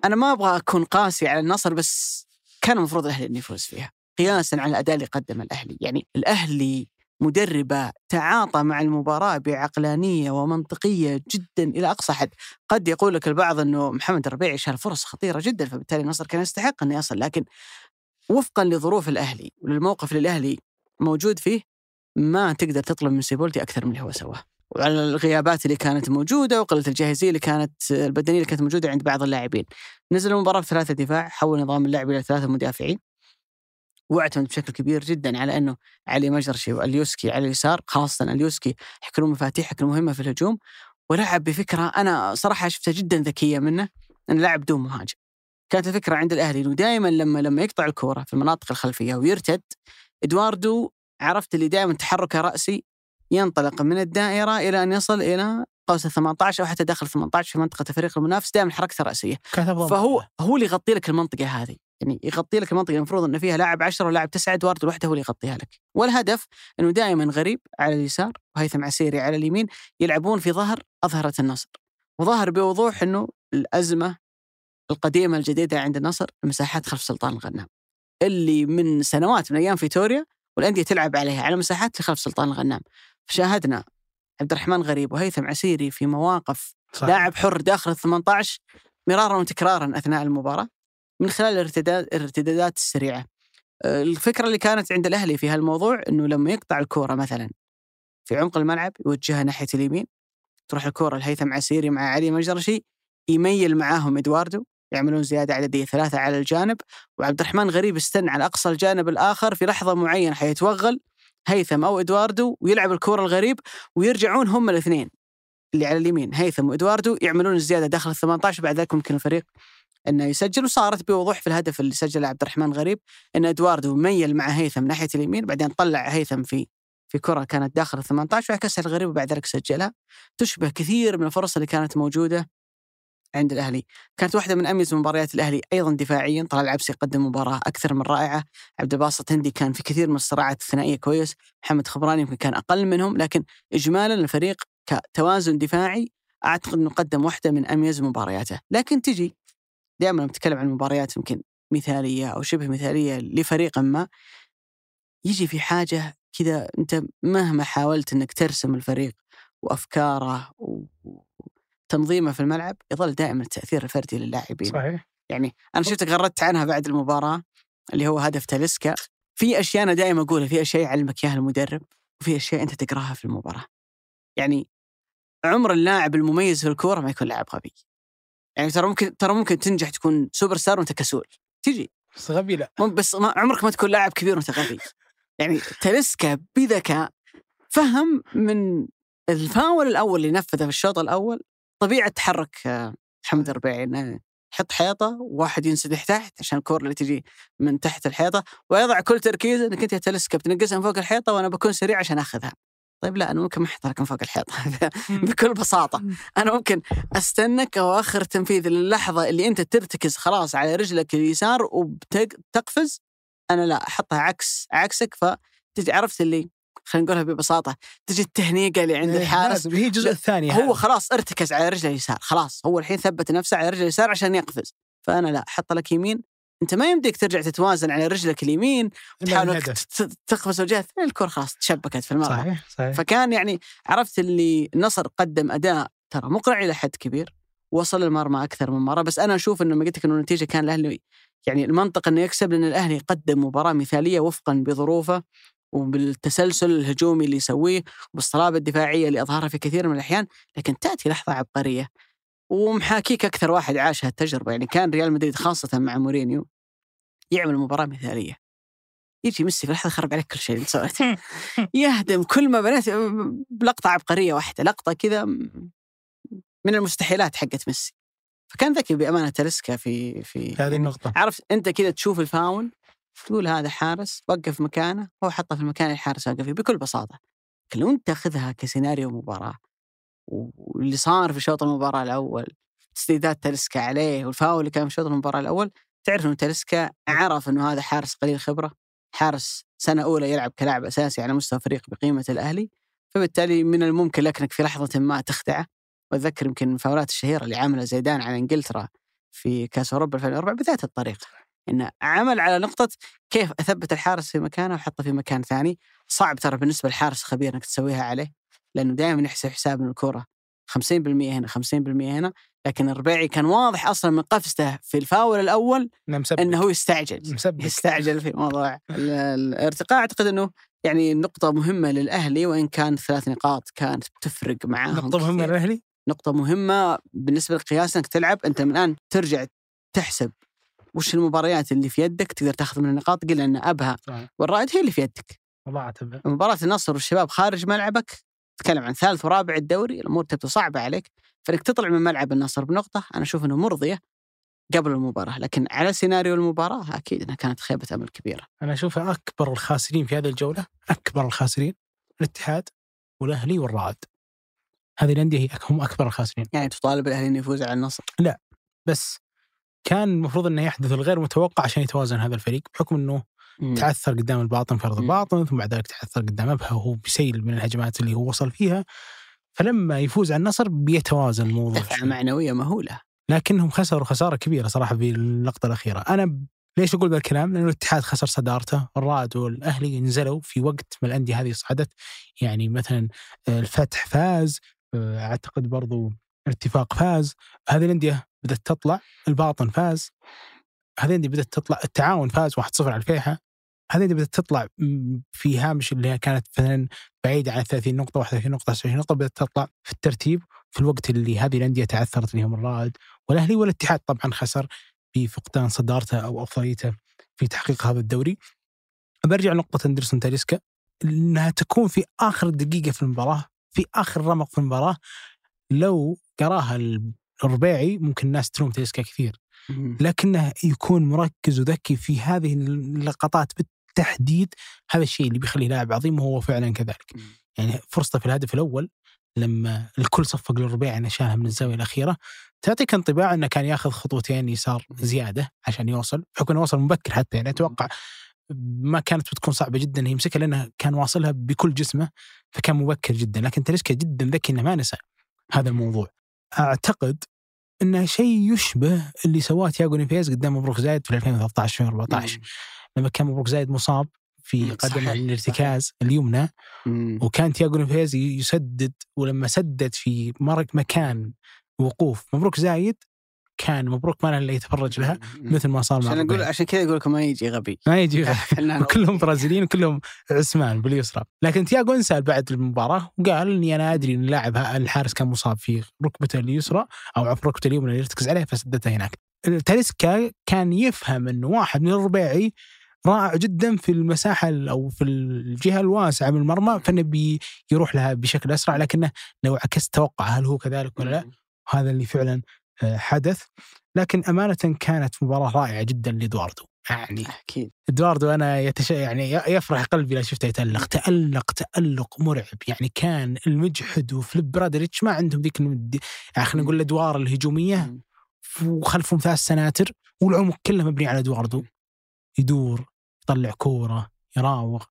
أنا ما أبغى أكون قاسي على النصر بس كان المفروض الأهلي إنه يفوز فيها. قياسا على الأداء اللي قدمه الأهلي، يعني الأهلي مدربة تعاطى مع المباراة بعقلانية ومنطقية جدا إلى أقصى حد، قد يقول لك البعض إنه محمد الربيعي شال فرص خطيرة جدا فبالتالي النصر كان يستحق إنه يصل، لكن وفقا لظروف الأهلي وللموقف اللي الاهلي موجود فيه ما تقدر تطلب من سيبولتي أكثر من اللي هو سواه. وعلى الغيابات اللي كانت موجودة وقلة الجاهزية اللي كانت البدنية اللي كانت موجودة عند بعض اللاعبين. نزل المباراه بثلاثه دفاع، حول نظام اللعب إلى ثلاثة مدافعين. واعتمد بشكل كبير جدا على أنه علي مجرشي وأليوسكي على اليسار خاصة أليوسكي يحكرون مفاتيحك المهمه في الهجوم ولعب بفكرة أنا صراحة شفتها جدا ذكية منه إنه لعب دون مهاجم. كانت الفكرة عند الأهلي إنه دائما لما لما يقطع الكورة في المناطق الخلفية ويرتد إدواردو عرفت اللي دائما تحركه رأسي ينطلق من الدائرة إلى أن يصل إلى قوس ال 18 أو حتى داخل 18 في منطقة الفريق المنافس دائما حركته رأسية. فهو هو اللي يغطي لك المنطقة هذه. يعني يغطي لك المنطقة المفروض ان فيها لاعب 10 ولاعب 9 ادوارد لوحده هو اللي يغطيها لك. والهدف إنه دائما غريب على اليسار وهيثم عسيري على اليمين يلعبون في ظهر أظهرة النصر. وظهر بوضوح إنه الأزمة القديمة الجديدة عند النصر المساحات خلف سلطان الغنام. اللي من سنوات من أيام فيتوريا والأندية تلعب عليها على مساحات خلف سلطان الغنام فشاهدنا عبد الرحمن غريب وهيثم عسيري في مواقف. لاعب حر داخل ال 18 مرارا وتكرارا أثناء المباراة من خلال الارتداد الارتدادات السريعة. الفكرة اللي كانت عند الأهلي في هالموضوع إنه لما يقطع الكورة مثلا في عمق الملعب يوجهها ناحية اليمين تروح الكورة لهيثم عسيري مع علي مجرشي يميل معاهم إدواردو يعملون زيادة عددية ثلاثة على الجانب وعبد الرحمن غريب استنى على أقصى الجانب الآخر في لحظة معينة حيتوغل هيثم أو إدواردو ويلعب الكورة الغريب ويرجعون هم الاثنين اللي على اليمين هيثم وإدواردو يعملون الزيادة داخل ال 18 بعد ذلك ممكن الفريق إنه يسجل وصارت بوضوح في الهدف اللي سجله عبد الرحمن غريب إن إدواردو ميل مع هيثم ناحية اليمين بعدين طلع هيثم في في كرة كانت داخل ال 18 وعكسها الغريب وبعد ذلك سجلها. تشبه كثير من الفرص اللي كانت موجودة عند الأهلي، كانت واحدة من أميز مباريات الأهلي أيضا دفاعيا، طلال العبسي قدم مباراة أكثر من رائعة، عبد الباسط هندي كان في كثير من الصراعات الثنائية كويس، محمد خبراني يمكن كان أقل منهم، لكن اجمالا الفريق كتوازن دفاعي أعتقد إنه قدم واحدة من أميز مبارياته، لكن تجي دائما نتكلم عن مباريات يمكن مثالية أو شبه مثالية لفريق ما. يجي في حاجة كذا أنت مهما حاولت إنك ترسم الفريق وأفكاره تنظيمه في الملعب يظل دائما التأثير الفردي للاعبين. صحيح. يعني أنا شفتك غردت عنها بعد المباراة اللي هو هدف تاليسكا. في أشياء أنا دائما أقولها في أشياء يعلمك إياها المدرب وفي أشياء أنت تقراها في المباراة. يعني عمر اللاعب المميز في الكورة ما يكون لاعب غبي. يعني ترى ممكن ترى ممكن تنجح تكون سوبر ستار وأنت كسول. تجي. بس غبي لا. بس ما عمرك ما تكون لاعب كبير وأنت غبي. يعني تاليسكا بذكاء فهم من الفاول الأول اللي نفذه في الشوط الأول طبيعه تحرك محمد الربيعي انه يحط حيطة وواحد ينسدح تحت عشان الكور اللي تجي من تحت الحيطة ويضع كل تركيزه إنك أنت تلسكب تنقزها من فوق الحيطة وأنا بكون سريع عشان أخذها. طيب لا أنا ممكن ما أحط لك من فوق الحيطة بكل بساطة. أنا ممكن أستنك أو آخر تنفيذ للحظة اللي أنت ترتكز خلاص على رجلك اليسار وتقفز أنا لا أحطها عكس عكسك فتجي عرفت اللي خلينا نقولها ببساطة تجي التهنيقة اللي عند الحارس هي الجزء الثاني هو خلاص ارتكز على رجله اليسار خلاص هو الحين ثبت نفسه على رجله اليسار عشان يقفز. فأنا لا أحط لك يمين أنت ما يمديك ترجع تتوازن على رجلك اليمين تحاول تقفز الجهه الثانية الكره خلاص تشبكت في الملعب. صحيح صحيح. فكان يعني عرفت اللي النصر قدم أداء ترى مقنع إلى حد كبير وصل المرمى أكثر من مرة بس أنا أشوف إنه ما قلت لك إنه النتيجة كان الأهلي يعني المنطق إنه يكسب لأن الأهلي قدم مباراة مثالية وفقا بظروفه. وبالتسلسل الهجومي اللي يسويه وبالصلابة الدفاعية اللي أظهرها في كثير من الأحيان لكن تأتي لحظة عبقرية ومحاكيك أكثر واحد عاش هالتجربة. يعني كان ريال مدريد خاصة مع مورينيو يعمل مباراة مثالية. يجي ميسي في لحظة خرب عليك كل شيء اللي سويته يهدم كل ما بنيت بلقطة عبقرية واحدة لقطة كذا من المستحيلات حقت ميسي. فكان ذكي بأمانة تلسكا في في هذه النقطة. عرفت أنت كذا تشوف الفاول تقول هذا حارس وقف مكانه هو حطه في المكان اللي الحارس واقف فيه بكل بساطة. لكن لو أنت تاخذها كسيناريو مباراة. واللي صار في شوط المباراة الأول تسديدات تلسكا عليه والفاول اللي كان في شوط المباراة الأول تعرف إنه تلسكا عرف إنه هذا حارس قليل خبرة حارس سنة أولى يلعب كلاعب أساسي على مستوى فريق بقيمة الأهلي. فبالتالي من الممكن لك انك في لحظة ما تخدعه. وأتذكر يمكن الفاولات الشهيرة اللي عملها زيدان على إنجلترا في كأس أوروبا 2004 بذات الطريقة إنه عمل على نقطة كيف أثبت الحارس في مكانه واحطه في مكان ثاني. صعب ترى بالنسبة للحارس خبير إنك تسويها عليه لأنه دائما يحسب حساب من الكوره 50% هنا 50% هنا لكن الربيعي كان واضح أصلا من قفزته في الفاول الأول إنه مسبب إنه هو يستعجل. مسبب يستعجل في موضوع ال- الارتقاء. أعتقد إنه يعني نقطة مهمة للأهلي وإن كان ثلاث نقاط كانت بتفرق معاهم نقطة مهمة كثير. للأهلي؟ نقطة مهمة بالنسبة للقياس انك تلعب أنت من الآن ترجع تحسب وش المباريات اللي في يدك تقدر تاخذ من النقاط قل ان أبها صحيح. والرائد هي اللي في يدك. والله اتبع مباراة النصر والشباب خارج ملعبك تتكلم عن ثالث ورابع الدوري الأمور تبدو صعبة عليك فانك تطلع من ملعب النصر بنقطة أنا أشوف إنه مرضية قبل المباراة لكن على سيناريو المباراة أكيد إنها كانت خيبة أمل كبيرة. أنا أشوف أكبر الخاسرين في هذه الجولة أكبر الخاسرين الاتحاد والأهلي والرائد هذه الأندية هي هم أكبر الخاسرين يعني تطالب الأهلي إنه يفوز على النصر. بس كان المفروض إنه يحدث الغير متوقع عشان يتوازن هذا الفريق بحكم إنه تعثر قدام الباطن في ارض مم. الباطن ثم بعد ذلك تعثر قدام أبها وهو بيسيل من الهجمات اللي هو وصل فيها فلما يفوز على النصر بيتوازن الموضوع دفعة شوي. معنوية مهولة. لكنهم خسروا خسارة كبيرة صراحة في اللقطة الأخيرة أنا ليش أقول ذا الكلام؟ لأنه الاتحاد خسر صدارته، الرائد والأهلي نزلوا في وقت ما الأندية هذه صعدت، يعني مثلا آه، الفتح فاز، آه، أعتقد برضو الاتفاق فاز، هذه الأندية بدأت تطلع، الباطن فاز، هذه الانديه بدأت تطلع، التعاون فاز 1-0 على الفيحة، هذه الانديه بدأت تطلع في هامش اللي كانت مثلا بعيدة عن 30 نقطة 31 نقطة 29 نقطة بدأت تطلع في الترتيب في الوقت اللي هذه الأندية تعثرت اللي هم الرائد. والاهلي والاتحاد طبعا خسر بفقدان صدارته أو أفضليته في تحقيق هذا الدوري. برجع لنقطة أندرسون تاليسكا إنها تكون في آخر دقيقة في المباراة في آخر رمق في المباراة لو قراها الربيعي ممكن الناس تلوم تاليسكا كثير لكنه يكون مركز وذكي في هذه اللقطات بالتحديد هذا الشيء اللي بيخليه لاعب عظيم وهو فعلا كذلك. يعني فرصته في الهدف الأول لما الكل صفق للربيع إنه شالها من الزاوية الأخيرة تعطيك انطباع إنه كان ياخذ خطوتين يسار زيادة عشان يوصل بحكم إنه وصل مبكر حتى يعني أتوقع ما كانت بتكون صعبة جدا إنه يمسكها لأنه كان واصلها بكل جسمه فكان مبكر جدا. لكن تاليسكا جدا ذكي إنه ما نسى هذا الموضوع. أعتقد إنه شيء يشبه اللي سواه تياجو نيفيز قدام مبروك زايد في 2013 2014 لما كان مبروك زايد مصاب في قدمه صحيح، الارتكاز اليمنى مم. وكان تياجو نيفيز يسدد ولما سدد في مرق مكان وقوف مبروك زايد كان مبروك ما له إلا يتفرج لها مثل ما صار مع عشان أقول. عشان كذا أقول لكم ما يجي غبي. ما يجي فنان وكلهم برازيليين وكلهم عثمان باليسرى. لكن تياجو انسال بعد المباراة وقال إني أنا أدري إن اللاعب الحارس كان مصاب في ركبته اليسرى أو عفوا ركبته اليمنى اللي يرتكز عليها فسددته هناك. تاليسكا كان يفهم انه واحد من الربيعي رائع جدا في المساحة ال- أو في الجهة الواسعة من المرمى فإنه بي يروح لها بشكل أسرع لكنه لو عكست توقع هل هو كذلك ولا لا؟ هذا اللي فعلا حدث لكن أمانة كانت مباراة رائعة جدا لإدواردو. يعني أكيد. إدواردو أنا يتش... يعني يفرح قلبي لو شفته يتألق. تألق تألق مرعب. يعني كان المجحد وفليب برادريتش ما عندهم ذيك المد... يعني خلينا نقول الأدوار الهجومية مم. وخلفهم ثلاث سناتر والعمق كله مبني على إدواردو. يدور يطلع كورة يراوغ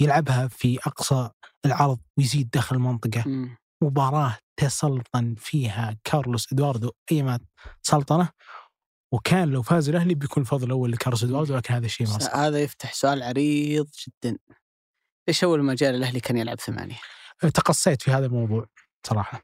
يلعبها في أقصى العرض ويزيد داخل المنطقة. مم. مباراة تسلطن فيها كارلوس إدواردو ايما سلطنة وكان لو فاز الأهلي بيكون الفضل الأول لكارلوس إدواردو لكن هذا الشيء ما صار. هذا يفتح سؤال عريض جدا. ليش أول ما جاء الأهلي كان يلعب ثمانية؟ تقصيت في هذا الموضوع صراحة.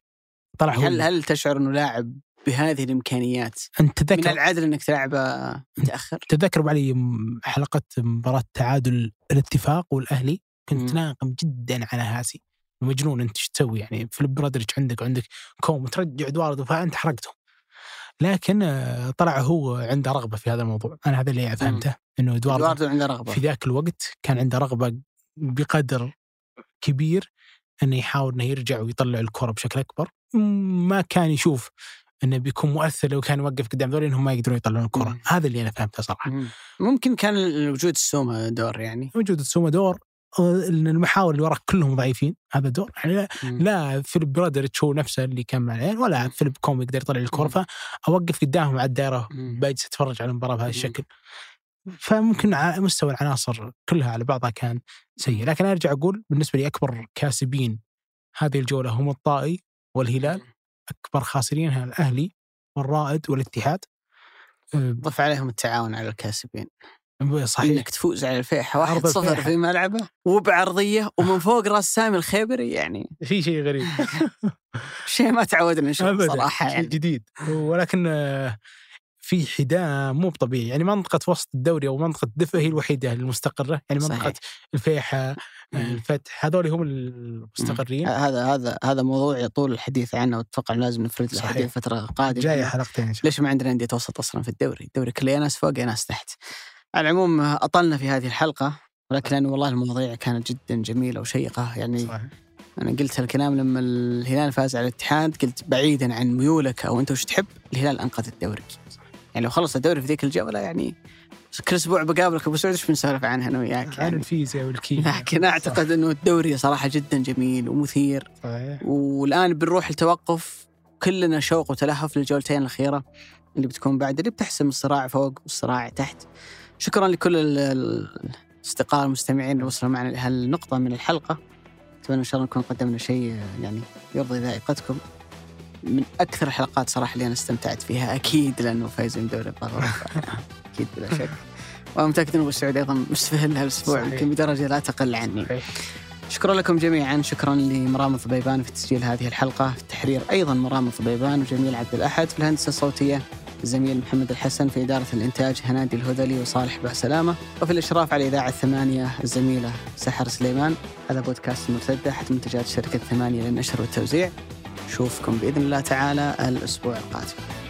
طلع هل هل تشعر إنه لاعب بهذه الإمكانيات؟ أنت من تذكر العدل إنك تلعبه متأخر؟ تتذكر أبو علي حلقة مباراة تعادل الاتفاق والأهلي كنت. ناقم جدا على هاسي. مجنون انت إيش تسوي يعني فيليب برادريتش عندك وعندك كوم ترجع ادواردو فأنت حرقته. لكن آه، طلع هو عنده رغبة في هذا الموضوع. أنا هذا اللي فهمته إنه ادواردو ادواردو عنده رغبة. في ذاك الوقت كان عنده رغبة بقدر كبير إنه يحاول إنه يرجع ويطلع الكرة بشكل أكبر. ما كان يشوف إنه بيكون مؤثر لو كان يوقف قدام ذول إنهم ما يقدرون يطلعون الكرة. هذا اللي أنا فهمته صراحة. مم. ممكن كان وجود السومة دور يعني. وجود السومة دور المحاور اللي وراك كلهم ضعيفين هذا دور يعني لا, مم. لا فيليب برادريتش هو نفسه اللي كان مع العين ولا فيليب كوم يقدر يطلع الكره. فأوقف قدامهم على الدائره. باجي اتفرج على المباراة بهذا. الشكل. فممكن مستوى العناصر كلها على بعضها كان سيء. لكن أرجع أقول بالنسبة لي أكبر كاسبين هذه الجولة هم الطائي والهلال. أكبر خاسرينها الأهلي والرائد والاتحاد. ضف عليهم التعاون على الكاسبين. صحيح إنك تفوز على الفيحة عرض 1-0 الفيحة. في ملعبه وبعرضية ومن فوق راس سامي الخيبري يعني في شيء غريب. شيء ما تعودنا نشوفه شيء يعني. جديد. ولكن آه، في حداء مو طبيعي يعني منطقة وسط الدوري أو منطقة الدفء هي الوحيدة المستقرة. يعني منطقة صحيح. الفيحة آه،. الفتح هذول هم المستقرين. هذا هذا هذا موضوع يطول الحديث عنه. واتوقع لازم نفرد له. حديث فترة قادمة. جاية حلقتين ليش ما عندنا أندية وسط أصلا في الدوري؟ الدوري كله يا ناس فوق يا ناس تحت. على العموم أطلنا في هذه الحلقة ولكن لأنه والله المواضيع كانت جدا جميلة وشيقة يعني صحيح. أنا قلت هالكلام لما الهلال فاز على الاتحاد قلت بعيدا عن ميولك أو أنت وش تحب الهلال أنقذ الدوري. يعني لو خلص الدوري في ذيك الجولة يعني كل أسبوع بقابلك أبو سعود إيش بنسولف عنها أنا وياك عن يعني. الفيزياء والكيمياء لكن أعتقد أنه الدوري صراحة جدا جميل ومثير صحيح والآن بنروح التوقف كلنا شوق وتلهف للجولتين الأخيرة اللي بتكون بعد اللي بتحسم الصراع فوق والصراع تحت. شكرا لكل ال- ال- الأصدقاء المستمعين اللي وصلوا معنا لهالنقطه من الحلقة. أتمنى إن شاء الله نكون قدمنا شيء يعني يرضي ذائقتكم. من أكثر الحلقات صراحة اللي أنا استمتعت فيها أكيد لأنه فايزين بدوري ابطال اوروبا أكيد بلا شك. وأنا متأكد إن أبو سعود أيضا مستفهل هالاسبوع صحيح. يمكن بدرجة لا تقل عني. صحيح. شكرا لكم جميعا شكرا لمرام الضبيبان في تسجيل هذه الحلقة في التحرير أيضا مرام الضبيبان وجميل عبد الأحد في الهندسة الصوتية الزميل محمد الحسن في إدارة الإنتاج هنادي الهذلي وصالح بهسلامة وفي الإشراف على إذاعة ثمانية الزميلة سحر سليمان. هذا بودكاست مرتدة أحد منتجات شركة ثمانية للنشر والتوزيع. نشوفكم بإذن الله تعالى الأسبوع القادم.